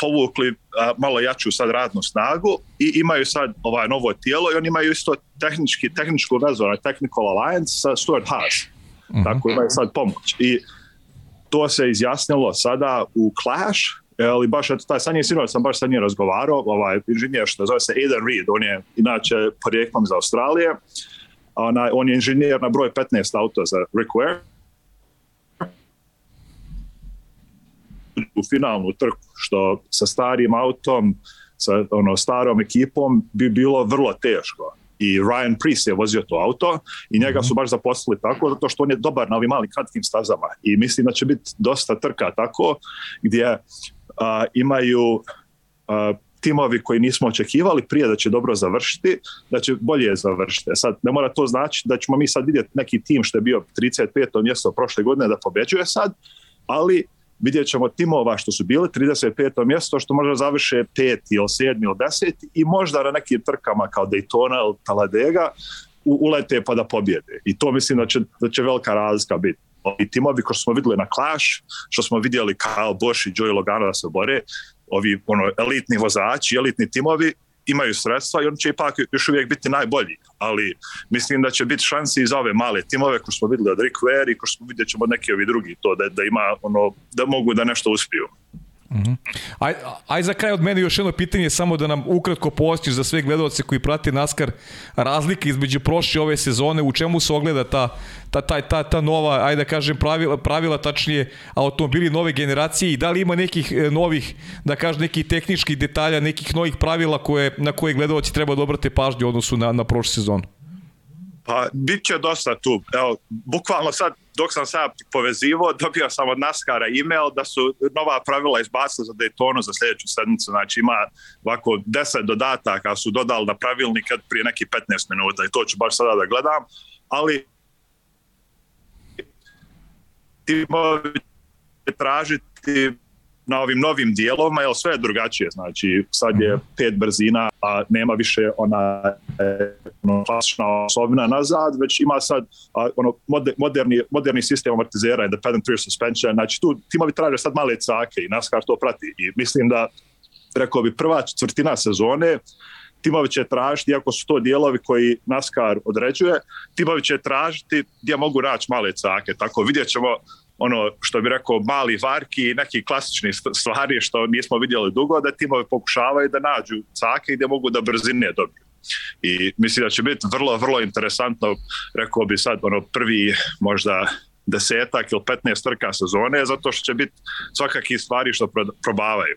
povukli malo jaču sad radnu snagu i imaju sad ovaj novo tijelo i oni imaju isto tehnički, tehničku vezu, technical alliance sa Stuart Haas. Mm -hmm. Tako imaju sad pomoć. I to se izjasnilo sada u Clash, ali baš eto, taj sanje sinoć sam baš sa njim razgovarao, ovaj inženjer što zove se Aidan Reed, on je inače porijeklom iz Australije, ona, on je inženjer na broj 15 auto za Rick Ware, u finalnu trku, što sa starim autom, sa ono starom ekipom bi bilo vrlo teško. I Ryan Priest je vozio to auto i njega su mhm. baš zaposlili tako zato što on je dobar na ovim malim kratkim stazama i mislim da će biti dosta trka tako gdje a, imaju a, timovi koji nismo očekivali prije da će dobro završiti, da će bolje završiti. E sad, ne mora to znači da ćemo mi sad vidjeti neki tim što je bio 35. mjesto prošle godine da pobeđuje sad, ali vidjet ćemo timova što su bili 35. mjesto, što možda završe peti ili sedmi ili deseti i možda na nekim trkama kao Daytona ili Taladega ulete pa da pobjede. I to mislim da će, da će velika razlika biti. I timovi koji smo videli na Clash, što smo vidjeli Kyle Busch i Joey Logano da se bore, ovi ono, elitni vozači, elitni timovi, imaju sredstva i oni će ipak još uvijek biti najbolji, ali mislim da će biti šansi i za ove male timove ko smo videli od Rick Ware i ko smo vidjet ćemo neki ovi drugi to da, da ima ono da mogu da nešto uspiju. -hmm. aj, aj za kraj od mene još jedno pitanje, samo da nam ukratko postiš za sve gledalce koji prate NASCAR razlike između prošle ove sezone, u čemu se ogleda ta, ta, ta, ta, ta nova, ajde da kažem, pravila, pravila tačnije automobili nove generacije i da li ima nekih e, novih, da kažem, nekih tehničkih detalja, nekih novih pravila koje, na koje gledalci treba da obrate pažnju u odnosu na, na prošlu sezonu? Pa, bit će dosta tu. Evo, bukvalno sad, dok sam sad povezivo, dobio sam od Naskara e-mail da su nova pravila izbacili za Daytonu za sljedeću sedmicu. Znači, ima ovako 10 dodataka su dodali na pravilnik prije neki 15 minuta i to ću baš sada da gledam. Ali timovi tražiti na ovim novim dijelovima, jer sve je drugačije, znači sad je pet brzina, a nema više ona ono, klasična osobina nazad, već ima sad a, ono, moderni, moderni sistem amortizera, independent rear suspension, znači tu timovi traže sad male cake i NASCAR to prati. I mislim da rekao bi prva četvrtina sezone timovi će tražiti, iako su to dijelovi koji NASCAR određuje, timovi će tražiti gdje mogu naći male cake, tako vidjet ćemo ono što bi rekao mali varki i neki klasični stvari što nismo vidjeli dugo da timovi pokušavaju da nađu cake gdje mogu da brzine dobiju. I mislim da će biti vrlo, vrlo interesantno, rekao bi sad, ono prvi možda desetak ili 15 trka sezone, zato što će biti svakakih stvari što probavaju.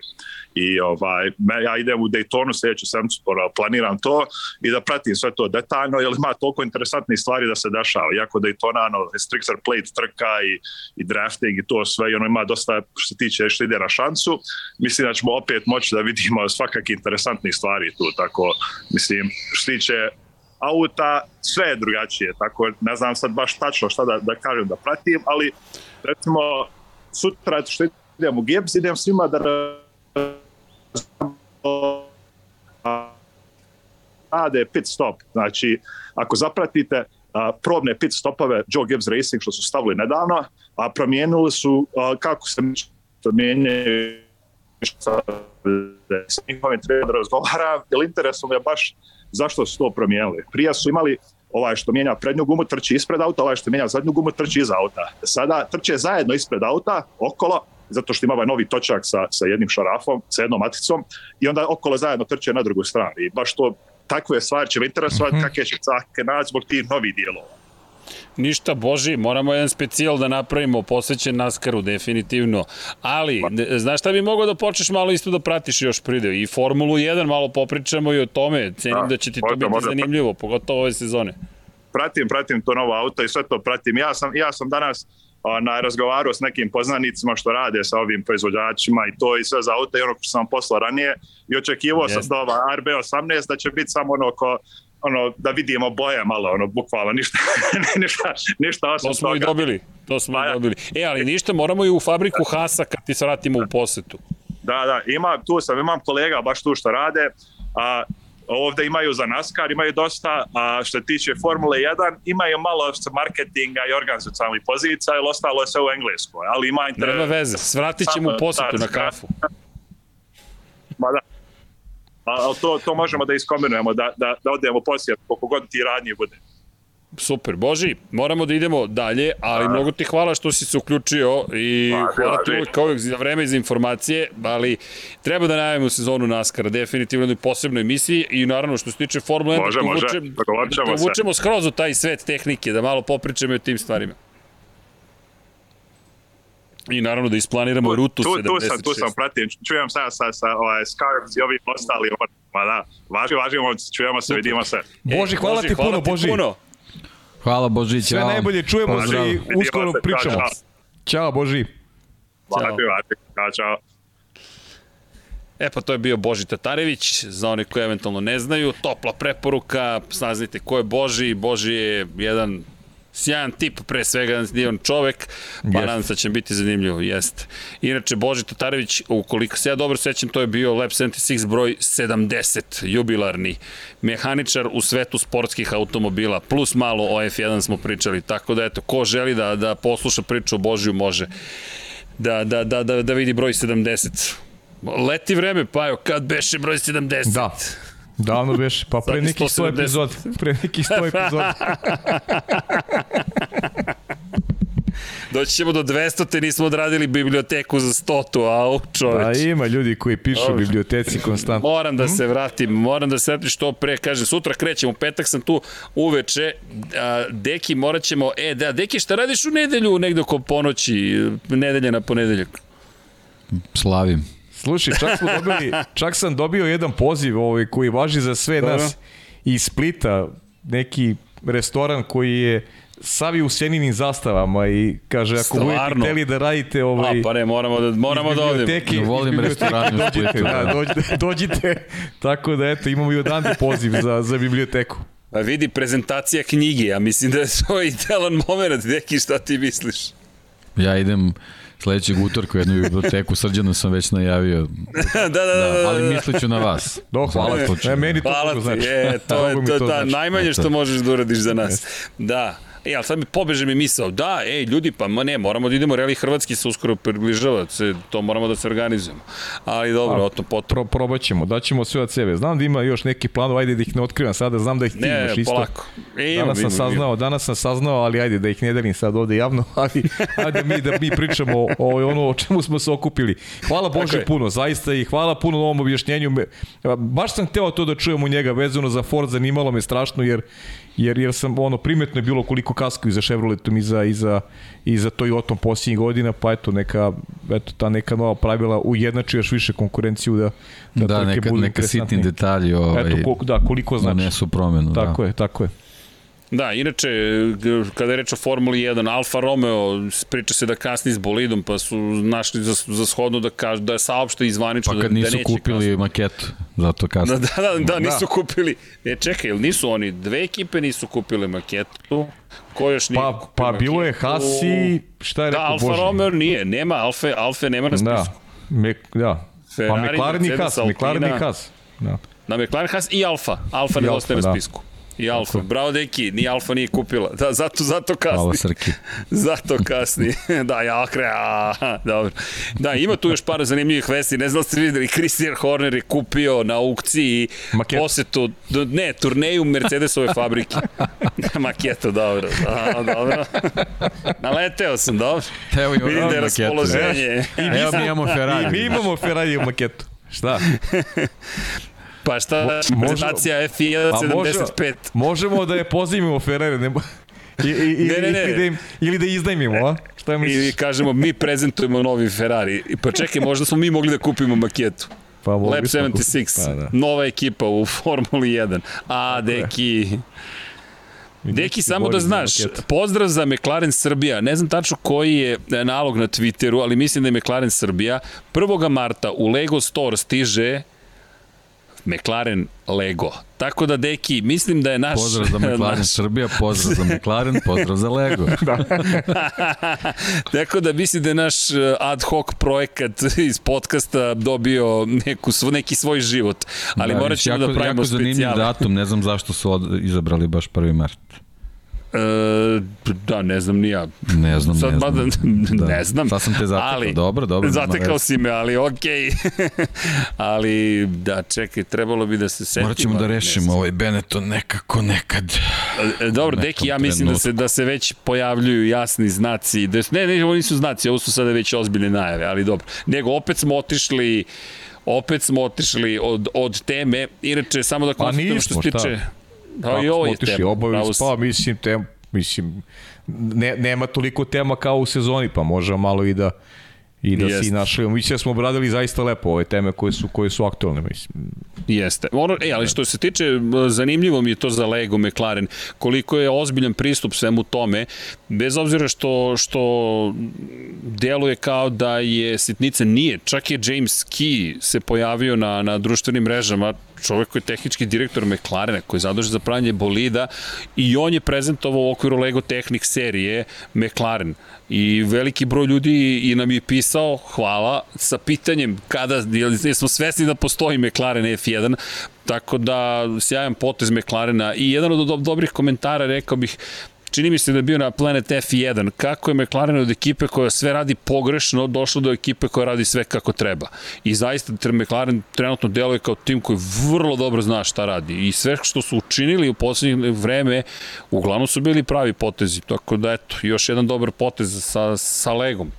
I ovaj, ja idem u Daytonu sljedeću sedmicu, planiram to i da pratim sve to detaljno, jer ima toliko interesantnih stvari da se dešava. Iako Daytona, ono, Strixer Plate trka i, i drafting i to sve, i ono ima dosta, što se tiče još lidera šansu, mislim da ćemo opet moći da vidimo svakakih interesantnih stvari tu, tako, mislim, što tiče auta, sve je drugačije, tako ne znam sad baš tačno šta da, da kažem da pratim, ali recimo sutra što idem u Gibbs, idem svima da rade pit stop, znači ako zapratite a, probne pit stopove Joe Gibbs Racing što su stavili nedavno, a promijenili su a, kako se mijenjaju sa njihovim treba razgovara, jer interesom je baš zašto su to promijenili. Prije su imali ovaj što mijenja prednju gumu trči ispred auta, ovaj što mijenja zadnju gumu trči iza auta. Sada trče zajedno ispred auta, okolo, zato što ima ovaj novi točak sa, sa jednim šarafom, sa jednom maticom i onda okolo zajedno trče na drugu stranu. I baš to, takve stvari će me interesovati mm -hmm. kakve će cake naći zbog tih novih dijelova. Ništa, Boži, moramo jedan specijal da napravimo, posvećen Naskaru, definitivno. Ali, znaš šta bi mogao da počneš malo isto da pratiš još prideo? I Formulu 1 malo popričamo i o tome. Cenim da, da će ti to biti možda, zanimljivo, pogotovo ove sezone. Pratim, pratim to novo auto i sve to pratim. Ja sam, ja sam danas na razgovaru s nekim poznanicima što rade sa ovim proizvođačima i to i sve za auto i ono što sam poslao ranije i očekivao yes. sam da ova RB18 da će biti samo ono ko ono, da vidimo boje malo, ono, bukvalno, ništa, ništa, ništa osim To smo i toga. dobili. To smo Pa i dobili. E, ali ništa, moramo i u fabriku Hasa kad ti se vratimo u posetu. Da, da, ima, tu sam, imam kolega baš tu što rade, a ovde imaju za NASCAR, imaju dosta, a što tiče Formule 1, imaju malo marketinga i organizacijalnih pozicija, ili ostalo je sve u engleskoj, ali ima interes... Nema veze, svratit ćemo u posetu na kafu. Ma da. A, ali to, to možemo da iskombinujemo, da, da, da odemo posjet, koliko god ti radnije bude. Super, Boži, moramo da idemo dalje, ali mnogo ti hvala što si se uključio i Pa, hvala ti uvijek kao uvijek za vreme i za informacije, ali treba da najavimo sezonu NASCAR-a, definitivno jednoj posebnoj emisiji i naravno što se tiče Formule 1, Može, da može, da te uvučemo skroz u taj svet tehnike, da malo popričamo i o tim stvarima. I naravno da isplaniramo rutu tu, 76. tu sam, tu sam, pratim, čujem sa, sa, sa ovaj, Scarps i ovim ostali, ma da, važi, važi, momci, čujemo se, vidimo se. Boži, E, hvala ti puno, Boži. puno. Hvala Božić. Sve ćao. najbolje, čujemo se i uskoro se, pričamo. čao, Ćao, Boži. Važi, važi, čao, čao. E pa to je bio Boži Tatarević, za one koji eventualno ne znaju, topla preporuka, saznajte ko je Boži, Boži je jedan sjajan tip, pre svega divan čovek, pa Jeste. nadam se da će biti zanimljivo, jeste. Inače, Boži Tatarević, ukoliko se ja dobro sećam, to je bio Lab 76 broj 70, jubilarni, mehaničar u svetu sportskih automobila, plus malo o F1 smo pričali, tako da eto, ko želi da, da posluša priču o Božiju može da, da, da, da, da vidi broj 70. Leti vreme, Pajo, kad beše broj 70? Da. Davno beš, pa pre nekih 100 170. epizoda. Pre nekih 100 epizoda. Doći ćemo do 200, te nismo odradili biblioteku za 100, au, Pa čoveč. ima ljudi koji pišu u biblioteci konstantno. Moram da se vratim, moram da se vratim što pre, kažem, sutra krećemo, petak sam tu uveče, a, Deki, morat ćemo, e, da, Deki, šta radiš u nedelju, negde oko ponoći, nedelja na ponedeljak? Slavim. Slušaj, čak, smo dobili, čak sam dobio jedan poziv ovaj, koji važi za sve Dobro. nas iz Splita, neki restoran koji je savi u sjeninim zastavama i kaže ako budete Stvarno? hteli da radite ovaj, A, pa ne, moramo da, moramo da odemo. iz volim restorane u dođite, Splitu, da, da. dođite, dođite, tako da eto imamo i odande poziv za, za biblioteku. A vidi, prezentacija knjige, ja mislim da je to idealan moment, Deki, šta ti misliš? Ja idem sledećeg utorka u jednu biblioteku, srđana sam već najavio, da, da, da, da, da, da, ali da. misleću na vas. Do, hvala ti. E, meni to Hvala ti, znači. e, to je to, to da, znači. najmanje što možeš da uradiš za nas. Da. E, ali sad mi pobeže mi misao, da, ej, ljudi, pa ma ne, moramo da idemo, Reli Hrvatski se uskoro približava, se, to moramo da se organizujemo. Ali dobro, o tom potom. Pro, probat ćemo, daćemo sve od sebe. Znam da ima još neki plan, ajde da ih ne otkrivam sada, znam da ih ti Ne, imaš isto. polako. E, imam, Danas sam imam, imam. saznao, danas sam saznao, ali ajde da ih ne delim sad ovde javno, ali ajde mi da mi pričamo o, o ono o čemu smo se okupili. Hvala Bože puno, zaista i hvala puno na ovom objašnjenju. Baš sam hteo to da čujem u njega vezano za Ford, zanimalo me strašno jer jer jer sam ono primetno je bilo koliko kaskaju za Chevroletom i za i za i za Toyotom posljednjih godina, pa eto neka eto ta neka nova pravila ujednači još više konkurenciju da da, Da, neka, budu neka sitni detalji ovaj, Eto koliko da koliko znači. unesu promenu. Tako da. je, tako je. Da, inače, kada je reč o Formuli 1, Alfa Romeo, priča se da kasni s bolidom, pa su našli za, za shodno da kažu da je saopšte izvanično Pa kad da, da nisu neće kupili kasniti. maketu, zato kasno. Da, da, da, da, nisu kupili. E, čekaj, nisu oni, dve ekipe nisu kupile maketu, ko još nije Pa, pa bilo je maketu? Hasi, šta je Da, rekao Alfa Bože? Romeo nije, nema Alfe, Alfe nema na Da, spisku. me, da. pa Ferrari, McLaren i Haas, McLaren i. Haas. Da. Na McLaren Haas i Alfa. Alfa ne Alfa, ostaje na da. spisku. I Alfa. Bravo, deki, ni Alfa nije kupila. Da, zato, zato Hvala kasni. Srki. Zato kasni. da, ja kre, a, dobro. Da, ima tu još par zanimljivih vesti. Ne znam da ste videli, Christian Horner je kupio na aukciji Maketu. posetu, ne, turneju Mercedesove fabrike. Maketu, dobro. Da, dobro. Naleteo sam, dobro. Evo imamo Vidim da je raspoloženje. Evo mi imamo Ferrari. I mi imamo Ferrari u maketu. Šta? Pa šta, prezentacija F1 A može- 75. Možemo da je pozivimo Ferrari, ne, I, i, i, Ne, ne, ne. Ili, da im, ili da iznajmimo, a? Šta I misliš? kažemo, mi prezentujemo novi Ferrari. I Pa čekaj, možda smo mi mogli da kupimo maketu. Pa, Lab smo 76, Pa, da. nova ekipa u Formuli 1. A, deki... Deki, samo da znaš, pozdrav za McLaren Srbija. Ne znam tačno koji je e, nalog na Twitteru, ali mislim da je McLaren Srbija. 1. marta u Lego Store stiže McLaren Lego. Tako da, deki, mislim da je naš... Pozdrav za McLaren naš... Srbija, pozdrav za McLaren, pozdrav za Lego. da. Tako da mislim da je naš uh, ad hoc projekat iz podcasta dobio neku, neki svoj život. Ali da, morat ćemo da pravimo specijale. Jako zanimljiv datum, ne znam zašto su od, izabrali baš 1. mart. E, da, ne znam ni ja. Ne znam, Sad, ne znam. Mada, da. ne znam. Sad sam te zatekao, ali, dobro, dobro. Zatekao si me, ali okej. Okay. ali, da, čekaj, trebalo bi da se setimo. Morat ćemo da rešimo ovaj Benetton nekako nekad. E, dobro, Deki, ja mislim trenutku. da se, da se već pojavljuju jasni znaci. Da, ne, ne, ovo nisu znaci, ovo su sada već ozbiljne najave, ali dobro. Nego, opet smo otišli opet smo otišli od, od teme. Inače, samo da pa konstatujem što se tiče... Da, i ovo je tema. Obavi, pa, mislim, tem, mislim, ne, nema toliko tema kao u sezoni, pa možemo malo i da i da Jeste. si našli. Mislim da smo obradili zaista lepo ove teme koje su, koje su aktualne, mislim. Jeste. Ono, e, ali što se tiče, zanimljivo mi je to za Lego McLaren, koliko je ozbiljan pristup svemu tome, bez obzira što, što deluje kao da je sitnica nije, čak je James Key se pojavio na, na društvenim mrežama, čovek koji je tehnički direktor McLarena, koji je zadužen za pravanje bolida i on je prezentovao u okviru Lego Technic serije McLaren. I veliki broj ljudi i nam je pisao, hvala, sa pitanjem kada, jesmo svesni da postoji McLaren F1, tako da sjajan potez McLarena i jedan od dobrih komentara rekao bih čini mi se da je bio na Planet F1, kako je McLaren od ekipe koja sve radi pogrešno došlo do ekipe koja radi sve kako treba. I zaista McLaren trenutno deluje kao tim koji vrlo dobro zna šta radi i sve što su učinili u poslednje vreme uglavnom su bili pravi potezi, tako da eto, još jedan dobar potez sa, sa Legom.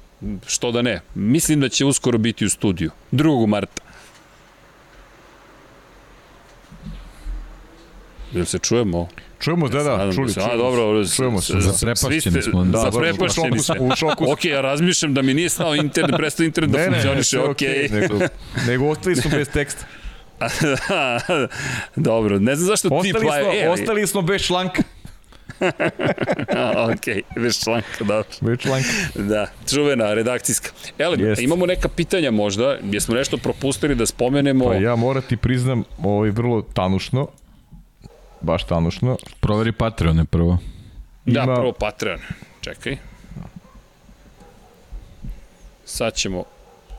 Što da ne. Mislim da će uskoro biti u studiju. 2. marta. Jel se čujemo? Čujemo, da, da, čuli, čuli. A, dobro, čujemo se. Zaprepašćeni smo. Da, zaprepašćeni smo. U šoku. ok, ja razmišljam da mi nije stao internet, prestao internet da funkcioniše, ok. nego, nego ostali smo bez teksta. dobro, ne znam zašto ostali ti plaje. Smo, e, ostali smo bez članka. ok, bez članka, dobro. Bez članka. Da, čuvena, redakcijska. Ele, Jest. imamo neka pitanja možda, jesmo nešto propustili da spomenemo. Pa ja moram ti priznam, ovaj vrlo tanušno, baš tanušno. Proveri Patreone prvo. Da, Ima... prvo Patreon. Čekaj. Sad ćemo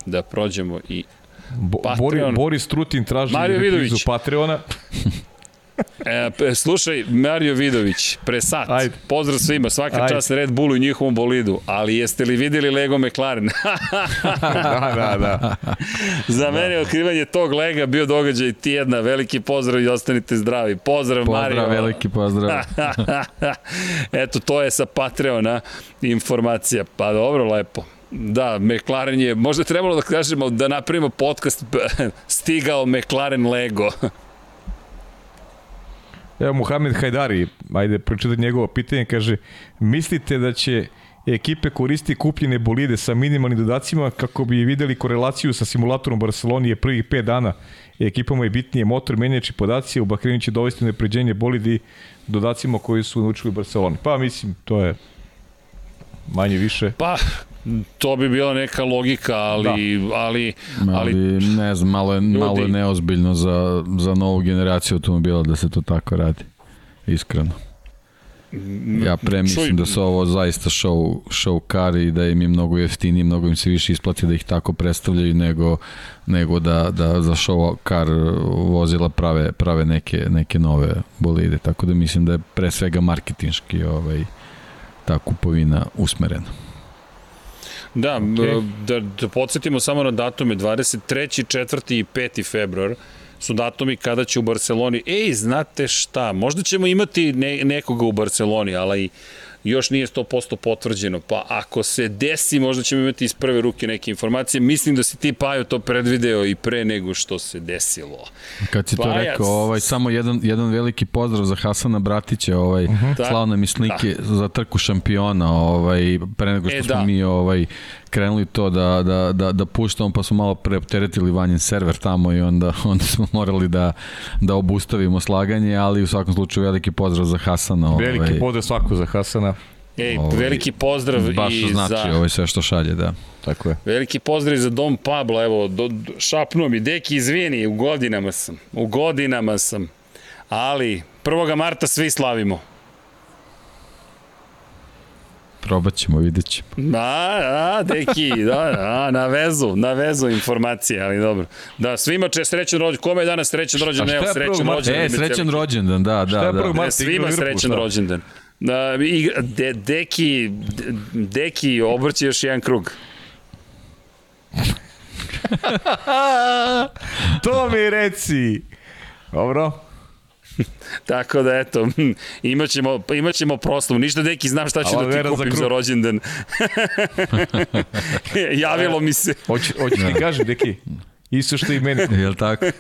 da prođemo i Bo, Patreon. Boris Trutin traži Mario Vidović. Patreona. E, slušaj, Mario Vidović, pre sat, Ajde. pozdrav svima, svaka Ajde. čast Red Bullu i njihovom bolidu, ali jeste li videli Lego McLaren? da, da, da. Za da. mene otkrivanje tog Lega bio događaj tjedna, veliki pozdrav i ostanite zdravi. Pozdrav, pozdrav Mario. Pozdrav, veliki pozdrav. Eto, to je sa Patreona informacija. Pa dobro, lepo. Da, McLaren je, možda trebalo da kažemo da napravimo podcast stigao McLaren Lego. Evo, Muhamed Hajdari, ajde, pročitati njegovo pitanje, kaže, mislite da će ekipe koristi kupljene bolide sa minimalnim dodacima kako bi videli korelaciju sa simulatorom Barcelonije prvih 5 dana. Ekipama je bitnije motor, menjači podaci, u Bahreinu će dovesti napređenje bolidi dodacima koji su naučili u Barceloni. Pa mislim, to je manje više. Pa, to bi bila neka logika, ali... Da. ali, ali, ali ne znam, malo je, ljudi, malo je neozbiljno za, za novu generaciju automobila da se to tako radi. Iskreno. Ja pre mislim da su ovo zaista show, show car i da im je mnogo jeftiniji, mnogo im se više isplati da ih tako predstavljaju nego, nego da, da za show car vozila prave, prave neke, neke nove bolide. Tako da mislim da je pre svega marketinški ovaj, ta kupovina usmerena. Da, okay. da, da podsjetimo samo na datume, 23. 4. i 5. februar su datumi kada će u Barceloni, ej, znate šta, možda ćemo imati ne, nekoga u Barceloni, ali još nije 100% potvrđeno, pa ako se desi, možda ćemo imati iz prve ruke neke informacije. Mislim da si ti, Pajo, to predvideo i pre nego što se desilo. Kad si to Pajac... rekao, ovaj, samo jedan, jedan veliki pozdrav za Hasana Bratića, ovaj, uh -huh. slavne mislike da. za trku šampiona, ovaj, pre nego što e, smo da. mi ovaj, krenuli to da, da, da, da puštamo, pa smo malo preopteretili vanjen server tamo i onda, onda smo morali da, da obustavimo slaganje, ali u svakom slučaju veliki pozdrav za Hasana. Veliki ovaj. pozdrav svako za Hasana. Ej, ovaj, veliki pozdrav baš i znači za... ovo je sve što šalje, da. Tako je. Veliki pozdrav za Dom Pablo, evo, do, do, šapnuo mi, deki, izvini, u godinama sam, u godinama sam, ali 1. marta svi slavimo. Probat ćemo, vidjet ćemo. Da, da, deki, da, da, na vezu, na vezu informacije, ali dobro. Da, svima če srećan rođendan, kome je danas srećan rođendan, evo srećan rođendan. E, srećan rođendan, da, da, je da. marta? Ne, svima srećan šta? rođendan. Da, i, de, deki, de, deki, obrći još jedan krug. to mi reci. Dobro. Tako da eto, imaćemo, imaćemo proslavu. Ništa deki, znam šta ću Ali da ti za kupim za, krug. rođendan. Javilo mi se. Hoće, hoće ti kažem, deki, isto što i meni. Jel tako?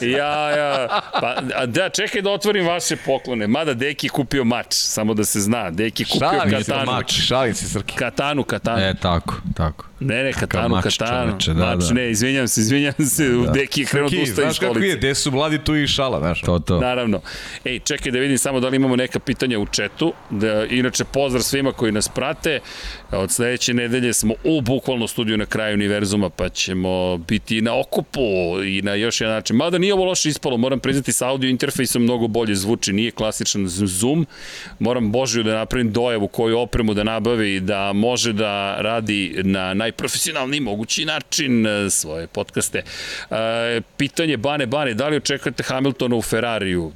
Ja, ja, pa, a da, čekaj da otvorim vaše poklone. Mada Deki je kupio mač, samo da se zna. Deki je kupio Šalim se, katanu. mač, šalim se, Srki. Katanu, katanu. E, tako, tako. Ne, ne, katanu, mač, katanu. čoveče, da, mač, da. ne, izvinjam se, izvinjam se, da. Deki je krenuo da ustaje iz znaš kako je, školice. gde su mladi tu i šala, znaš. To, to. Naravno. Ej, čekaj da vidim samo da li imamo neka pitanja u četu. Da, inače, pozdrav svima koji nas prate. Od sledeće nedelje smo u bukvalno studiju na kraju univerzuma, pa ćemo biti na okupu i na još jedan način. Mada nije ovo loše ispalo, moram priznati sa audio interfejsom mnogo bolje zvuči, nije klasičan Zoom. Moram Božiju da napravim dojavu koju opremu da nabavi, da može da radi na najprofesionalniji mogući način e, svoje podcaste. E, pitanje Bane Bane, da li očekujete Hamiltona u Ferrariju?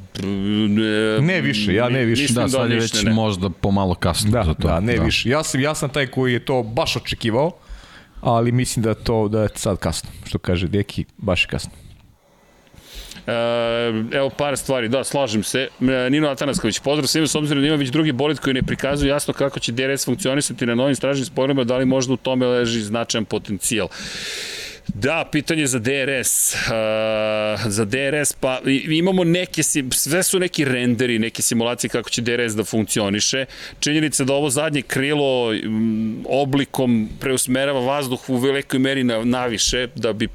Ne više, ja ne više. Da, sad je već ne. možda pomalo kasno Da, za to. da, ne više. Ja sam, ja sam taj koji je to baš očekivao, ali mislim da to da je sad kasno. Što kaže Deki, baš je kasno. E, evo par stvari, da, slažem se. E, Nino Atanasković, pozdrav svima s obzirom da ima već drugi bolid koji ne prikazuju jasno kako će DRS funkcionisati na novim stražnim sporima, da li možda u tome leži značajan potencijal. Da, pitanje za DRS. Uh, za DRS, pa imamo neke, sve su neki renderi, neke simulacije kako će DRS da funkcioniše. Činjenica da ovo zadnje krilo oblikom preusmerava vazduh u velikoj meri na, naviše, da bi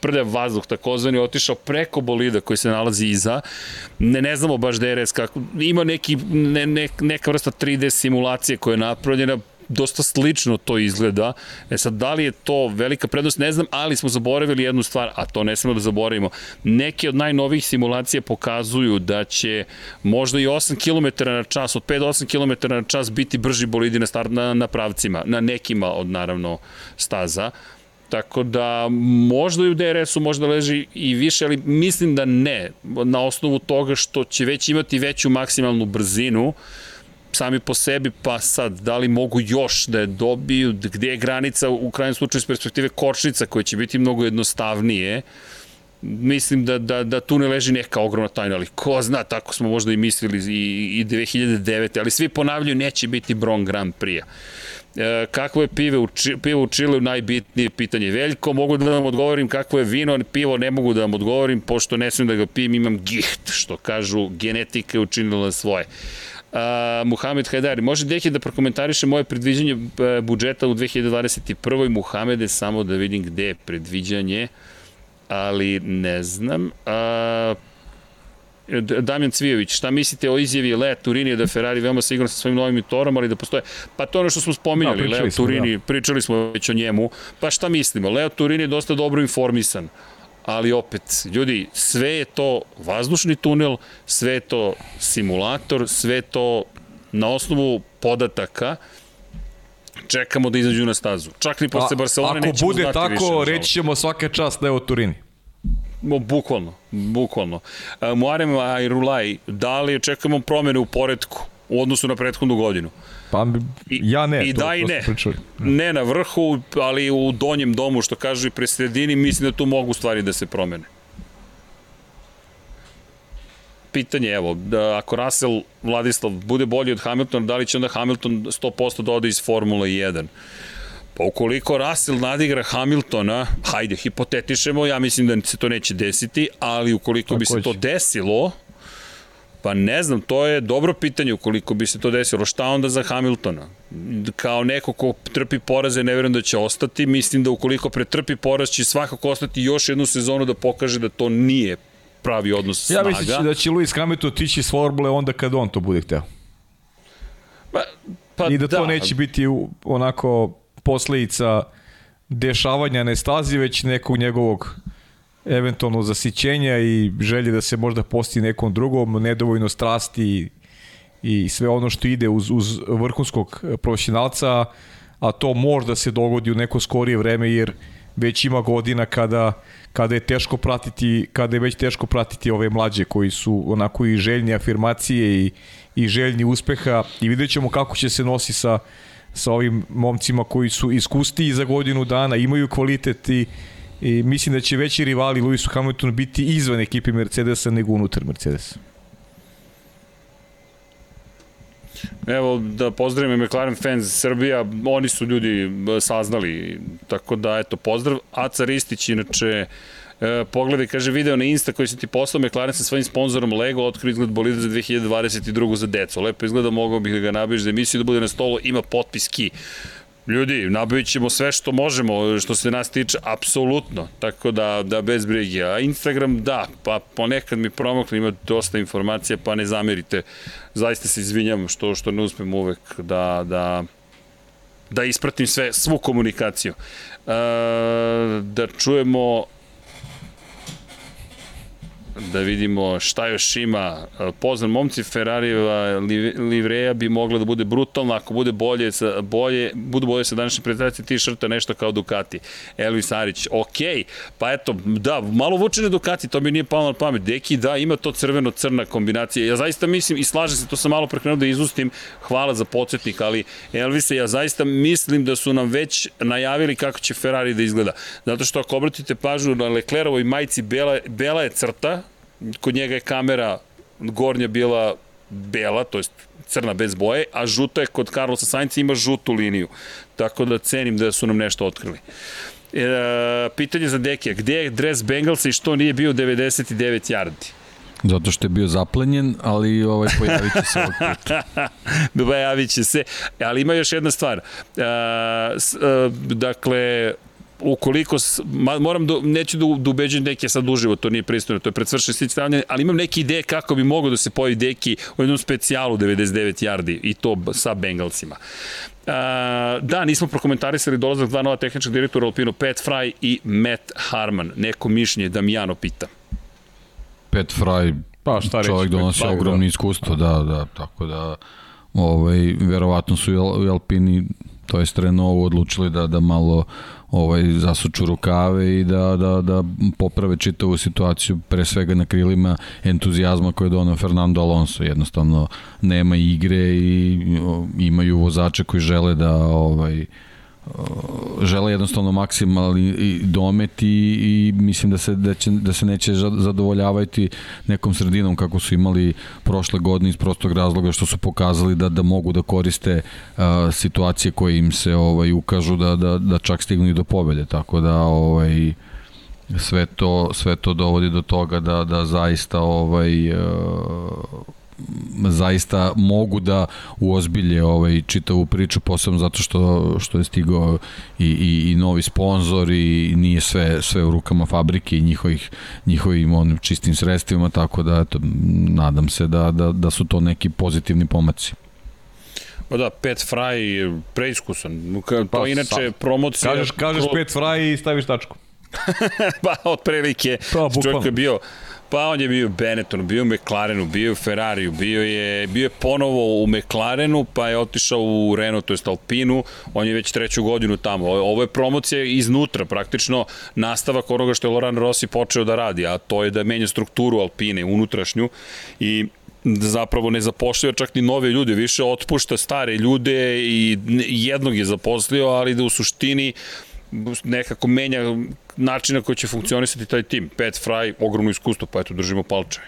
prljav vazduh takozvani otišao preko bolida koji se nalazi iza. Ne, ne znamo baš DRS kako. Ima neki, ne, ne, neka vrsta 3D simulacije koja je napravljena dosta slično to izgleda. E sad, da li je to velika prednost, ne znam, ali smo zaboravili jednu stvar, a to ne smemo da zaboravimo. Neke od najnovijih simulacija pokazuju da će možda i 8 km na čas, od 5 do 8 km na čas biti brži bolidi na, start, na, na pravcima, na nekima od naravno staza. Tako da možda i u DRS-u možda leži i više, ali mislim da ne, na osnovu toga što će već imati veću maksimalnu brzinu, sami po sebi, pa sad, da li mogu još da je dobiju, gde je granica u krajnjem slučaju iz perspektive kočnica koje će biti mnogo jednostavnije, mislim da, da, da tu ne leži neka ogromna tajna, ali ko zna, tako smo možda i mislili i, i 2009. Ali svi ponavljaju, neće biti Bron Grand Prix. E, kakvo je pive u, pivo u Čileu najbitnije pitanje. Veljko, mogu da vam odgovorim kakvo je vino, pivo ne mogu da vam odgovorim, pošto ne smijem da ga pijem, imam giht, što kažu, genetika je učinila svoje. Uh, Muhamed Hajdari, može Deki da prokomentariše moje predviđanje e, budžeta u 2021. Muhamede, samo da vidim gde je predviđanje, ali ne znam. Uh, D- Damjan Cvijović, šta mislite o izjavi Lea Turini da Ferrari veoma siguran sa svojim novim motorom, ali da postoje... Pa to je ono što smo spominjali, Da, da, Leo smo, Turini, pričali smo već o njemu. Pa šta mislimo? Leo Turini je dosta dobro informisan, ali opet, ljudi, sve je to vazdušni tunel, sve je to simulator, sve je to na osnovu podataka čekamo da izađu na stazu. Čak ni posle Barcelone Ako nećemo bude znati više. tako, nažalost. reći ćemo svaka čast da je o Turini. Mo, bukvalno, bukvalno. E, Muarem Airulaj, da li očekujemo promene u poredku u odnosu na prethodnu godinu? Pa ja ne, I to, da i ne. pričali. Ne na vrhu, ali u donjem domu, što kažu i pre sredini, mislim da tu mogu stvari da se promene. Pitanje, evo, da ako Russell Vladislav bude bolji od Hamiltona, da li će onda Hamilton 100% da ode iz Formule 1? Pa ukoliko Russell nadigra Hamiltona, hajde, hipotetišemo, ja mislim da se to neće desiti, ali ukoliko bi se to desilo, Pa ne znam, to je dobro pitanje ukoliko bi se to desilo. Šta onda za Hamiltona? Kao neko ko trpi poraze, ne verujem da će ostati. Mislim da ukoliko pretrpi poraz će svakako ostati još jednu sezonu da pokaže da to nije pravi odnos Ja snaga. mislim da će Lewis Hamilton otići iz Formule onda kad on to bude hteo. Pa, Pa I da, da to neće biti onako posledica dešavanja nestazi, već nekog njegovog eventualno zasićenja i želje da se možda posti nekom drugom, nedovoljno strasti i, i sve ono što ide uz, uz vrhunskog profesionalca, a to možda se dogodi u neko skorije vreme jer već ima godina kada, kada je teško pratiti, kada je već teško pratiti ove mlađe koji su onako i željni afirmacije i, i željni uspeha i vidjet ćemo kako će se nosi sa, sa ovim momcima koji su iskustiji za godinu dana, imaju kvalitet i, i mislim da će veći rivali Lewisu Hamiltonu biti izvan ekipe Mercedesa nego unutar Mercedesa. Evo, da pozdravim McLaren fans Srbija, oni su ljudi saznali, tako da, eto, pozdrav. Aca Ristić, inače, E, pogledaj, kaže video na Insta koji se ti poslao McLaren sa svojim sponzorom Lego, otkrio izgled bolida za 2022. za decu. Lepo izgleda, mogao bih da ga nabiš za emisiju da bude na stolu, ima potpis ki. Ljudi, nabavit ćemo sve što možemo, što se nas tiče, apsolutno, tako da, da bez brige. A Instagram, da, pa ponekad mi promokli, ima dosta informacija, pa ne zamerite. Zaista se izvinjam što, što ne uspem uvek da, da, da ispratim sve, svu komunikaciju. E, da čujemo da vidimo šta još ima. Poznan momci Ferrarijeva livreja bi mogla da bude brutalna ako bude bolje, bolje budu bolje sa današnje prezentacije t-shirta nešto kao Ducati. Elvis Arić, ok, pa eto, da, malo vučene Ducati, to mi nije palo na pamet. Deki, da, ima to crveno-crna kombinacija. Ja zaista mislim, i slažem se, to sam malo prekrenuo da izustim, hvala za podsjetnik, ali Elvise, ja zaista mislim da su nam već najavili kako će Ferrari da izgleda. Zato što ako obratite pažnju na Leclerovoj majici, bela, bela je crta, kod njega je kamera gornja bila bela, to jest crna bez boje, a žuta je kod Carlosa Sainca ima žutu liniju. Tako da cenim da su nam nešto otkrili. E, pitanje za Dekija, gde je dres Bengalsa i što nije bio 99 yardi? Zato što je bio zaplenjen, ali ovaj pojavit će se ovog puta. pojavit će se, ali ima još jedna stvar. A, s, a, dakle, ukoliko, moram da, neću da, da ubeđujem Deki sad uživo, to nije pristojno, to je pred svršen stić stavljanje, ali imam neke ideje kako bi mogo da se pojavi Deki u jednom specijalu 99 yardi i to sa Bengalsima. Uh, da, nismo prokomentarisali dolazak dva nova tehnička direktora Alpino, Pat Fry i Matt Harman. Neko mišljenje, Damijano pita. Pat Fry, pa, šta reći, čovjek donosi ogromno da. iskustvo, da, da, tako da ovaj, verovatno su i Alpini to je Renault odlučili da da malo ovaj zasuču rukave i da da da poprave čitavu situaciju pre svega na krilima entuzijazma koje je doneo Fernando Alonso. Jednostavno nema igre i imaju vozače koji žele da ovaj žele jednostavno maksimalni domet i, i mislim da se, da, će, da se neće zadovoljavati nekom sredinom kako su imali prošle godine iz prostog razloga što su pokazali da da mogu da koriste uh, situacije koje im se ovaj ukažu da, da, da čak stignu i do pobede. Tako da ovaj sve to sve to dovodi do toga da da zaista ovaj uh, zaista mogu da uozbilje ovaj čitavu priču posebno zato što što je stigao i, i, i novi sponzor i nije sve sve u rukama fabrike i njihovih njihovim onim čistim sredstvima tako da eto nadam se da da da su to neki pozitivni pomaci. Pa da, Pet Fry preiskusan. To pa, inače promocija... Kažeš, kažeš Pet Fry i staviš tačku. pa, otprilike. Pa, čovjek je bio Pa on je bio u Benetonu, bio u McLarenu, bio u Ferrariju, bio je, bio je ponovo u McLarenu, pa je otišao u Renault, to je Alpinu, on je već treću godinu tamo. Ovo je promocija iznutra, praktično nastavak onoga što je Loran Rossi počeo da radi, a to je da menja strukturu Alpine, unutrašnju, i zapravo ne zapošljava čak ni nove ljude, više otpušta stare ljude i jednog je zaposlio, ali da u suštini nekako menja načina koji će funkcionisati taj tim. Pat Fry, ogromno iskustvo, pa eto, držimo palčeve.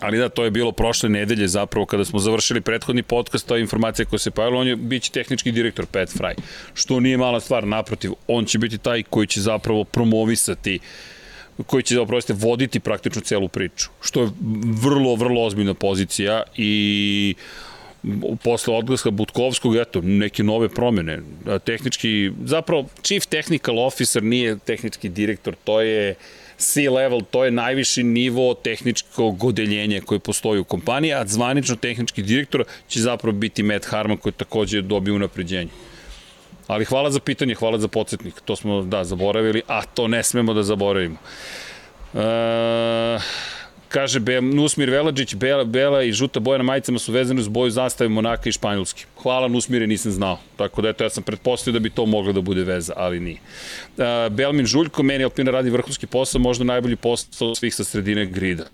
Ali da, to je bilo prošle nedelje zapravo kada smo završili prethodni podcast, ta informacija koja se pojavila, on je biće tehnički direktor Pat Fry, što nije mala stvar, naprotiv, on će biti taj koji će zapravo promovisati koji će zapravo voditi praktično celu priču, što je vrlo, vrlo ozbiljna pozicija i posle odlaska Butkovskog, eto, neke nove promene. Tehnički, zapravo, chief technical officer nije tehnički direktor, to je C-level, to je najviši nivo tehničkog odeljenja koje postoji u kompaniji, a zvanično tehnički direktor će zapravo biti Matt Harman koji takođe dobio unapređenje. Ali hvala za pitanje, hvala za podsjetnik. To smo, da, zaboravili, a to ne smemo da zaboravimo. E, Kaže Nusmir Veladžić, Bela, Bela i žuta boja na majicama su vezane uz boju zastave Monaka i Španjolski. Hvala Nusmire, nisam znao. Tako da eto, ja sam pretpostavio da bi to moglo da bude veza, ali nije. Uh, Belmin Žuljko, meni Alpina radi vrhunski posao, možda najbolji posao svih sa sredine grida.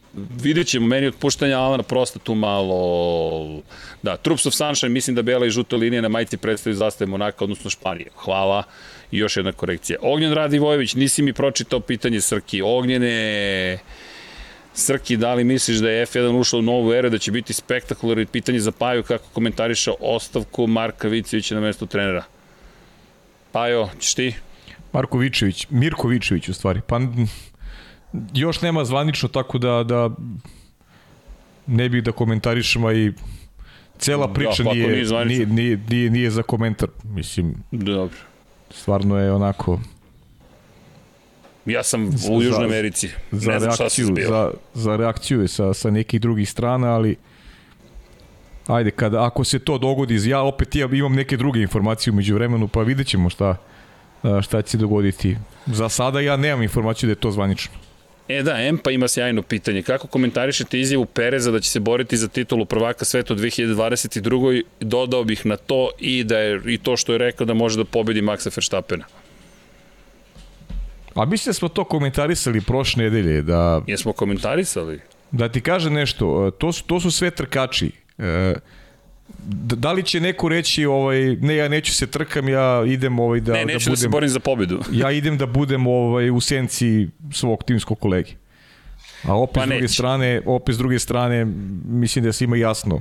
Vidjet ćemo, meni otpuštanja Alana prosta tu malo... Da, Troops of Sunshine, mislim da Bela i žuta linija na majici predstavljaju zastave Monaka, odnosno Španije. Hvala. I još jedna korekcija. Ognjen Radi Vojević, nisi mi pročitao pitanje Srki. Ognjene... Srki, da li misliš da je F1 ušao u novu eru, da će biti spektakularno pitanje za Paju kako komentariša ostavku Marka Vicevića na mesto trenera? Pajo, ćeš ti? Marko Vičević, Mirko Vičević u stvari. Pa još nema zvanično tako da, da ne bih da komentarišem, i cela da, priča da, nije, nije, nije, nije, nije, nije za komentar. Mislim, Dobro. stvarno je onako Ja sam u Južnoj Americi. Za, ne znam reakciju, šta se za, za reakciju sa, sa nekih drugih strana, ali ajde, kada, ako se to dogodi, ja opet ja imam neke druge informacije umeđu vremenu, pa vidjet ćemo šta, šta će se dogoditi. Za sada ja nemam informaciju da je to zvanično. E da, Empa ima sjajno pitanje. Kako komentarišete izjavu Pereza da će se boriti za titulu prvaka sveta u 2022. Dodao bih na to i da je i to što je rekao da može da pobedi Maxa Verstappena. A mislim da smo to komentarisali prošle nedelje. Da, Jesmo komentarisali? Da ti kaže nešto, e, to su, to su sve trkači. E, da li će neko reći ovaj ne ja neću se trkam ja idem ovaj da ne, neću da, budem, da se borim za pobedu ja idem da budem ovaj u senci svog timskog kolege a opet pa s druge strane opet s druge strane mislim da se ima jasno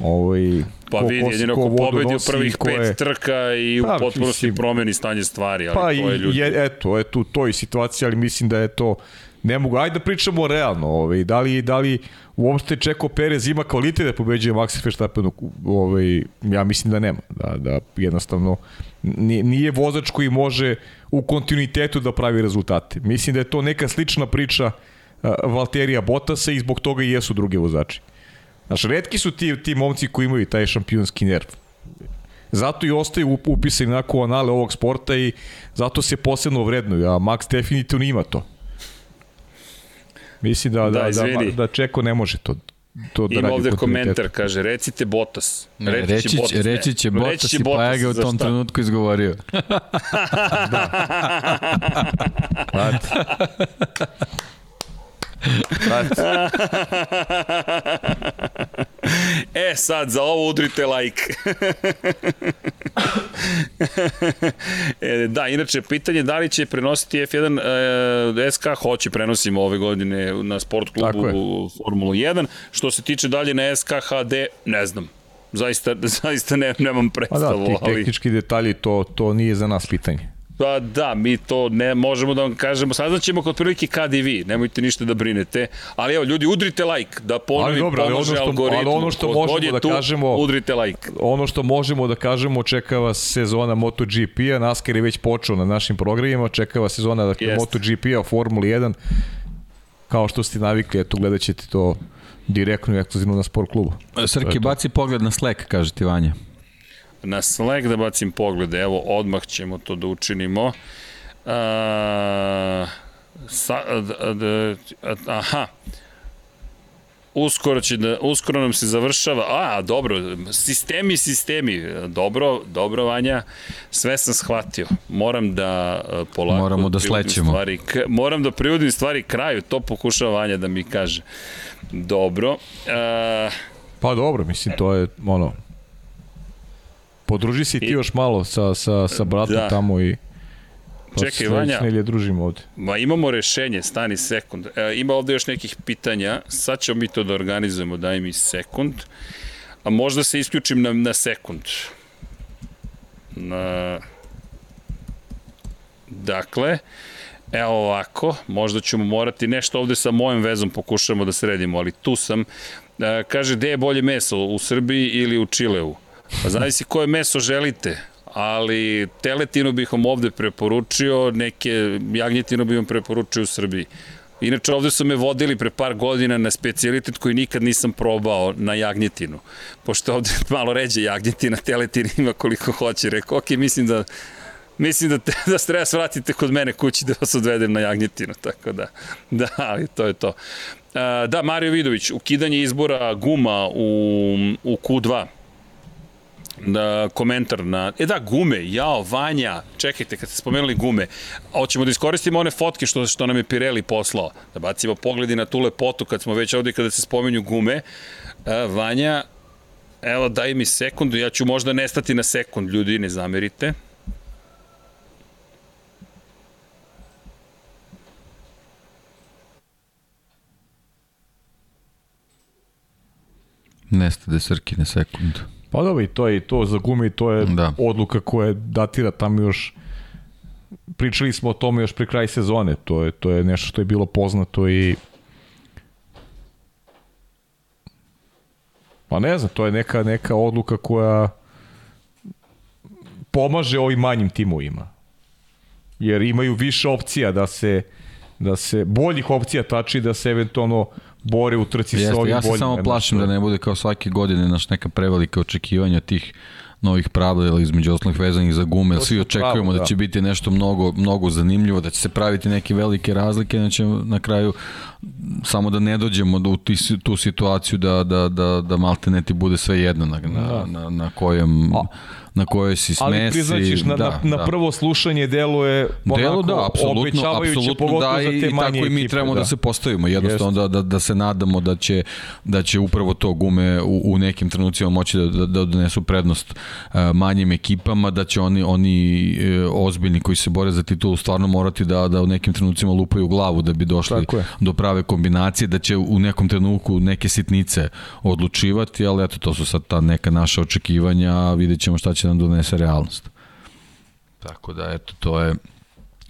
Ovaj, pa vidi, jedino ko pobedi u prvih pet je... trka i pa, u potpunosti mislim, promeni stanje stvari. Ali pa to je ljudi... je, eto, je tu toj situaciji, ali mislim da je to ne mogu, ajde da pričamo realno, ovaj, da li, da li uopšte Čeko Perez ima kvalitet da pobeđuje Max Verstappen, ovaj, ja mislim da nema, da, da jednostavno nije, nije vozač koji može u kontinuitetu da pravi rezultate. Mislim da je to neka slična priča Valterija Bottasa i zbog toga i jesu drugi vozači. Znaš, redki su ti, ti momci koji imaju taj šampionski nerv. Zato i ostaju upisani na anale ovog sporta i zato se posebno vrednuju, a Max definitivno ima to. Mislim da, da, da, da, da Čeko ne može to to da Ima ovde komentar, kaže, recite Botas. Ne, reći, reći, će, Botas, reći će Botas reći će i pa ja ga u tom šta? trenutku izgovorio. da. E, sad, za ovo udrite like. e, da, inače, pitanje da li će prenositi F1 e, SK, hoće, prenosimo ove godine na sport klubu Formulu 1. Što se tiče dalje na SK HD, ne znam. Zaista, zaista ne, nemam predstavu. Pa da, ti tehnički detalji, to, to nije za nas pitanje. Pa da, mi to ne možemo da vam kažemo. Saznaćemo kod prilike kad i vi, nemojte ništa da brinete. Ali evo, ljudi, udrite like, da ponovim, dobro, pomože ono što, Ali ono što možemo da tu, kažemo, udrite like. Ono što možemo da kažemo, čekava sezona MotoGP-a, NASCAR je već počeo na našim programima, čekava sezona dakle, yes. MotoGP-a, Formula 1, kao što ste navikli, eto, gledat ćete to direktno i ekskluzivno na sport klubu. Srki, baci pogled na Slack, kaže ti Vanja na Slack da bacim poglede. Evo, odmah ćemo to da učinimo. A, sa, da, da, aha, uskoro će da uskoro nam se završava. A, dobro, sistemi, sistemi. Dobro, dobro Vanja. Sve sam shvatio. Moram da polako moramo da slećemo. Stvari, moram da privodim stvari kraju. To pokušava Vanja da mi kaže. Dobro. A, pa dobro, mislim to je ono Podruži se ti još malo sa, sa, sa bratom da. tamo i... Pa Čekaj, Vanja, nelje družimo ovde. Ma imamo rešenje, stani sekund. E, ima ovde još nekih pitanja, sad ćemo mi to da organizujemo, daj mi sekund. A možda se isključim na, na sekund. Na... Dakle, Evo ovako, možda ćemo morati nešto ovde sa mojom vezom pokušamo da sredimo, ali tu sam. E, kaže, gde je bolje meso, u Srbiji ili u Čileu? Pa zavisi koje meso želite, ali teletinu bih vam ovde preporučio, neke jagnjetinu bih vam preporučio u Srbiji. Inače, ovde su me vodili pre par godina na specijalitet koji nikad nisam probao na jagnjetinu. Pošto ovde malo ređe jagnjetina, teletin ima koliko hoće. Rekao, ok, mislim da mislim da, te, da se treba svratite kod mene kući da vas odvedem na jagnjetinu, tako da, da, ali to je to. Da, Mario Vidović, ukidanje izbora guma u, u Q2 da, komentar na... E da, gume, jao, Vanja, čekajte, kad ste spomenuli gume, hoćemo da iskoristimo one fotke što, što nam je Pirelli poslao, da bacimo pogledi na tu lepotu kad smo već ovde kada se spomenju gume. E, Vanja, evo daj mi sekundu, ja ću možda nestati na sekund, ljudi, ne zamerite. Nestade Srki na sekundu. Pa dobro, i to je to za gume i to je da. odluka koja datira tamo još pričali smo o tome još pri kraj sezone, to je, to je nešto što je bilo poznato i pa ne znam, to je neka, neka odluka koja pomaže ovim manjim timovima. Jer imaju više opcija da se da se boljih opcija tači da se eventualno bore u trci Jeste, s ovim Ja se samo plašim da ne bude kao svake godine naš neka prevelika očekivanja tih novih pravila između osnovnih vezanih za gume, svi očekujemo pravo, da. da će biti nešto mnogo, mnogo zanimljivo, da će se praviti neke velike razlike, će na kraju samo da ne dođemo do tu situaciju da, da, da, da malte ne ti bude sve jedno na, na, da. na, na kojem... A na kojoj si smesi. Ali priznaćeš, na, da, na, na da. prvo slušanje deluje onako Delo, da, apsolutno, apsolutno da, i, i tako i mi trebamo da. da se postavimo. Jednostavno da, da, da se nadamo da će, da će upravo to gume u, u nekim trenucima moći da, da, da donesu prednost uh, manjim ekipama, da će oni, oni uh, ozbiljni koji se bore za titulu stvarno morati da, da u nekim trenucima lupaju glavu da bi došli do prave kombinacije, da će u nekom trenutku neke sitnice odlučivati, ali eto, to su sad ta neka naša očekivanja, vidjet ćemo šta će nam donese realnost. Tako da, eto, to je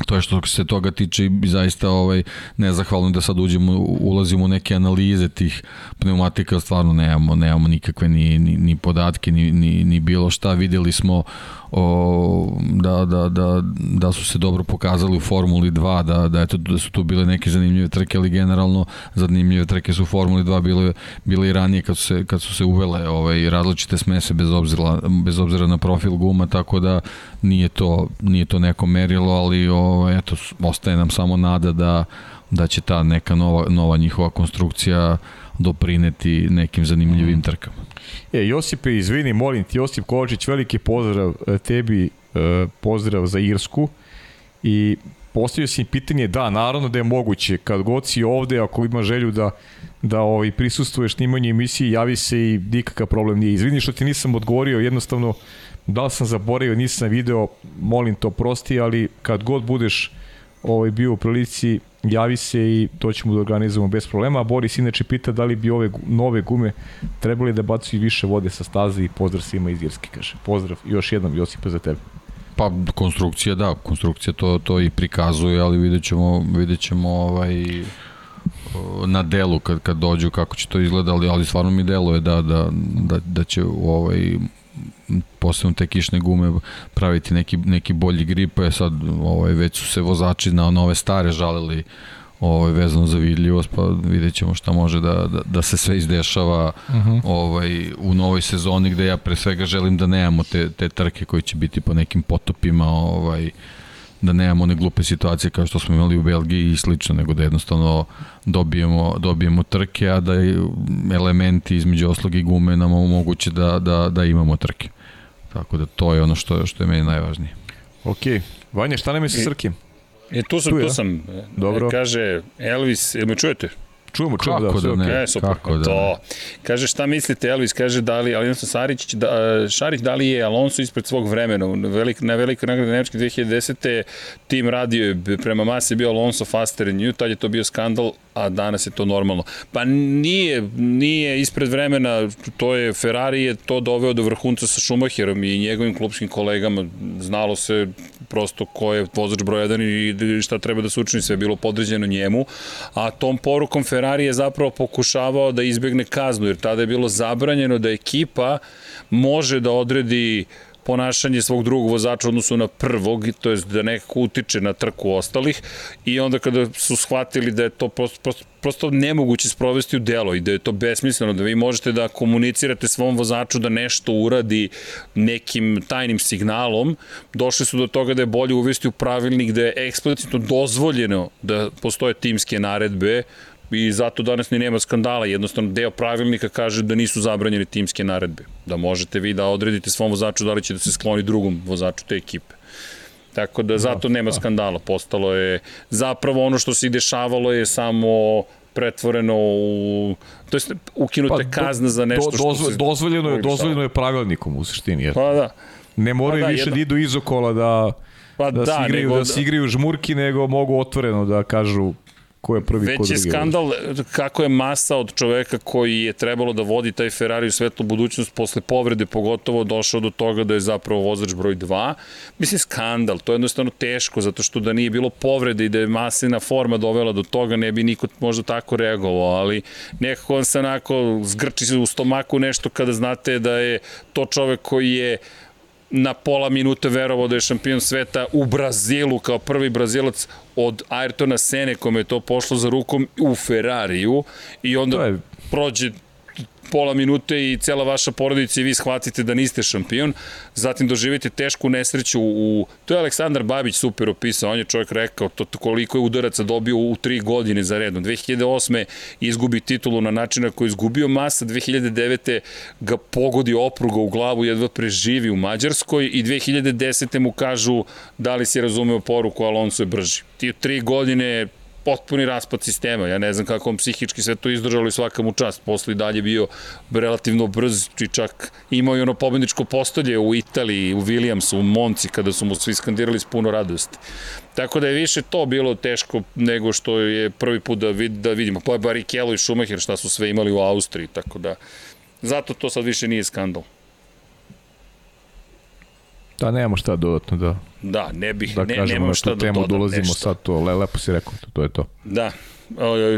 to je što se toga tiče i zaista ovaj nezahvalno da sad uđemo ulazimo u neke analize tih pneumatika stvarno nemamo nemamo nikakve ni, ni, ni podatke ni, ni, ni bilo šta videli smo o, da, da, da, da su se dobro pokazali u Formuli 2, da, da, eto, da su tu bile neke zanimljive trke, ali generalno zanimljive trke su u Formuli 2 bile, bile i ranije kad su se, kad su se uvele ovaj, različite smese bez obzira, bez obzira na profil guma, tako da nije to, nije to neko merilo, ali ovaj, eto, ostaje nam samo nada da, da će ta neka nova, nova njihova konstrukcija doprineti nekim zanimljivim trkama. E, Josipe, izvini, molim ti, Josip Kovačić, veliki pozdrav e, tebi, e, pozdrav za Irsku i postavio si pitanje, da, naravno da je moguće, kad god si ovde, ako ima želju da, da ovaj, prisustuješ snimanju emisije, javi se i nikakav problem nije. Izvini što ti nisam odgovorio, jednostavno, da li sam zaboravio, nisam video, molim to prosti, ali kad god budeš ovaj, bio u prilici, javi se i to ćemo da organizujemo bez problema. Boris inače pita da li bi ove nove gume trebali da bacuju više vode sa staze i pozdrav svima iz Irske, kaže. Pozdrav još jednom Josipa za tebe. Pa konstrukcija da, konstrukcija to to i prikazuje, ali videćemo videćemo ovaj na delu kad kad dođu kako će to izgleda, ali, ali stvarno mi deluje da da da da će ovaj posebno te kišne gume praviti neki, neki bolji grip, je sad ovaj, već su se vozači na nove stare žalili ovaj, vezano za vidljivost, pa vidjet ćemo šta može da, da, da se sve izdešava uh mhm. -huh. ovaj, u novoj sezoni gde ja pre svega želim da nemamo te, te trke koji će biti po nekim potopima ovaj, da nemamo one glupe situacije kao što smo imali u Belgiji i slično, nego da jednostavno dobijemo, dobijemo trke, a da elementi između osloga i gume nam omoguće da, da, da imamo trke. Tako da to je ono što, što je meni najvažnije. Ok. Vanja, šta nam je sa Srkim? E, tu sam, tu, tu sam. Dobro. Kaže, Elvis, jel me čujete? Čujemo, čujemo, Kako da, da ne, okay, super, kako da to. Kaže, šta mislite, Elvis, kaže, da li, ali jednostavno Sarić, da, Šarić, da li je Alonso ispred svog vremena, velik, na velikoj nagradi Nemačke 2010. tim radio je, prema masi bio Alonso faster than you, tad je to bio skandal, a danas je to normalno. Pa nije, nije ispred vremena, to je, Ferrari je to doveo do vrhunca sa Schumacherom i njegovim klubskim kolegama, znalo se prosto ko je vozač broj 1 i šta treba da se učini, sve je bilo podređeno njemu, a tom porukom Ferrari je zapravo pokušavao da izbegne kaznu, jer tada je bilo zabranjeno da ekipa može da odredi ponašanje svog drugog vozača odnosu na prvog, to je da nekako utiče na trku ostalih. I onda kada su shvatili da je to prosto, prosto, prosto nemoguće sprovesti u delo i da je to besmisleno, da vi možete da komunicirate svom vozaču da nešto uradi nekim tajnim signalom, došli su do toga da je bolje uvesti u pravilnik da je eksplicitno dozvoljeno da postoje timske naredbe, i zato danas ni nema skandala. Jednostavno, deo pravilnika kaže da nisu zabranjene timske naredbe. Da možete vi da odredite svom vozaču da li će da se skloni drugom vozaču te ekipe. Tako da zato da, nema da. skandala. Postalo je, zapravo ono što se i dešavalo je samo pretvoreno u to jest ukinute pa, kazne za nešto do, dozvo, što se dozvoljeno je dozvoljeno je pravilnikom u suštini jer pa da ne moraju pa da, više jedno... da idu izokola da pa da, da, se igraju, nego, da se igraju žmurki nego mogu otvoreno da kažu ko je prvi, Već ko drugi. Već je skandal kako je masa od čoveka koji je trebalo da vodi taj Ferrari u svetlu budućnost posle povrede pogotovo došao do toga da je zapravo vozač broj 2. Mislim, skandal, to je jednostavno teško, zato što da nije bilo povrede i da je masina forma dovela do toga, ne bi niko možda tako reagovao, ali nekako on se onako zgrči u stomaku nešto kada znate da je to čovek koji je na pola minute verovao da je šampion sveta u Brazilu kao prvi Brazilac od Ayrtona Sene kome je to pošlo za rukom u Ferrariju i onda je... prođe pola minute i cela vaša porodica i vi shvatite da niste šampion, zatim doživite tešku nesreću u... To je Aleksandar Babić super opisao, on je čovjek rekao to, koliko je udaraca dobio u tri godine za redom. 2008. izgubi titulu na način na koji je izgubio masa, 2009. ga pogodi opruga u glavu, jedva preživi u Mađarskoj i 2010. mu kažu da li si razumeo poruku, Alonso je brži. Ti tri godine potpuni raspad sistema. Ja ne znam kako on psihički sve to izdržalo i svaka mu čast. Posle i dalje bio relativno brz i čak imao i ono pobedničko postolje u Italiji, u Williamsu, u Monci, kada su mu svi skandirali s puno radosti. Tako da je više to bilo teško nego što je prvi put da, vid, da vidimo. Pa je Barrichello i Schumacher šta su sve imali u Austriji, tako da zato to sad više nije skandal. Da, nemamo šta dodatno da... Da, ne bih, da ne, nemamo šta da temu dodam dolazimo nešto. sad to, le, lepo si rekao, to, to je to. Da,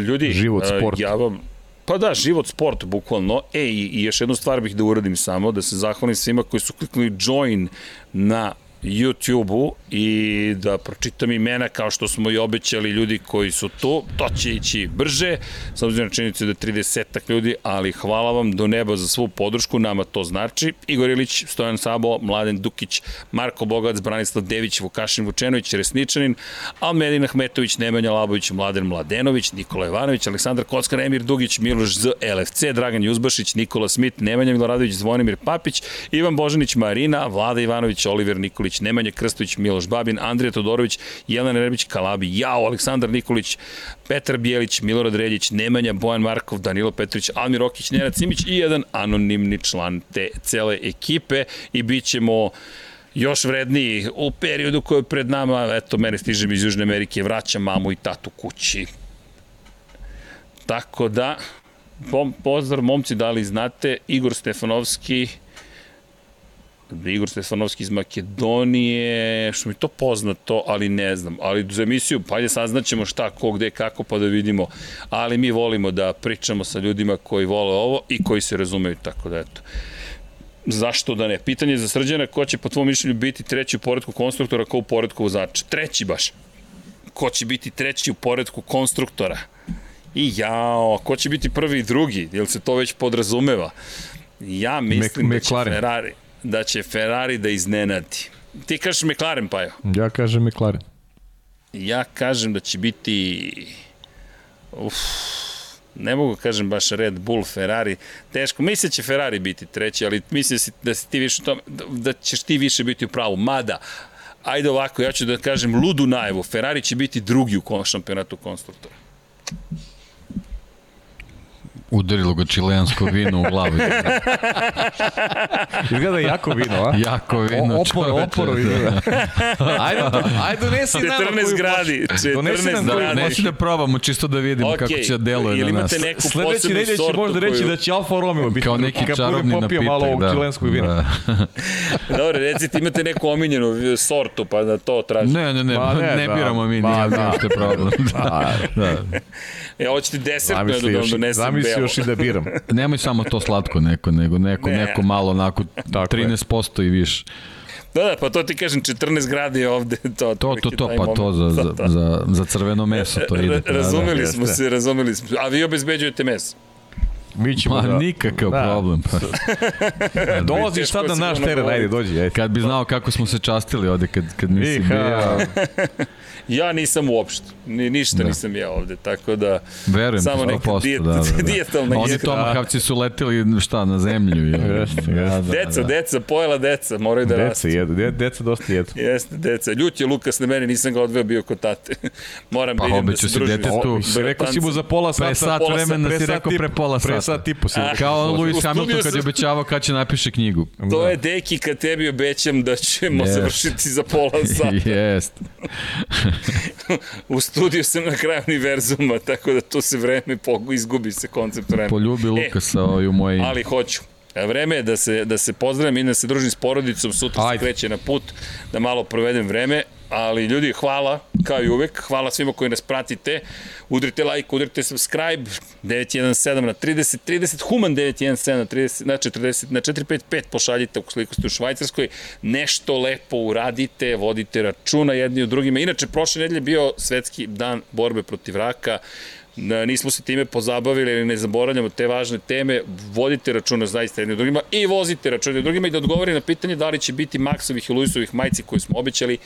ljudi, život sport. ja vam, Pa da, život sport, bukvalno. E, i, i još jednu stvar bih da uradim samo, da se zahvalim svima koji su kliknuli join na YouTube-u i da pročitam imena kao što smo i obećali ljudi koji su tu. To će ići brže, s obzirom na činjenicu da je 30 ljudi, ali hvala vam do neba za svu podršku, nama to znači. Igor Ilić, Stojan Sabo, Mladen Dukić, Marko Bogac, Branislav Dević, Vukašin Vučenović, Resničanin, Almedin Ahmetović, Nemanja Labović, Mladen Mladenović, Nikola Ivanović, Aleksandar Kockar, Emir Dugić, Miloš Z, LFC, Dragan Juzbašić, Nikola Smit, Nemanja Miloradović, Zvonimir Papić, Ivan Božanić, Marina, Vlada Ivanović, Oliver Nikolić, Nemanja Krstović, Miloš Babin, Andrija Todorović, Jelena Rebić, Kalabi, Jao, Aleksandar Nikolić, Petar Bijelić, Milorad Reljić, Nemanja, Bojan Markov, Danilo Petrović, Almir Okić, Nenad Simić i jedan anonimni član te cele ekipe i bit ćemo još vredniji u periodu koji je pred nama, eto, mene stižem iz Južne Amerike, vraćam mamu i tatu kući. Tako da, pozdrav momci, da li znate, Igor Stefanovski, Igor Stefanovski iz Makedonije, što mi to poznato, ali ne znam. Ali za emisiju, pa ajde saznaćemo šta, ko, gde, kako, pa da vidimo. Ali mi volimo da pričamo sa ljudima koji vole ovo i koji se razumeju, tako da eto. Zašto da ne? Pitanje za srđana, ko će po tvom mišljenju biti treći u poredku konstruktora, ko u poredku vozača? Treći baš. Ko će biti treći u poredku konstruktora? I jao, ko će biti prvi i drugi? Jel se to već podrazumeva? Ja mislim Me, da će Ferrari da će Ferrari da iznenadi. Ti kažeš McLaren, Pajo? Ja kažem McLaren. Ja kažem da će biti... Uf, ne mogu kažem baš Red Bull, Ferrari, teško. Mislim da će Ferrari biti treći, ali mislim da, si, da, si ti više tome, da ćeš ti više biti u pravu. Mada, ajde ovako, ja ću da kažem ludu najevu, Ferrari će biti drugi u šampionatu konstruktora. Udarilo ga čilensko vino u glavu. Izgleda jako vino, a? jako vino. O, opor, čoveče. oporo izgleda. ajde, ajde donesi nama 14 koju gradi, Donesi nam 14 koju gradi. Neću da probamo, čisto da vidimo Ok, kako će da deluje ili na nas. neku Sledeći nedelje će možda reći koju... da će Alfa Romeo biti Kao neki čarobni napitak. malo ovog da. čilenskog vina. Da. Dobro, recite, imate neku omiljenu sortu, pa da to tražite. Ne, ne, ne, ne, ne da. biramo mi, Ma nije da. da. problem. da. da. E, hoćete desertno da donesem zamisli belo. Još i da biram. Nemoj samo to slatko neko, nego neko, Ne. neko malo onako Tako je. 13% i više. Da, da, pa to ti kažem, 14 gradi je ovde. To, To, to, to, pa moment. to za, za, Da, da. za, za crveno meso to ide. Ra- Razumeli da, smo jeste. se, razumeli smo. A vi obezbeđujete meso. Mi ćemo Ma da... nikakav Da. problem. Pa. Dolaziš sad na Teško naš teren, ajde, dođi, ajde. Kad bi znao kako smo se častili ovde kad, kad nisi Iha. bio. Ja nisam uopšte, ni, ništa da. nisam ja ovde, tako da Verujem, samo neka 100%, dijet, da, da, da. dijetalna Oni ishrana. tomahavci su leteli šta, na zemlju. Je. Jeste, jeste. Da, da, Deca, da. deca, pojela deca, moraju da Deca rastu. jedu, de- deca dosta jedu. Jeste, deca. Ljut je Lukas na mene, nisam ga odveo bio kod tate. Moram Pa da idem da se družim. detetu. O, rekao si mu za pola sata. Pre sat pola vremena pre si rekao pre pola sata. Pre sat i po si Ah. rekao. Kao Lewis Hamilton kad je obećavao kad će napiše knjigu. To je deki kad tebi obećam da ćemo završiti za pola sata. Jest. U studiju sam na kraju univerzuma, tako da to se vreme pogu, izgubi se koncept vremena. Poljubi Lukasa ovaj u moje ime. Ali hoću. Vreme je da se, da se pozdravim i da se družim s porodicom, sutra Ajde. se kreće na put, da malo provedem vreme, ali ljudi, hvala, kao i uvek, hvala svima koji nas pratite, udrite like, udrite subscribe, 917 na 30, 30, human 917 na 30, na 40, na 455 pošaljite ukoliko ste u Švajcarskoj, nešto lepo uradite, vodite računa jedni od drugima. Inače, prošle nedelje je bio svetski dan borbe protiv raka, nismo se time pozabavili, ali ne zaboravljamo te važne teme, vodite računa zaista jedni od drugima i vozite računa jedni od drugima i da odgovori na pitanje da li će biti Maksovih i Luisovih majci koje smo obećali,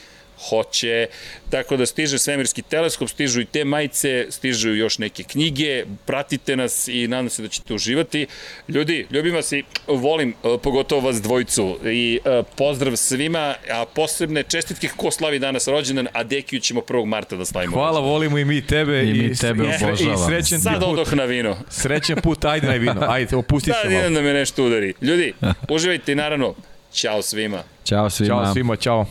hoće. Tako da stiže svemirski teleskop, stižu i te majice, stižu još neke knjige, pratite nas i nadam se da ćete uživati. Ljudi, ljubim vas i volim, e, pogotovo vas dvojicu. I e, pozdrav svima, a posebne čestitke ko slavi danas rođendan, a Dekiju ćemo 1. marta da slavimo. Hvala, volimo i mi tebe. I mi tebe i, obožavamo. I srećan ti Sad put. odoh na vino. Srećan put, ajde na vino. Ajde, opusti se Sad malo. idem da me nešto udari. Ljudi, uživajte i naravno, ćao svima. Ćao svima. Ćao svima, čao.